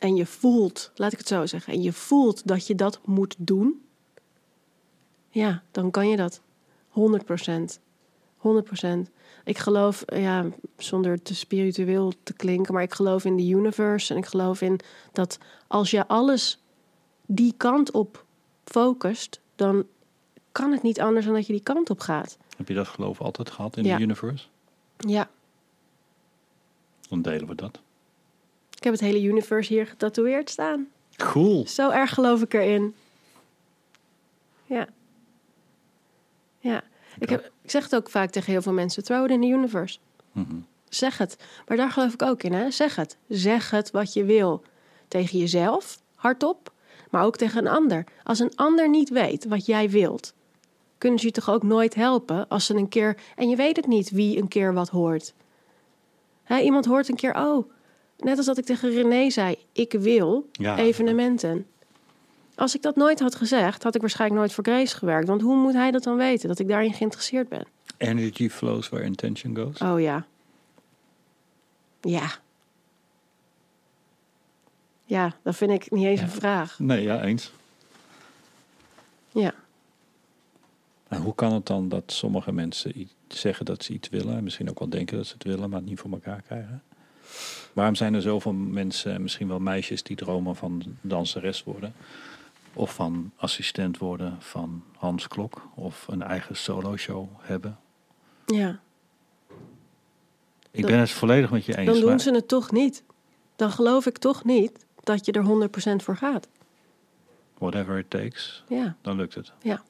en je voelt, laat ik het zo zeggen, en je voelt dat je dat moet doen, ja, dan kan je dat. 100 procent. 100 procent. Ik geloof, ja, zonder te spiritueel te klinken, maar ik geloof in de universe en ik geloof in dat als je alles die kant op focust, dan kan het niet anders dan dat je die kant op gaat. Heb je dat geloof altijd gehad in Ja. de universe? Ja, Dan delen we dat. Ik heb het hele universe hier getatoeëerd staan. Cool. Zo erg geloof ik erin. Ja. Ja. Ik, heb, ik zeg het ook vaak tegen heel veel mensen. Throw it in the universe. Mhm. Zeg het. Maar daar geloof ik ook in. Hè? Zeg het. Zeg het wat je wil. Tegen jezelf, hardop. Maar ook tegen een ander. Als een ander niet weet wat jij wilt... kunnen ze je toch ook nooit helpen als ze een keer... En je weet het niet wie een keer wat hoort. Hè, iemand hoort een keer... Oh, net als dat ik tegen René zei... Ik wil Ja. evenementen. Als ik dat nooit had gezegd... had ik waarschijnlijk nooit voor Grace gewerkt. Want hoe moet hij dat dan weten? Dat ik daarin geïnteresseerd ben. Energy flows where intention goes. Oh ja. Ja. Ja, dat vind ik niet eens Ja. een vraag. Nee, ja, eens. Ja. En hoe kan het dan dat sommige mensen zeggen dat ze iets willen, en misschien ook wel denken dat ze het willen, maar het niet voor elkaar krijgen? Waarom zijn er zoveel mensen, en misschien wel meisjes, die dromen van danseres worden? Of van assistent worden van Hans Klok? Of een eigen solo-show hebben? Ja. Ik Dan- ben het volledig met je eens. dan doen maar- ze het toch niet. Dan geloof ik toch niet dat je er 100% voor gaat. Whatever it takes, Ja, dan lukt het. ja.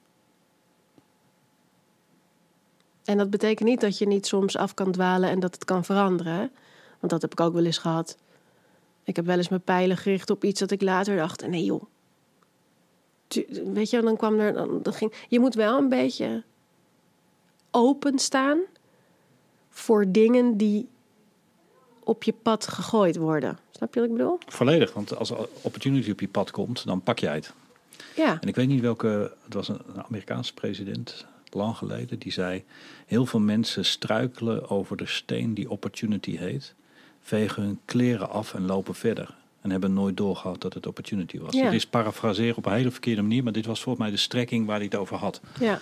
En dat betekent niet dat je niet soms af kan dwalen en dat het kan veranderen. Want dat heb ik ook wel eens gehad. Ik heb wel eens mijn pijlen gericht op iets dat ik later dacht: nee joh. Weet je, dan kwam er. Dan, ging, je moet wel een beetje openstaan voor dingen die op je pad gegooid worden. Snap je wat ik bedoel? Volledig, want als opportunity op je pad komt, dan pak jij het. Ja. En ik weet niet welke, het was een, een Amerikaanse president, lang geleden, die zei: Heel veel mensen struikelen over de steen die opportunity heet, vegen hun kleren af en lopen verder. En hebben nooit doorgehad dat het opportunity was. Ja. Het is parafraseren op een hele verkeerde manier, maar dit was volgens mij de strekking waar hij het over had. Ja.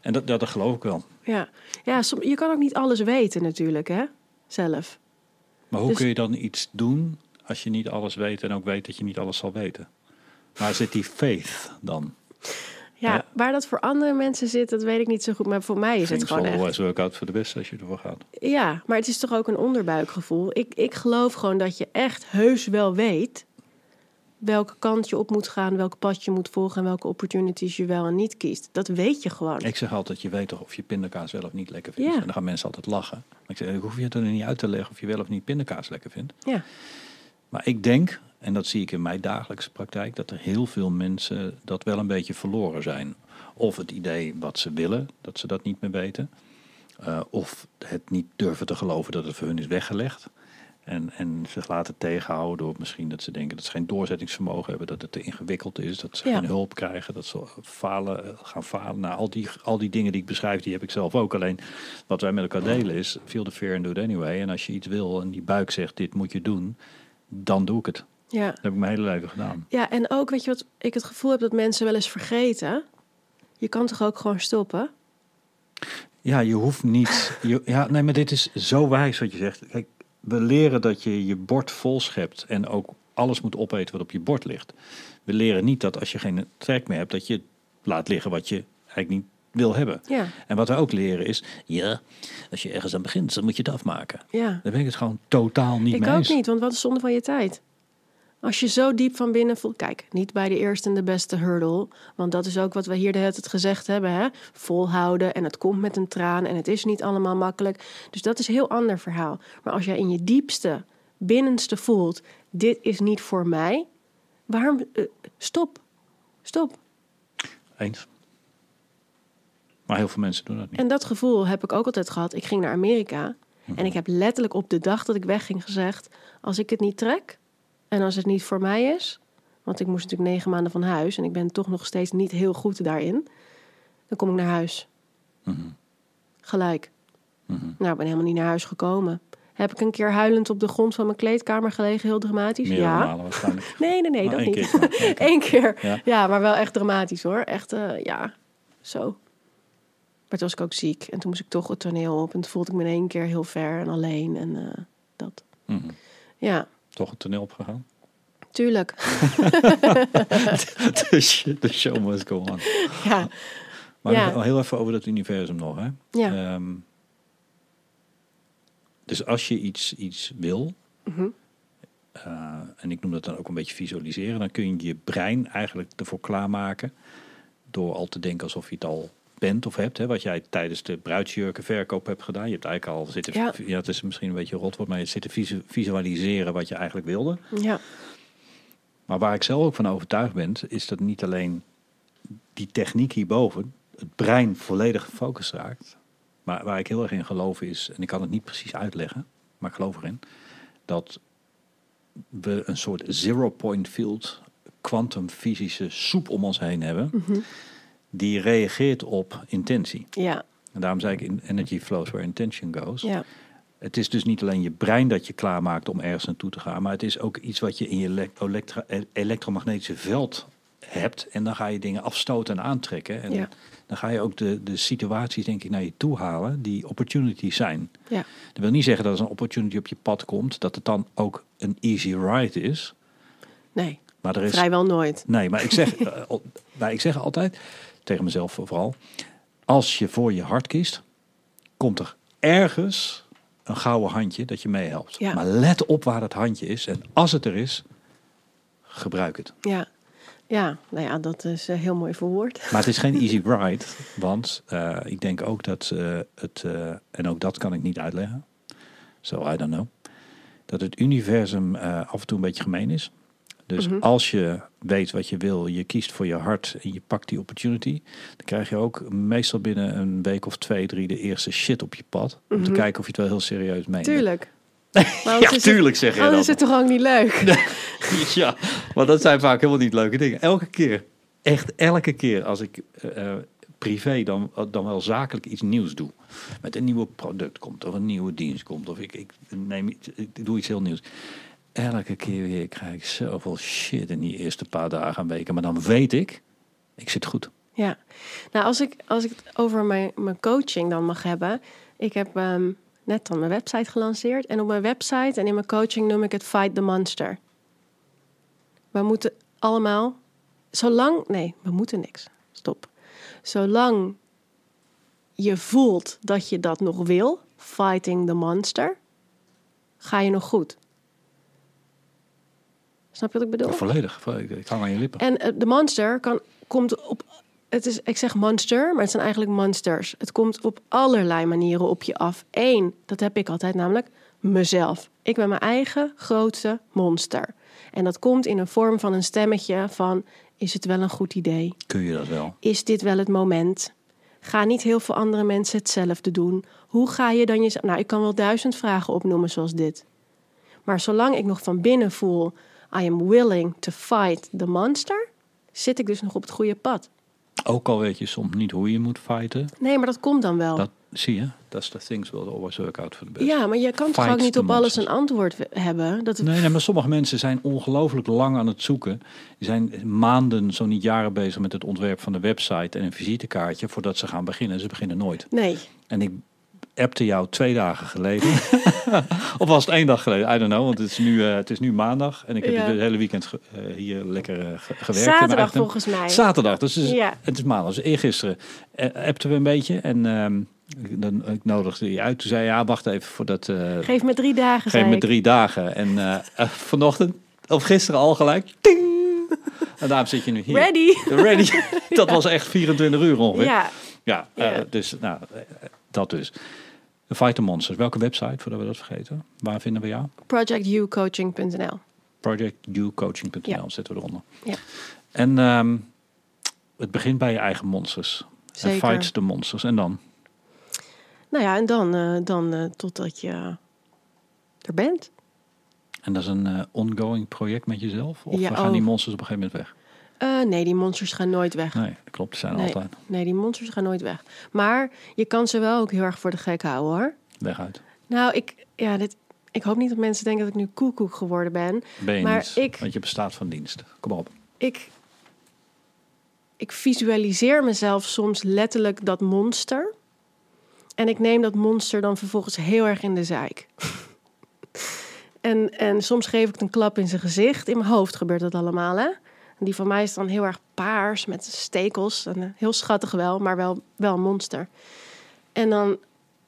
En dat, dat, dat geloof ik wel. Ja, ja som- je kan ook niet alles weten natuurlijk, hè? Zelf. Maar hoe Dus- kun je dan iets doen als je niet alles weet en ook weet dat je niet alles zal weten? Waar zit die faith dan? Ja, Ja. waar dat voor andere mensen zit, dat weet ik niet zo goed. Maar voor mij is het gewoon echt... always work out voor de beste als je ervoor gaat. Ja, maar het is toch ook een onderbuikgevoel. Ik, ik geloof gewoon dat je echt heus wel weet... welke kant je op moet gaan, welk pad je moet volgen... en welke opportunities je wel en niet kiest. Dat weet je gewoon. Ik zeg altijd, je weet toch of je pindakaas wel of niet lekker vindt. Ja. En dan gaan mensen altijd lachen. Maar ik zeg, hoef je het er niet uit te leggen of je wel of niet pindakaas lekker vindt. Ja, Maar ik denk, en dat zie ik in mijn dagelijkse praktijk, dat er heel veel mensen dat wel een beetje verloren zijn. Of het idee wat ze willen, dat ze dat niet meer weten. Eh, of het niet durven te geloven dat het voor hun is weggelegd. En, en zich laten tegenhouden door misschien dat ze denken dat ze geen doorzettingsvermogen hebben, dat het te ingewikkeld is, dat ze Ja. geen hulp krijgen, dat ze falen, eh, gaan falen. Nou, al die, al die dingen die ik beschrijf, die heb ik zelf ook. Alleen wat wij met elkaar delen is, feel the fear and do it anyway. En als je iets wil en die buik zegt, dit moet je doen, dan doe ik het. Ja. Dat heb ik mijn hele leven gedaan. ja, en ook, weet je wat ik het gevoel heb dat mensen wel eens vergeten? Je kan toch ook gewoon stoppen? Ja, je hoeft niet. Je, ja, nee, maar dit is zo wijs wat je zegt. Kijk, we leren dat je je bord vol schept en ook alles moet opeten wat op je bord ligt. We leren niet dat als je geen trek meer hebt, dat je laat liggen wat je eigenlijk niet wil hebben. Ja, En wat we ook leren is, ja, als je ergens aan begint, dan moet je het afmaken. ja. Daar ben ik het gewoon totaal niet Ik mee ook eens. niet, want wat is zonde van je tijd? Als je zo diep van binnen voelt... Kijk, niet bij de eerste en de beste hurdle. Want dat is ook wat we hier de hele tijd gezegd hebben. Hè? Volhouden en het komt met een traan en het is niet allemaal makkelijk. Dus dat is een heel ander verhaal. Maar als jij in je diepste, binnenste voelt... dit is niet voor mij, waarom... eh, stop, stop. Eens. Maar heel veel mensen doen dat niet. En dat gevoel heb ik ook altijd gehad. Ik ging naar Amerika en ik heb letterlijk op de dag dat ik wegging gezegd: als ik het niet trek en als het niet voor mij is, want ik moest natuurlijk negen maanden van huis en ik ben toch nog steeds niet heel goed daarin, dan kom ik naar huis. Mhm. Gelijk. Mhm. Nou, ik ben helemaal niet naar huis gekomen. Heb ik een keer huilend op de grond van mijn kleedkamer gelegen, heel dramatisch? Meerdere ja. malen waarschijnlijk. Nee, nee, nee, Maar dat één niet. keer. Eén keer. Ja. Ja. maar wel echt dramatisch hoor. Echt, eh, ja, zo. Maar toen was ik ook ziek. En toen moest ik toch het toneel op. En toen voelde ik me in één keer heel ver en alleen. En eh, dat. Mhm. Ja, Toch het toneel opgegaan. tuurlijk. de, the show must go on. ja, Maar Ja. heel even over dat universum nog. Hè? ja. Ehm, dus als je iets, iets wil, Mhm. eh, en ik noem dat dan ook een beetje visualiseren, dan kun je je brein eigenlijk ervoor klaarmaken door al te denken alsof je het al bent of hebt. Hè, wat jij tijdens de bruidsjurkenverkoop hebt gedaan. Je hebt eigenlijk al zitten, ja. Ja. het is misschien een beetje een rotwoord, maar je zit te visu- visualiseren wat je eigenlijk wilde. ja, Maar waar ik zelf ook van overtuigd ben, is dat niet alleen die techniek hierboven, het brein volledig gefocust raakt. Maar waar ik heel erg in geloof is, en ik kan het niet precies uitleggen, maar ik geloof erin, dat we een soort zero point field, kwantumfysische soep om ons heen hebben, die reageert op intentie. ja, En daarom zei ik in energy flows where intention goes. ja, Het is dus niet alleen je brein dat je klaarmaakt om ergens naartoe te gaan, maar het is ook iets wat je in je elektromagnetische veld hebt. En dan ga je dingen afstoten en aantrekken. En Ja. dan ga je ook de, de situaties, denk ik, naar je toe halen die opportunities zijn. ja. Dat wil niet zeggen dat als een opportunity op je pad komt, dat het dan ook een easy ride is. Nee, Maar er is. vrijwel nooit. Nee, maar ik zeg, eh, maar ik zeg altijd, tegen mezelf vooral, als je voor je hart kiest, komt er ergens een gouden handje dat je meehelpt. Ja. Maar let op waar het handje is. En als het er is, gebruik het. Ja. Ja, nou ja, dat is heel mooi verwoord. Maar het is geen easy ride. Want eh, ik denk ook dat eh, het, eh, en ook dat kan ik niet uitleggen. So I don't know. Dat het universum af en toe een beetje gemeen is. Dus Mhm. als je weet wat je wil, je kiest voor je hart en je pakt die opportunity, dan krijg je ook meestal binnen een week of twee, drie de eerste shit op je pad. Om te Mhm. kijken of je het wel heel serieus meent. Tuurlijk. Maar Ja, tuurlijk zeg je Anders dat. is het toch ook niet leuk? ja, maar dat zijn vaak helemaal niet leuke dingen. Elke keer, echt elke keer als ik eh, eh, privé dan, dan wel zakelijk iets nieuws doe. Met een nieuw product komt of een nieuwe dienst komt of ik, ik, neem, iets- ik doe iets heel nieuws. Elke keer weer krijg ik zoveel shit in die eerste paar dagen en weken. Maar dan weet ik, ik zit goed. Ja, nou als ik, als ik het over mijn, mijn coaching dan mag hebben. Ik heb ehm, net dan mijn website gelanceerd. En op mijn website en in mijn coaching noem ik het Fight the Monster. We moeten allemaal, zolang, nee, we moeten niks. Stop. Zolang je voelt dat je dat nog wil, fighting the monster, ga je nog goed. Snap je wat ik bedoel? Volledig, volledig. Ik hang aan je lippen. En eh, de monster kan, komt op. Het is, ik zeg monster, maar het zijn eigenlijk monsters. Het komt op allerlei manieren op je af. Eén, dat heb ik altijd, namelijk mezelf. Ik ben mijn eigen grootste monster. En dat komt in een vorm van een stemmetje van... is het wel een goed idee? Kun je dat wel? Is dit wel het moment? Ga niet heel veel andere mensen hetzelfde doen. Hoe ga je dan jezelf... Nou, ik kan wel duizend vragen opnoemen zoals dit. Maar zolang ik nog van binnen voel... I am willing to fight the monster... zit ik dus nog op het goede pad. Ook al weet je soms niet hoe je moet fighten. Nee, maar dat komt dan wel. Dat zie je. That's the things will always work out for the best. ja, maar je kan toch ook niet op alles een antwoord hebben? Dat het... Nee, nee, maar sommige mensen zijn ongelooflijk lang aan het zoeken. Die zijn maanden, zo niet jaren bezig met het ontwerp van de website en een visitekaartje voordat ze gaan beginnen. Ze beginnen nooit. Nee. En ik appte jou twee dagen geleden. of was het één dag geleden? I don't know, want het is nu, eh, het is nu maandag. En ik heb Ja. het hele weekend ge- eh, hier lekker eh, ge- gewerkt. Zaterdag volgens mij. Zaterdag, dus het is, Ja. het is maandag. Dus eergisteren appten we een beetje. En ehm, ik- dan, ik nodigde je uit. Toen zei je, ja, wacht even voordat... Geef me drie dagen, Geef me drie dagen. En vanochtend, of gisteren al gelijk. Ting! En daarom zit je nu hier. Ready? Ready. Dat was echt 24 uur ongeveer. Ja. Ja, dus nou, dat dus. The Fighter Monsters. Welke website, voordat we dat vergeten? Waar vinden we jou? projectucoaching.nl Projectucoaching.nl Ja. zetten we eronder. Ja. En ehm, het begint bij je eigen monsters. En Zeker. fights the monsters. En dan? Nou ja, en dan, eh, dan eh, totdat je er bent. En dat is een eh, ongoing project met jezelf? Of Ja, gaan oh. die monsters op een gegeven moment weg? Eh, nee, die monsters gaan nooit weg. Nee, dat klopt. Die zijn Nee. altijd Nee, die monsters gaan nooit weg. Maar je kan ze wel ook heel erg voor de gek houden hoor. weg uit. Nou, ik, ja, dit, ik hoop niet dat mensen denken dat ik nu koekoek geworden ben. Ben je Maar niet, ik- want je bestaat van dienst. Kom op. Ik, ik visualiseer mezelf soms letterlijk dat monster. En ik neem dat monster dan vervolgens heel erg in de zeik. en, en soms geef ik het een klap in zijn gezicht. In mijn hoofd gebeurt dat allemaal, hè? Die van mij is dan heel erg paars met stekels. En, eh, heel schattig wel, maar wel, wel een monster. En dan,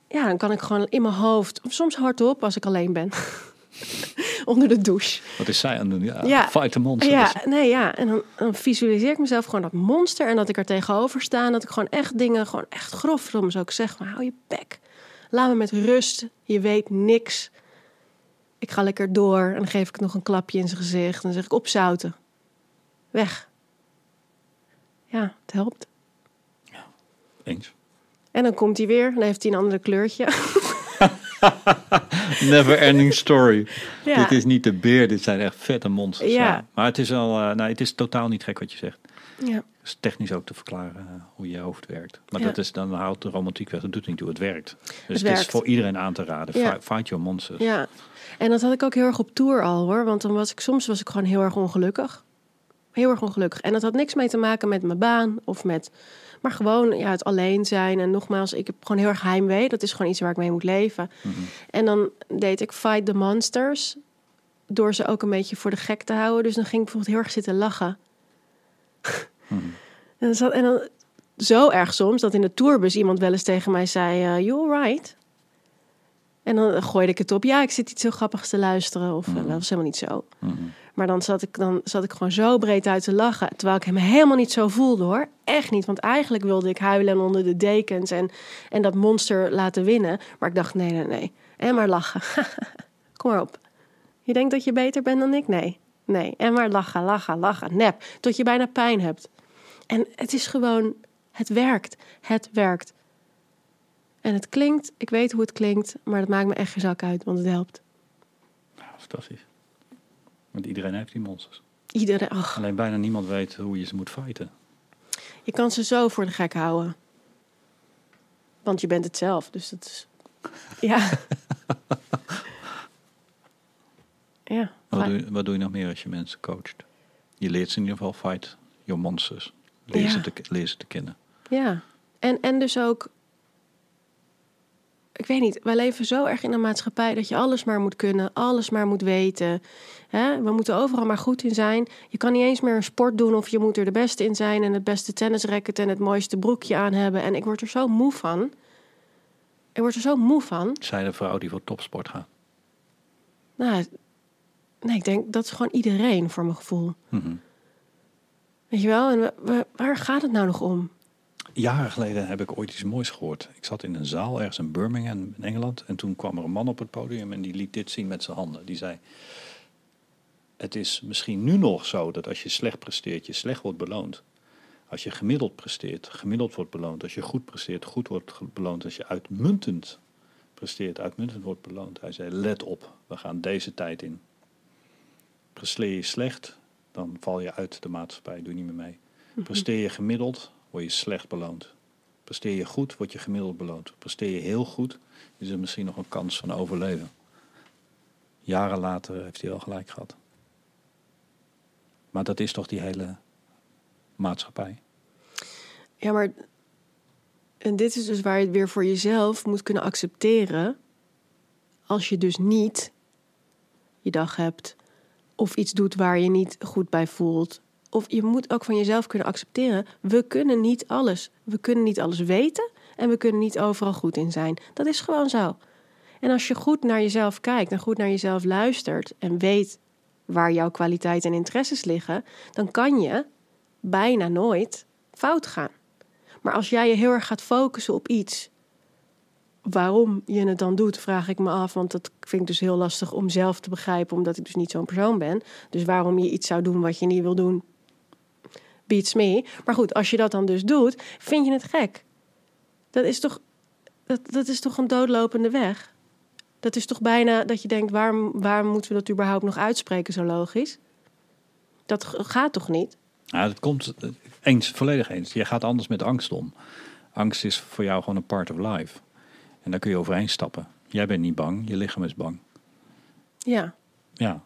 ja, dan kan ik gewoon in mijn hoofd, of soms hardop als ik alleen ben, onder de douche. Wat is zij aan het doen? Ja, Ja. fight the monsters. Ja, nee, ja. En dan, dan visualiseer ik mezelf gewoon dat monster en dat ik er tegenover sta. En dat ik gewoon echt dingen, gewoon echt grof soms ook zeg. Maar hou je bek. Laat me met rust. Je weet niks. Ik ga lekker door en dan geef ik nog een klapje in zijn gezicht. En dan zeg ik opzouten. Weg. Ja, het helpt. Eens. En dan komt hij weer dan heeft hij een ander kleurtje. Never ending story. Ja. Dit is niet de beer, dit zijn echt vette monsters. Ja. Maar het is, al, eh, nou, het is totaal niet gek wat je zegt. ja. Het is technisch ook te verklaren eh, hoe je hoofd werkt. Maar Ja. dat is, dan houdt de romantiek weg. Dat doet niet toe. Het werkt. Dus het, is werkt. voor iedereen aan te raden. Ja. Fight, fight your monsters. Ja, en dat had ik ook heel erg op tour al hoor. Want dan was ik soms was ik gewoon heel erg ongelukkig. Heel erg ongelukkig. En dat had niks mee te maken met mijn baan of met. Maar gewoon ja, het alleen zijn. En nogmaals, ik heb gewoon heel erg heimwee. Dat is gewoon iets waar ik mee moet leven. Mhm. En dan deed ik Fight the Monsters. Door ze ook een beetje voor de gek te houden. Dus dan ging ik bijvoorbeeld heel erg zitten lachen. Mhm. en, dan zat, en dan zo erg soms dat in de tourbus iemand wel eens tegen mij zei: uh, You alright? En dan gooide ik het op. Ja, ik zit iets heel grappigs te luisteren. Of eh, dat was helemaal niet zo. Maar dan zat, ik, dan zat ik gewoon zo breed uit te lachen. Terwijl ik hem helemaal niet zo voelde hoor. Echt niet. Want eigenlijk wilde ik huilen onder de dekens. En, en dat monster laten winnen. Maar ik dacht nee, nee, nee. En maar lachen. Kom maar op. Je denkt dat je beter bent dan ik? Nee. Nee. En maar lachen, lachen, lachen. Nep. Tot je bijna pijn hebt. En het is gewoon... Het werkt. Het werkt. En het klinkt, ik weet hoe het klinkt, maar dat maakt me echt geen zak uit, want het helpt. Ja, fantastisch. Want iedereen heeft die monsters. Iedereen, ach, Alleen bijna niemand weet hoe je ze moet fighten. je kan ze zo voor de gek houden. Want je bent het zelf, dus dat is... Ja. ja. Wat doe, je, wat doe je nog meer als je mensen coacht? Je leert ze in ieder geval fight your monsters. Leer, Ja. ze, te, leer ze te kennen. Ja, en, en dus ook. Ik weet niet, wij leven zo erg in een maatschappij dat je alles maar moet kunnen, alles maar moet weten. We moeten overal maar goed in zijn. Je kan niet eens meer een sport doen of je moet er de beste in zijn en het beste tennisracket en het mooiste broekje aan hebben. En ik word er zo moe van. Ik word er zo moe van. Zij de vrouw die voor topsport gaat. Nou, nee, ik denk dat is gewoon iedereen voor mijn gevoel. Mhm. Weet je wel? En waar gaat het nou nog om? Jaren geleden heb ik ooit iets moois gehoord. Ik zat in een zaal ergens in Birmingham in Engeland. En toen kwam er een man op het podium en die liet dit zien met zijn handen. Die zei, het is misschien nu nog zo dat als je slecht presteert, je slecht wordt beloond. Als je gemiddeld presteert, gemiddeld wordt beloond. Als je goed presteert, goed wordt beloond. Als je uitmuntend presteert, uitmuntend wordt beloond. Hij zei, let op, we gaan deze tijd in. Presteer je slecht, dan val je uit de maatschappij, doe je niet meer mee. Presteer je gemiddeld, word je slecht beloond. Presteer je goed, word je gemiddeld beloond. Presteer je heel goed, is er misschien nog een kans van overleven. Jaren later heeft hij wel gelijk gehad. Maar dat is toch die hele maatschappij. Ja, maar. En dit is dus waar je het weer voor jezelf moet kunnen accepteren. Als je dus niet je dag hebt. Of iets doet waar je niet goed bij voelt. Of je moet ook van jezelf kunnen accepteren. We kunnen niet alles. We kunnen niet alles weten. En we kunnen niet overal goed in zijn. Dat is gewoon zo. En als je goed naar jezelf kijkt en goed naar jezelf luistert. En weet waar jouw kwaliteiten en interesses liggen. Dan kan je bijna nooit fout gaan. Maar als jij je heel erg gaat focussen op iets, waarom je het dan doet, vraag ik me af. Want dat vind ik dus heel lastig om zelf te begrijpen, omdat ik dus niet zo'n persoon ben. Dus waarom je iets zou doen wat je niet wil doen, beats me. Maar goed, als je dat dan dus doet, vind je het gek. Dat is toch, dat, dat is toch een doodlopende weg? Dat is toch bijna dat je denkt, waarom, waarom moeten we dat überhaupt nog uitspreken zo logisch? Dat gaat toch niet? Nou, dat komt eens, volledig eens. Je gaat anders met angst om. Angst is voor jou gewoon een part of life. En daar kun je overheen stappen. Jij bent niet bang, je lichaam is bang. Ja, Ja,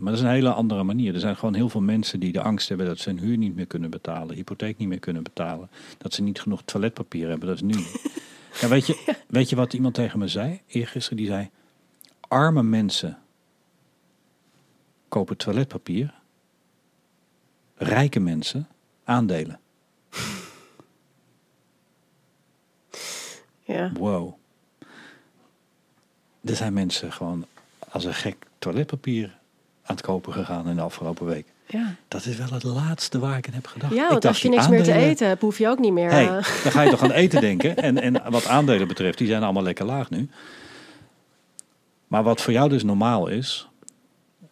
maar dat is een hele andere manier. Er zijn gewoon heel veel mensen die de angst hebben dat ze hun huur niet meer kunnen betalen, hypotheek niet meer kunnen betalen, dat ze niet genoeg toiletpapier hebben. Dat is nu. ja, weet, je, weet je wat iemand tegen me zei eergisteren? Die zei: Arme mensen kopen toiletpapier, rijke mensen aandelen. ja. Wow. Er zijn mensen gewoon als een gek toiletpapier aan het kopen gegaan in de afgelopen week. ja. Dat is wel het laatste waar ik aan heb gedacht. Ja, Ik want dacht, als je niks meer te eten hebt, hoef je ook niet meer. Hey, eh, dan ga je toch aan eten denken. En, en wat aandelen betreft, die zijn allemaal lekker laag nu. Maar wat voor jou dus normaal is,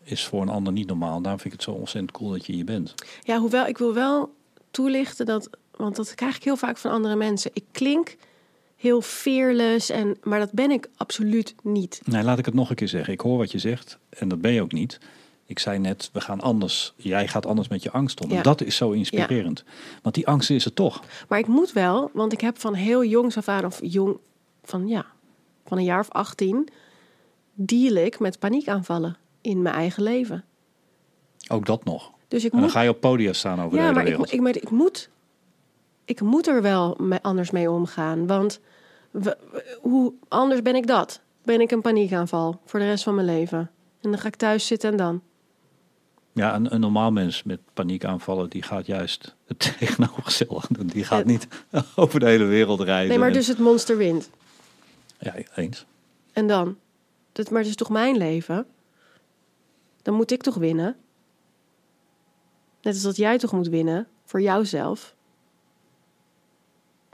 is voor een ander niet normaal. Daarom vind ik het zo ontzettend cool dat je hier bent. Ja, hoewel ik wil wel toelichten dat, want dat krijg ik heel vaak van andere mensen. Ik klink heel fearless, en, maar dat ben ik absoluut niet. Nee, laat ik het nog een keer zeggen. Ik hoor wat je zegt en dat ben je ook niet. Ik zei net, we gaan anders. Jij gaat anders met je angst om. Ja. En dat is zo inspirerend. Want die angst is er toch. Maar ik moet wel, want ik heb van heel jongs af aan, of jong, van ja, van een jaar of 18, deal ik met paniekaanvallen in mijn eigen leven. Ook dat nog. Dus ik En dan moet ga je op podia staan over de ja, hele maar ik, wereld. ik, maar ik moet, ik moet er wel anders mee omgaan. Want we- hoe anders ben ik dat? Ben ik een paniekaanval voor de rest van mijn leven? En dan ga ik thuis zitten en dan. Ja, een, een normaal mens met paniekaanvallen, die gaat juist het tegenovergestelde doen. Die gaat niet over de hele wereld reizen. Nee, maar en- dus het monster wint. Ja, eens. En dan? Dat, maar het is toch mijn leven? Dan moet ik toch winnen? Net als dat jij toch moet winnen voor jouzelf.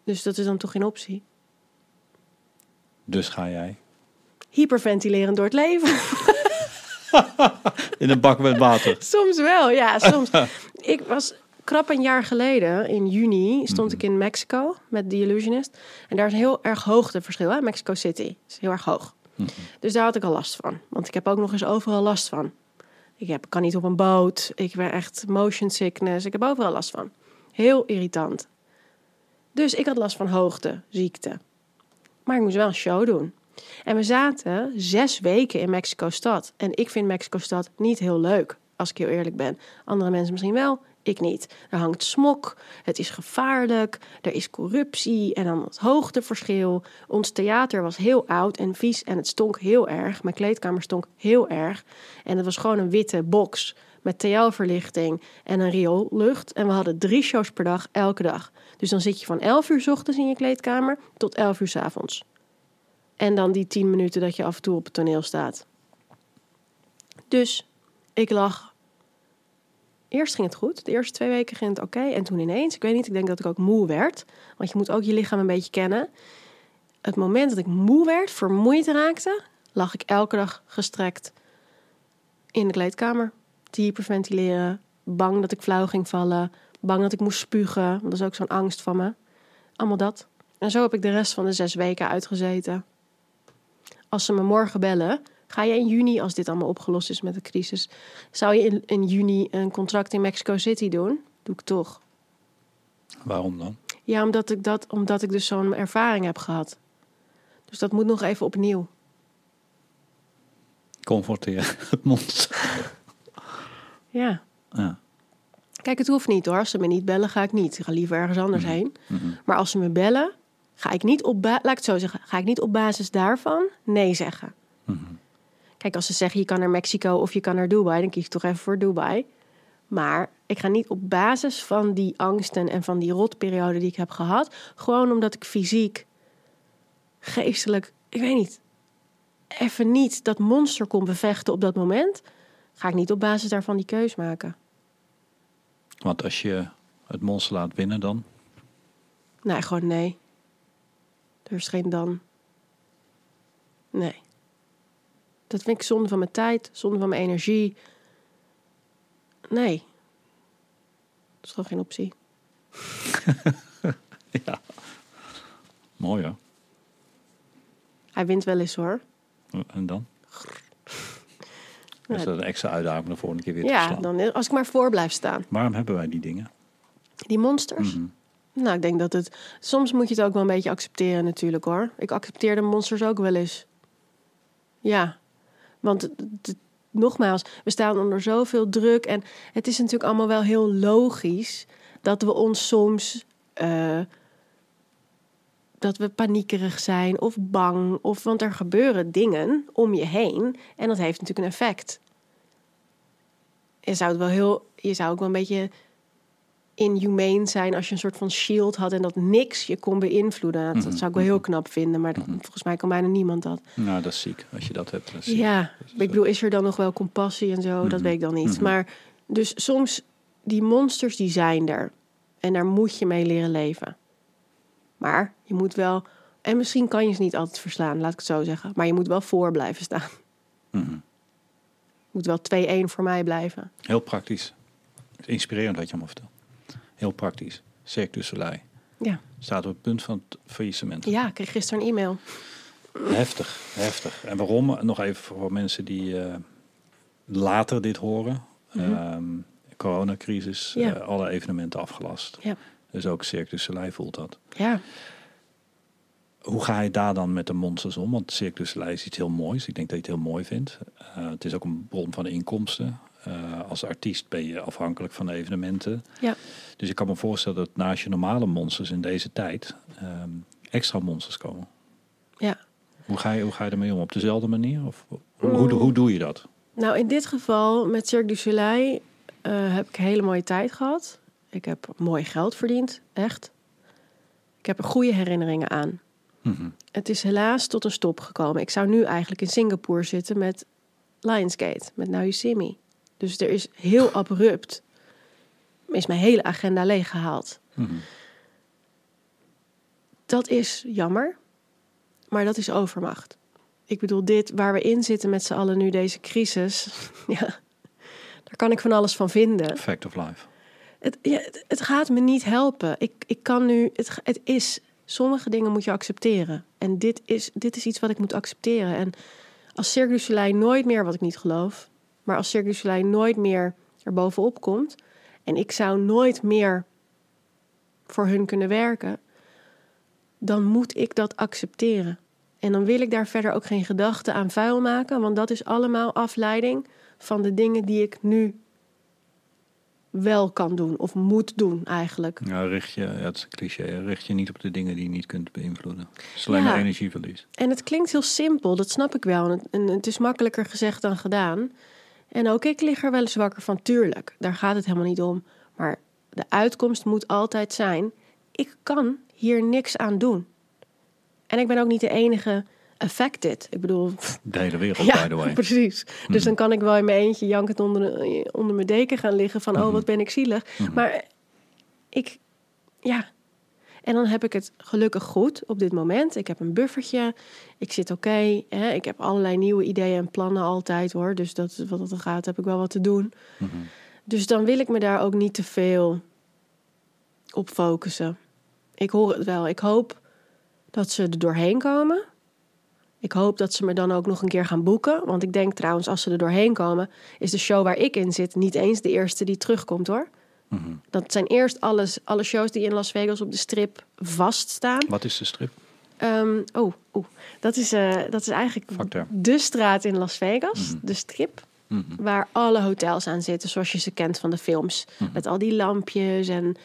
Dus dat is dan toch geen optie? Dus ga jij Hyperventilerend door het leven. in een bak met water. soms wel, ja, soms. ik was krap een jaar geleden, in juni, stond ik in Mexico met The Illusionist. En daar is een heel erg hoogteverschil, hè? Mexico City. is heel erg hoog. Dus daar had ik al last van. Want ik heb ook nog eens overal last van. Ik heb, kan niet op een boot. Ik ben echt motion sickness. Ik heb overal last van. Heel irritant. Dus ik had last van hoogte, ziekte. Maar ik moest wel een show doen. En we zaten zes weken in Mexico-stad. En ik vind Mexico-stad niet heel leuk, als ik heel eerlijk ben. Andere mensen misschien wel, ik niet. Er hangt smok, het is gevaarlijk, er is corruptie en dan het hoogteverschil. Ons theater was heel oud en vies en het stonk heel erg. Mijn kleedkamer stonk heel erg. En het was gewoon een witte box met TL-verlichting en een rioollucht. En we hadden drie shows per dag, elke dag. Dus dan zit je van 11 uur 's ochtends in je kleedkamer tot 11 uur 's avonds. En dan die 10 minuten dat je af en toe op het toneel staat. Dus ik lag. Eerst ging het goed. De eerste twee weken ging het oké. En toen ineens, ik weet niet, ik denk dat ik ook moe werd. Want je moet ook je lichaam een beetje kennen. Het moment dat ik moe werd, vermoeid raakte, lag ik elke dag gestrekt in de kleedkamer. Te hyperventileren. Bang dat ik flauw ging vallen. Bang dat ik moest spugen. Dat is ook zo'n angst van me. Allemaal dat. En zo heb ik de rest van de zes weken uitgezeten. Als ze me morgen bellen, ga je in juni, als dit allemaal opgelost is met de crisis, zou je in, in juni een contract in Mexico City doen? Doe ik toch. Waarom dan? Ja, omdat ik, dat, omdat ik dus zo'n ervaring heb gehad. Dus dat moet nog even opnieuw. Confronteer het monster. Ja. Ja. Kijk, het hoeft niet hoor. Als ze me niet bellen, ga ik niet. Ik ga liever ergens anders heen. Maar als ze me bellen, ga ik niet op laat ik het zo zeggen, ga ik niet op basis daarvan nee zeggen. Kijk, als ze zeggen je kan naar Mexico of je kan naar Dubai, dan kies ik toch even voor Dubai. Maar ik ga niet op basis van die angsten en van die rotperiode die ik heb gehad, gewoon omdat ik fysiek, geestelijk, ik weet niet, even niet dat monster kon bevechten op dat moment, ga ik niet op basis daarvan die keus maken. Want als je het monster laat winnen dan... Nee, gewoon nee. Er is geen dan. Nee. Dat vind ik zonde van mijn tijd, zonde van mijn energie. Nee. Dat is gewoon geen optie. Ja. Mooi hoor. Hij wint wel eens hoor. En dan? Ja. Is dat een extra uitdaging om de volgende keer weer te Ja, dan, als ik maar voor blijf staan. Waarom hebben wij die dingen? Die monsters. Mhm. Nou, ik denk dat het... Soms moet je het ook wel een beetje accepteren natuurlijk hoor. Ik accepteer de monsters ook wel eens. Ja. Want nogmaals, we staan onder zoveel druk. En het is natuurlijk allemaal wel heel logisch... dat we ons soms... eh, dat we paniekerig zijn of bang. Of, want er gebeuren dingen om je heen. En dat heeft natuurlijk een effect. Je zou, het wel heel, je zou ook wel een beetje inhumane zijn als je een soort van shield had en dat niks je kon beïnvloeden. Dat, dat zou ik wel heel knap vinden, maar dat- volgens mij kan bijna niemand dat. Nou, dat is ziek. Als je dat hebt, dat. Ja, ik bedoel, is er dan nog wel compassie en zo? Dat weet ik dan niet. Maar dus soms, die monsters die zijn er. En daar moet je mee leren leven. Maar je moet wel, en misschien kan je ze niet altijd verslaan, laat ik het zo zeggen. Maar je moet wel voor blijven staan. Mhm. moet wel 2-1 voor mij blijven. Heel praktisch. Inspirerend wat je allemaal vertelt. Heel praktisch. Cirque du Soleil. Ja, Staat op het punt van het faillissement. ja ik kreeg gisteren een e-mail. Heftig, heftig. En waarom? Nog even voor mensen die eh, later dit horen. Ehm, coronacrisis, Ja. eh, alle evenementen afgelast. Ja, Dus ook Cirque du Soleil voelt dat. ja. Hoe ga je daar dan met de monsters om? Want Cirque du Soleil is iets heel moois. Ik denk dat je het heel mooi vindt. Eh, het is ook een bron van inkomsten. Eh, als artiest ben je afhankelijk van de evenementen. ja. Dus ik kan me voorstellen dat naast je normale monsters in deze tijd ehm, extra monsters komen. ja. Hoe ga, je, hoe ga je ermee om? Op dezelfde manier? Of hoe, hoe, hoe doe je dat? Nou, in dit geval met Cirque du Soleil eh, heb ik een hele mooie tijd gehad. Ik heb mooi geld verdiend, echt. Ik heb er goede herinneringen aan. Mhm. Het is helaas tot een stop gekomen. Ik zou nu eigenlijk in Singapore zitten met Lionsgate, met Now You See Me. Dus er is heel abrupt, is mijn hele agenda leeggehaald. Mhm. Dat is jammer, maar dat is overmacht. Ik bedoel, dit waar we in zitten met z'n allen nu, deze crisis, ja, daar kan ik van alles van vinden. Fact of life. Het, ja, het, het gaat me niet helpen. Ik, ik kan nu, het, het is, sommige dingen moet je accepteren. En dit is, dit is iets wat ik moet accepteren. En als Cirque du Soleil nooit meer, wat ik niet geloof, maar als Cirque du Soleil nooit meer er bovenop komt en ik zou nooit meer voor hun kunnen werken, dan moet ik dat accepteren. En dan wil ik daar verder ook geen gedachten aan vuil maken, want dat is allemaal afleiding van de dingen die ik nu wel kan doen of moet doen eigenlijk. Ja, richt je, ja, het is een cliché, richt je niet op de dingen die je niet kunt beïnvloeden. Het is alleen Ja. maar energieverlies. En het klinkt heel simpel, dat snap ik wel. En het, en het is makkelijker gezegd dan gedaan. En ook ik lig er wel eens wakker van, tuurlijk. Daar gaat het helemaal niet om. Maar de uitkomst moet altijd zijn: ik kan hier niks aan doen. En ik ben ook niet de enige affected. Ik bedoel, De hele wereld, ja, by the way. precies. Dus dan kan ik wel in mijn eentje jankend onder, de- onder mijn deken gaan liggen van, oh, wat ben ik zielig. Maar ik, ja. En dan heb ik het gelukkig goed op dit moment. Ik heb een buffertje. Ik zit oké. ik heb allerlei nieuwe ideeën en plannen altijd hoor. Dus dat, wat dat er gaat, heb ik wel wat te doen. Dus dan wil ik me daar ook niet te veel op focussen. Ik hoor het wel. Ik hoop dat ze er doorheen komen. Ik hoop dat ze me dan ook nog een keer gaan boeken. Want ik denk trouwens, als ze er doorheen komen, is de show waar ik in zit niet eens de eerste die terugkomt hoor. Dat zijn eerst alles, alle shows die in Las Vegas op de strip vaststaan. Wat is de strip? Ehm, oh, oeh. Dat, is, eh, dat is eigenlijk de straat in Las Vegas, de strip. Mhm. Waar alle hotels aan zitten, zoals je ze kent van de films. Met al die lampjes. En,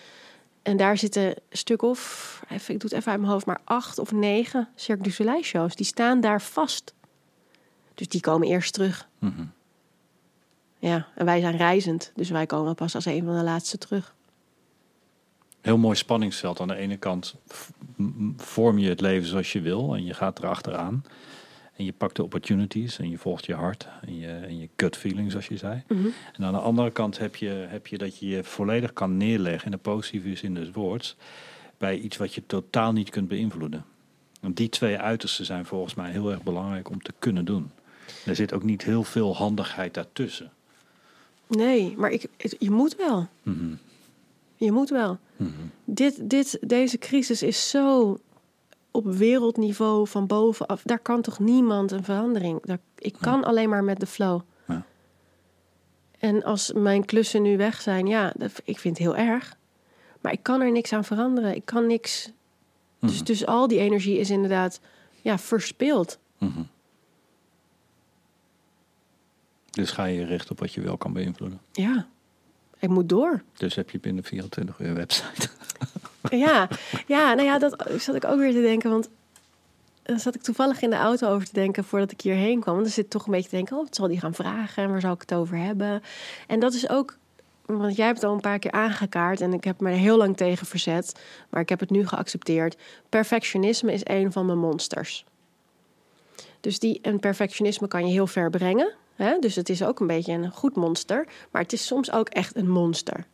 en daar zitten een stuk of, even, ik doe het even uit mijn hoofd, maar acht of negen Cirque du Soleil shows. Die staan daar vast. Dus die komen eerst terug. Mhm. Ja, en wij zijn reizend. Dus wij komen pas als een van de laatste terug. Heel mooi spanningsveld. Aan de ene kant vorm je het leven zoals je wil en je gaat erachteraan. En je pakt de opportunities en je volgt je hart en je, en je gut feeling, zoals je zei. En aan de andere kant heb je, heb je dat je je volledig kan neerleggen, in de positieve zin des woords, bij iets wat je totaal niet kunt beïnvloeden. Want die twee uitersten zijn volgens mij heel erg belangrijk om te kunnen doen. Er zit ook niet heel veel handigheid daartussen. Nee, maar ik, het- je moet wel. Mhm. Je moet wel. Dit, dit, deze crisis is zo op wereldniveau van bovenaf. Daar kan toch niemand een verandering. Daar, ik kan alleen maar met de flow. Ja. En als mijn klussen nu weg zijn, ja, dat, ik vind het heel erg. Maar ik kan er niks aan veranderen. Ik kan niks. Dus, dus al die energie is inderdaad ja, verspild. Mhm. Dus ga je richten op wat je wel kan beïnvloeden. Ja, ik moet door. Dus heb je binnen 24 uur website. Ja, ja, nou ja, dat zat ik ook weer te denken. Want dan zat ik toevallig in de auto over te denken voordat ik hierheen kwam. Want dan zit toch een beetje te denken, oh, wat zal die gaan vragen en waar zal ik het over hebben? En dat is ook, want jij hebt het al een paar keer aangekaart en ik heb me er heel lang tegen verzet. Maar ik heb het nu geaccepteerd. Perfectionisme is een van mijn monsters. Dus die, en perfectionisme kan je heel ver brengen. Hè? Dus het is ook een beetje een goed monster. Maar het is soms ook echt een monster.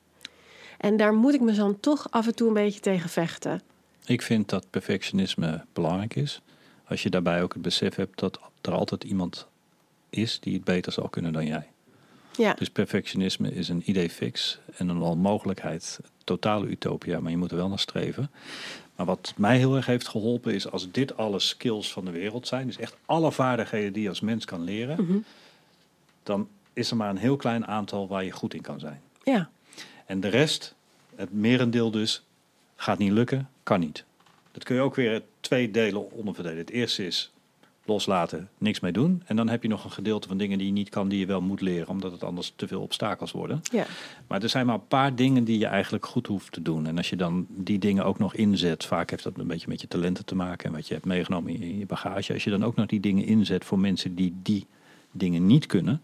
En daar moet ik me dan toch af en toe een beetje tegen vechten. Ik vind dat perfectionisme belangrijk is. Als je daarbij ook het besef hebt dat er altijd iemand is die het beter zal kunnen dan jij. Ja, Dus perfectionisme is een idee fix en een onmogelijkheid, totale utopia, maar je moet er wel naar streven. Maar wat mij heel erg heeft geholpen is als dit alle skills van de wereld zijn, dus echt alle vaardigheden die je als mens kan leren, dan is er maar een heel klein aantal waar je goed in kan zijn. ja, En de rest, het merendeel dus, gaat niet lukken, kan niet. Dat kun je ook weer twee delen onderverdelen. Het eerste is loslaten, niks mee doen. En dan heb je nog een gedeelte van dingen die je niet kan, die je wel moet leren, omdat het anders te veel obstakels worden. ja. Maar er zijn maar een paar dingen die je eigenlijk goed hoeft te doen. En als je dan die dingen ook nog inzet, vaak heeft dat een beetje met je talenten te maken en wat je hebt meegenomen in je bagage. Als je dan ook nog die dingen inzet voor mensen die die dingen niet kunnen,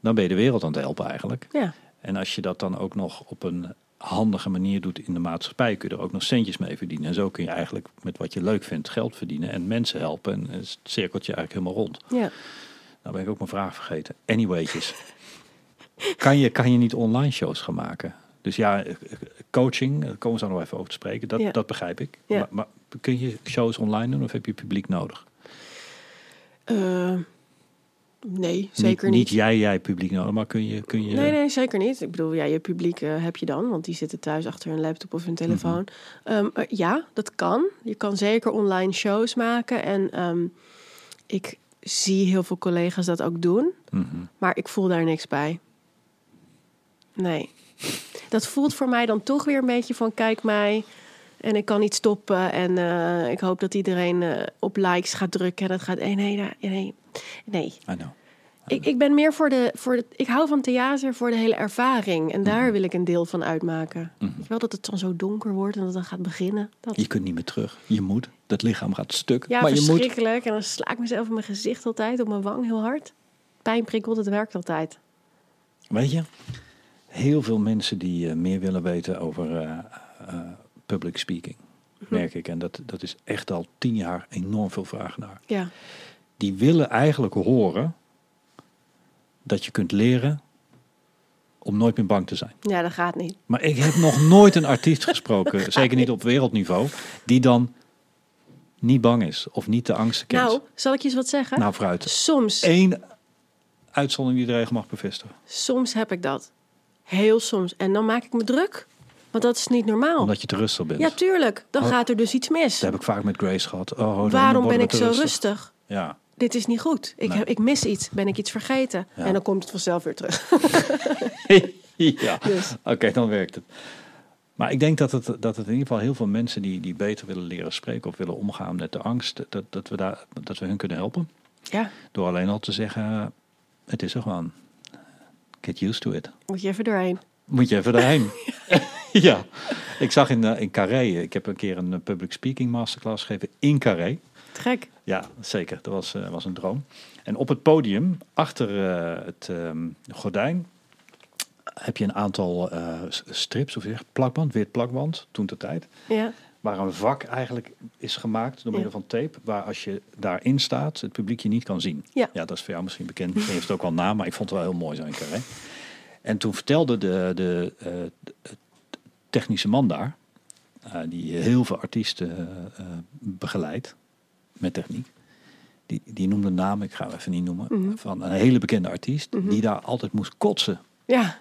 dan ben je de wereld aan het helpen eigenlijk. ja. En als je dat dan ook nog op een handige manier doet in de maatschappij, kun je er ook nog centjes mee verdienen. En zo kun je eigenlijk met wat je leuk vindt geld verdienen en mensen helpen. En het cirkeltje eigenlijk helemaal rond. Ja. Nou ben ik ook mijn vraag vergeten. Anywaytjes. kan, je, kan je niet online shows gaan maken? Dus ja, eh, coaching, daar komen we zo nog even over te spreken. Dat, Ja. dat begrijp ik. Ja. Maar, maar kun je shows online doen of heb je publiek nodig? Eh, nee, zeker niet. niet. Niet jij, jij publiek nodig, maar kun je... Kun je Nee, nee, zeker niet. Ik bedoel, ja, je publiek eh, heb je dan, want die zitten thuis achter een laptop of een telefoon. Ehm, eh, ja, dat kan. Je kan zeker online shows maken. En ehm, ik zie heel veel collega's dat ook doen, Mhm. maar ik voel daar niks bij. Nee. Dat voelt voor mij dan toch weer een beetje van: kijk mij. En ik kan niet stoppen. En eh, ik hoop dat iedereen op likes gaat drukken. En dat gaat. Nee, nee, nee. nee. nee. I know. Ik, ik ben meer voor de, voor de. Ik hou van theater voor de hele ervaring. En daar wil ik een deel van uitmaken. Weet je wel dat het dan zo donker wordt en dat het dan gaat beginnen. Dat, Je kunt niet meer terug. Je moet. Dat lichaam gaat stuk. ja, maar je moet. verschrikkelijk. En dan sla ik mezelf in mijn gezicht altijd, op mijn wang heel hard. Pijn prikkelt, het werkt altijd. Weet je, heel veel mensen die eh, meer willen weten over eh, eh, public speaking, Mhm. merk ik. En dat, dat is echt al tien jaar enorm veel vraag naar. Ja, Die willen eigenlijk horen dat je kunt leren om nooit meer bang te zijn. ja dat gaat niet. Maar ik heb nog nooit een artiest gesproken, zeker niet op wereldniveau, die dan niet bang is of niet de angsten kent. Nou, zal ik je eens wat zeggen? nou vooruit. soms, Eén uitzondering die de regel mag bevestigen. soms heb ik dat. Heel soms. En dan maak ik me druk. Want dat is niet normaal. Omdat je te rustig bent. Ja, tuurlijk. Dan Oh. gaat er dus iets mis. Dat heb ik vaak met Grace gehad. Oh, Waarom ben ik zo rustig? Ja. Dit is niet goed. Ik, Nee. heb, ik mis iets. Ben ik iets vergeten? Ja. En dan komt het vanzelf weer terug. ja, Dus. oké, dan werkt het. Maar ik denk dat het, dat het in ieder geval heel veel mensen die, die beter willen leren spreken of willen omgaan met de angst, dat, dat, we, daar, dat we hun kunnen helpen. Ja, Door alleen al te zeggen, het is er gewoon. Get used to it. moet je even doorheen. Moet je even daarheen. ja. Ik zag in, eh, in Carré, ik heb een keer een public speaking masterclass gegeven in Carré. Te gek. Ja, zeker. Dat was, eh, was een droom. En op het podium, achter eh, het ehm, gordijn, heb je een aantal eh, strips, of zeg, plakband, wit plakband, toen de tijd. Ja, Waar een vak eigenlijk is gemaakt door middel van tape, waar als je daarin staat, het publiek je niet kan zien. Ja. dat is voor jou misschien bekend. Misschien heeft het ook wel naam, maar ik vond het wel heel mooi zo in Carré. En toen vertelde de, de, de technische man daar, die heel veel artiesten eh, begeleidt met techniek. Die, die noemde een naam, ik ga hem even niet noemen, Mhm. van een hele bekende artiest, die daar altijd moest kotsen. ja,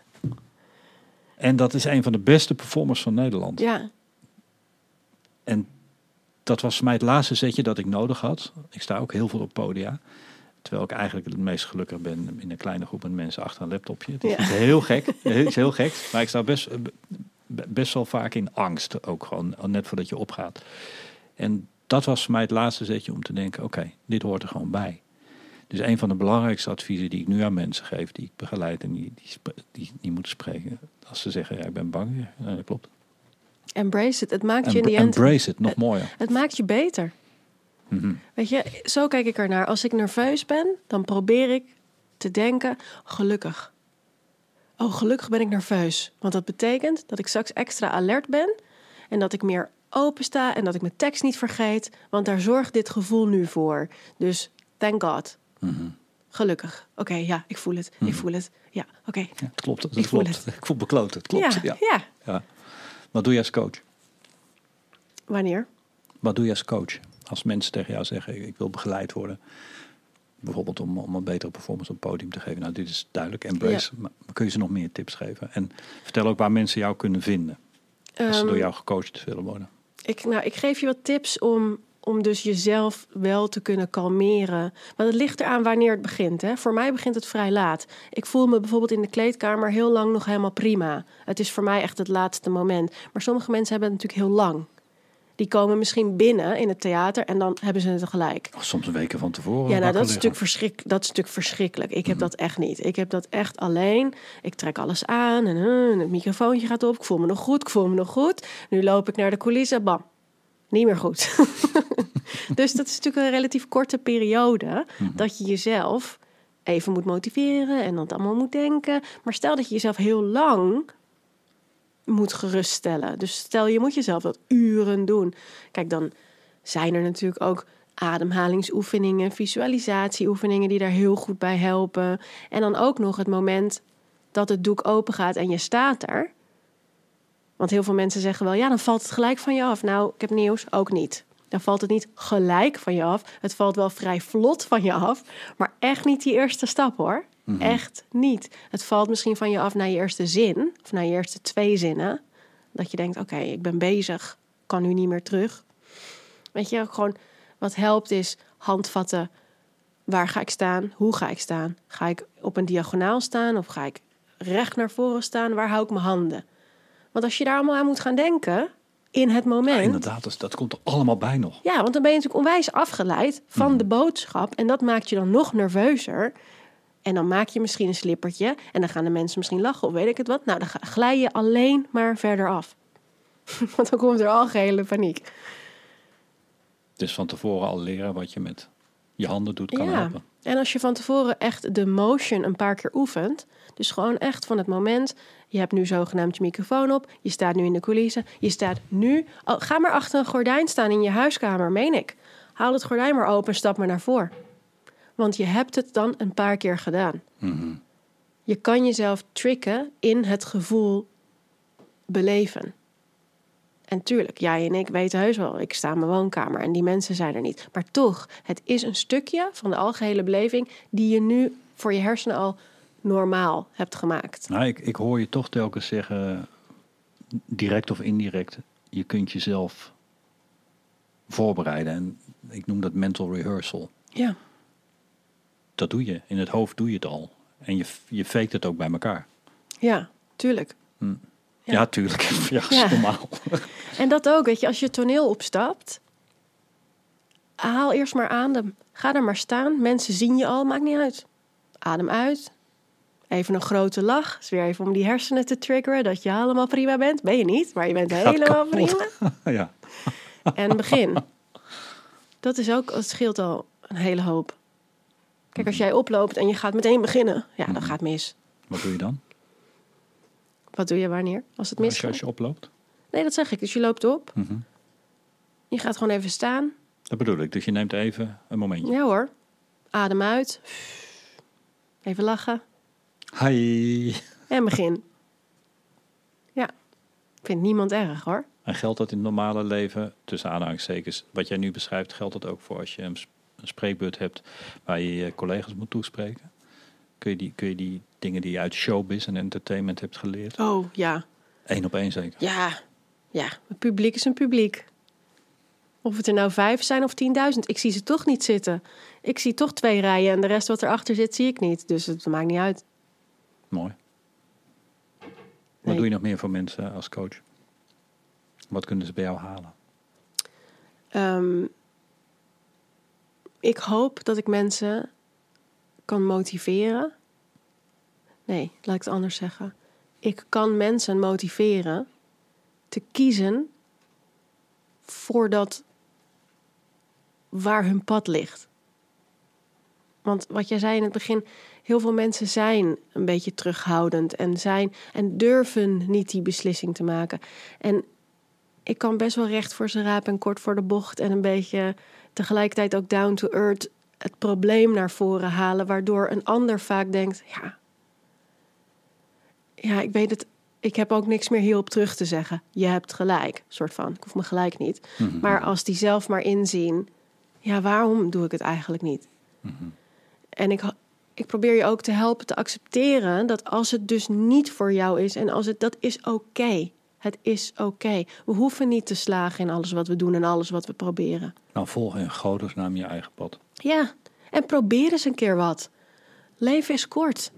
En dat is een van de beste performers van Nederland. ja. En dat was voor mij het laatste zetje dat ik nodig had. Ik sta ook heel veel op podia. Terwijl ik eigenlijk het meest gelukkig ben in een kleine groep met mensen achter een laptopje. Het is Ja. heel gek. Het is heel gek. Maar ik sta best, best wel vaak in angst. Ook gewoon net voordat je opgaat. En dat was voor mij het laatste zetje om te denken: oké, dit hoort er gewoon bij. Dus een van de belangrijkste adviezen die ik nu aan mensen geef, die ik begeleid en die, die, die, die moeten spreken. Als ze zeggen: ja, ik ben bang. Ja, dat klopt. Embrace it. Het maakt je in Embra- die end... embrace it, nog mooier. Het maakt je beter. Mhm. Weet je, zo kijk ik ernaar. Als ik nerveus ben, dan probeer ik te denken, gelukkig. Oh, gelukkig ben ik nerveus. Want dat betekent dat ik straks extra alert ben en dat ik meer open sta en dat ik mijn tekst niet vergeet. Want daar zorgt dit gevoel nu voor. Dus thank God. Mhm. Gelukkig. Oké, ja, ik voel het. Ik voel het. Ja, oké. Ja, het klopt. Het Ik voel klopt. het. Ik voel bekloot. Het klopt. Ja, Ja, ja. ja. Wat doe je als coach? Wanneer? Wat doe je als coach? Als mensen tegen jou zeggen, ik wil begeleid worden. Bijvoorbeeld om, om een betere performance op het podium te geven. Nou, dit is duidelijk. Embrace. Maar kun je ze nog meer tips geven? En vertel ook waar mensen jou kunnen vinden. Als ze Ehm, door jou gecoacht willen worden. Ik, nou, ik geef je wat tips om, om dus jezelf wel te kunnen kalmeren. Want het ligt eraan wanneer het begint. Hè? Voor mij begint het vrij laat. Ik voel me bijvoorbeeld in de kleedkamer heel lang nog helemaal prima. Het is voor mij echt het laatste moment. Maar sommige mensen hebben het natuurlijk heel lang. Die komen misschien binnen in het theater en dan hebben ze het gelijk. Of soms weken van tevoren. Ja, nou, dat is, natuurlijk verschrik, dat is natuurlijk verschrikkelijk. Ik heb Mhm. dat echt niet. Ik heb dat echt alleen. Ik trek alles aan en, eh, en het microfoontje gaat op. Ik voel me nog goed, ik voel me nog goed. Nu loop ik naar de coulissen, bam. Niet meer goed. dus dat is natuurlijk een relatief korte periode Mhm. dat je jezelf even moet motiveren en dat allemaal moet denken. Maar stel dat je jezelf heel lang moet geruststellen. Dus stel je moet jezelf dat uren doen. Kijk, dan zijn er natuurlijk ook ademhalingsoefeningen, visualisatieoefeningen die daar heel goed bij helpen. En dan ook nog het moment dat het doek open gaat en je staat er. Want heel veel mensen zeggen wel, ja, dan valt het gelijk van je af. Nou, ik heb nieuws, ook niet. Dan valt het niet gelijk van je af. Het valt wel vrij vlot van je af, maar echt niet die eerste stap hoor. Echt niet. Het valt misschien van je af naar je eerste zin, of naar je eerste twee zinnen. Dat je denkt, oké, ik ben bezig, kan nu niet meer terug. Weet je, gewoon wat helpt is handvatten. Waar ga ik staan? Hoe ga ik staan? Ga ik op een diagonaal staan of ga ik recht naar voren staan? Waar hou ik mijn handen? Want als je daar allemaal aan moet gaan denken in het Ja, moment. inderdaad, dat, dat komt er allemaal bij nog. Ja, want dan ben je natuurlijk onwijs afgeleid van de boodschap. En dat maakt je dan nog nerveuzer. En dan maak je misschien een slippertje. En dan gaan de mensen misschien lachen of weet ik het wat. Nou, dan glij je alleen maar verder af. want dan komt er algehele paniek. Dus van tevoren al leren wat je met je handen doet kan ja. helpen. En als je van tevoren echt de motion een paar keer oefent. Dus gewoon echt van het moment. Je hebt nu zogenaamd je microfoon op. Je staat nu in de coulissen. Je staat nu. Oh, ga maar achter een gordijn staan in je huiskamer, meen ik. Haal het gordijn maar open en stap maar naar voren. Want je hebt het dan een paar keer gedaan. Je kan jezelf tricken in het gevoel beleven. En tuurlijk, jij en ik weten heus wel, ik sta in mijn woonkamer en die mensen zijn er niet. Maar toch, het is een stukje van de algehele beleving die je nu voor je hersenen al normaal hebt gemaakt. Nou, ik, ik hoor je toch telkens zeggen, direct of indirect, je kunt jezelf voorbereiden. En ik noem dat mental rehearsal. Ja, Dat doe je. In het hoofd doe je het al. En je, je faked het ook bij elkaar. ja, tuurlijk. Ja, Ja. tuurlijk. Ja, normaal. En dat ook, weet je, als je toneel opstapt, haal eerst maar adem. Ga er maar staan. Mensen zien je al, maakt niet uit. Adem uit. Even een grote lach. Is weer even om die hersenen te triggeren dat je helemaal prima bent. Ben je niet, maar je bent helemaal kapot. prima. ja. En begin. Dat is ook, het scheelt al een hele hoop. Kijk, als jij oploopt en je gaat meteen beginnen, ja, dat gaat mis. Wat doe je dan? Wat doe je wanneer? Als het misgaat? als je oploopt? Nee, dat zeg ik. Dus je loopt op. Mhm. Je gaat gewoon even staan. Dat bedoel ik. Dus je neemt even een momentje. Ja hoor. Adem uit. Even lachen. Hi. En begin. Ja. Vindt niemand erg hoor. En geldt dat in het normale leven, tussen aanhalingstekens, wat jij nu beschrijft, geldt dat ook voor als je een, een spreekbeurt hebt waar je je collega's moet toespreken? Kun je die, kun je die dingen die je uit showbiz en entertainment hebt geleerd, Oh ja. één op één zeker? Ja. Ja. Het publiek is een publiek. Of het er nou vijf zijn of tienduizend. Ik zie ze toch niet zitten. Ik zie toch twee rijen en de rest wat erachter zit zie ik niet. Dus het maakt niet uit. Mooi. Wat Nee. doe je nog meer voor mensen als coach? Wat kunnen ze bij jou halen? Ehm, ik hoop dat ik mensen kan motiveren. Nee, laat ik het anders zeggen. Ik kan mensen motiveren te kiezen voor dat waar hun pad ligt. Want wat jij zei in het begin, heel veel mensen zijn een beetje terughoudend en zijn en durven niet die beslissing te maken. En ik kan best wel recht voor ze rapen en kort voor de bocht en een beetje tegelijkertijd ook down to earth het probleem naar voren halen, waardoor een ander vaak denkt: ja, ja, ik weet het, ik heb ook niks meer hierop terug te zeggen. Je hebt gelijk, soort van. Ik hoef me gelijk niet. Maar als die zelf maar inzien, ja, waarom doe ik het eigenlijk niet? En ik, ik probeer je ook te helpen te accepteren dat als het dus niet voor jou is en als het dat is oké. Het is oké. We hoeven niet te slagen in alles wat we doen en alles wat we proberen. Nou, volg in godesnaam je eigen pad. Ja, en probeer eens een keer wat. Leven is kort.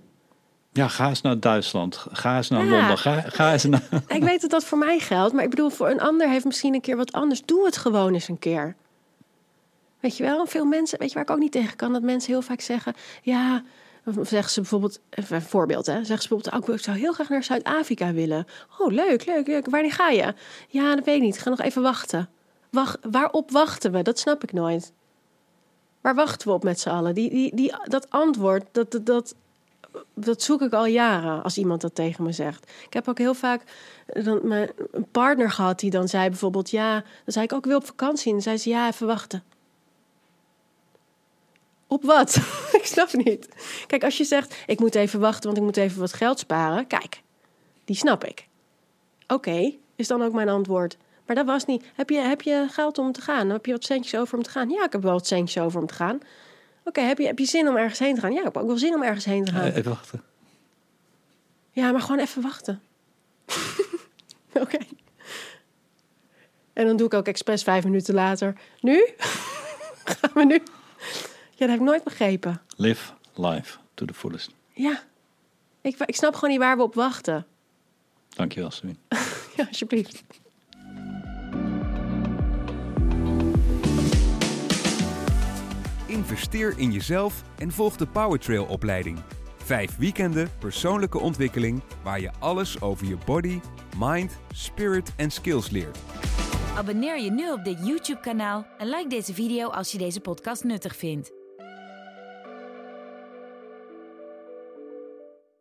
Ja, ga eens naar Duitsland. Ga eens naar Ja. Londen. Ga, ga eens naar... Ik weet dat dat voor mij geldt, maar ik bedoel, voor een ander heeft misschien een keer wat anders. Doe het gewoon eens een keer. Weet je wel, veel mensen, weet je waar ik ook niet tegen kan, dat mensen heel vaak zeggen, ja, of zeggen ze bijvoorbeeld, een voorbeeld, hè, zeggen ze bijvoorbeeld, oh, ik zou heel graag naar Zuid-Afrika willen. Oh, leuk, leuk, leuk. Wanneer ga je? Ja, dat weet ik niet. Ik ga nog even wachten. Wacht, waarop wachten we? Dat snap ik nooit. Waar wachten we op met z'n allen? Die, die, die, dat antwoord, dat, dat, dat dat zoek ik al jaren als iemand dat tegen me zegt. Ik heb ook heel vaak eh, dan, mijn, een partner gehad die dan zei bijvoorbeeld... ja, dan zei ik ook weer op vakantie. En dan zei ze, ja, even wachten. Op wat? ik snap niet. Kijk, als je zegt, ik moet even wachten, want ik moet even wat geld sparen. Kijk, die snap ik. Oké, is dan ook mijn antwoord. Maar dat was niet. Heb je, heb je geld om te gaan? Heb je wat centjes over om te gaan? Ja, ik heb wel wat centjes over om te gaan. Oké, heb, je, heb je zin om ergens heen te gaan? Ja, ik heb ook wel zin om ergens heen te gaan. Eh, even wachten. Ja, maar gewoon even wachten. Oké. En dan doe ik ook expres vijf minuten later. Nu? Gaan we nu? Ja, dat heb ik nooit begrepen. Live life to the fullest. Ja. Ik, ik snap gewoon niet waar we op wachten. Dankjewel, Sabine. Ja, alsjeblieft. Investeer in jezelf en volg de Powertrail opleiding. Vijf weekenden persoonlijke ontwikkeling waar je alles over je body, mind, spirit en skills leert. Abonneer je nu op dit YouTube-kanaal en like deze video als je deze podcast nuttig vindt.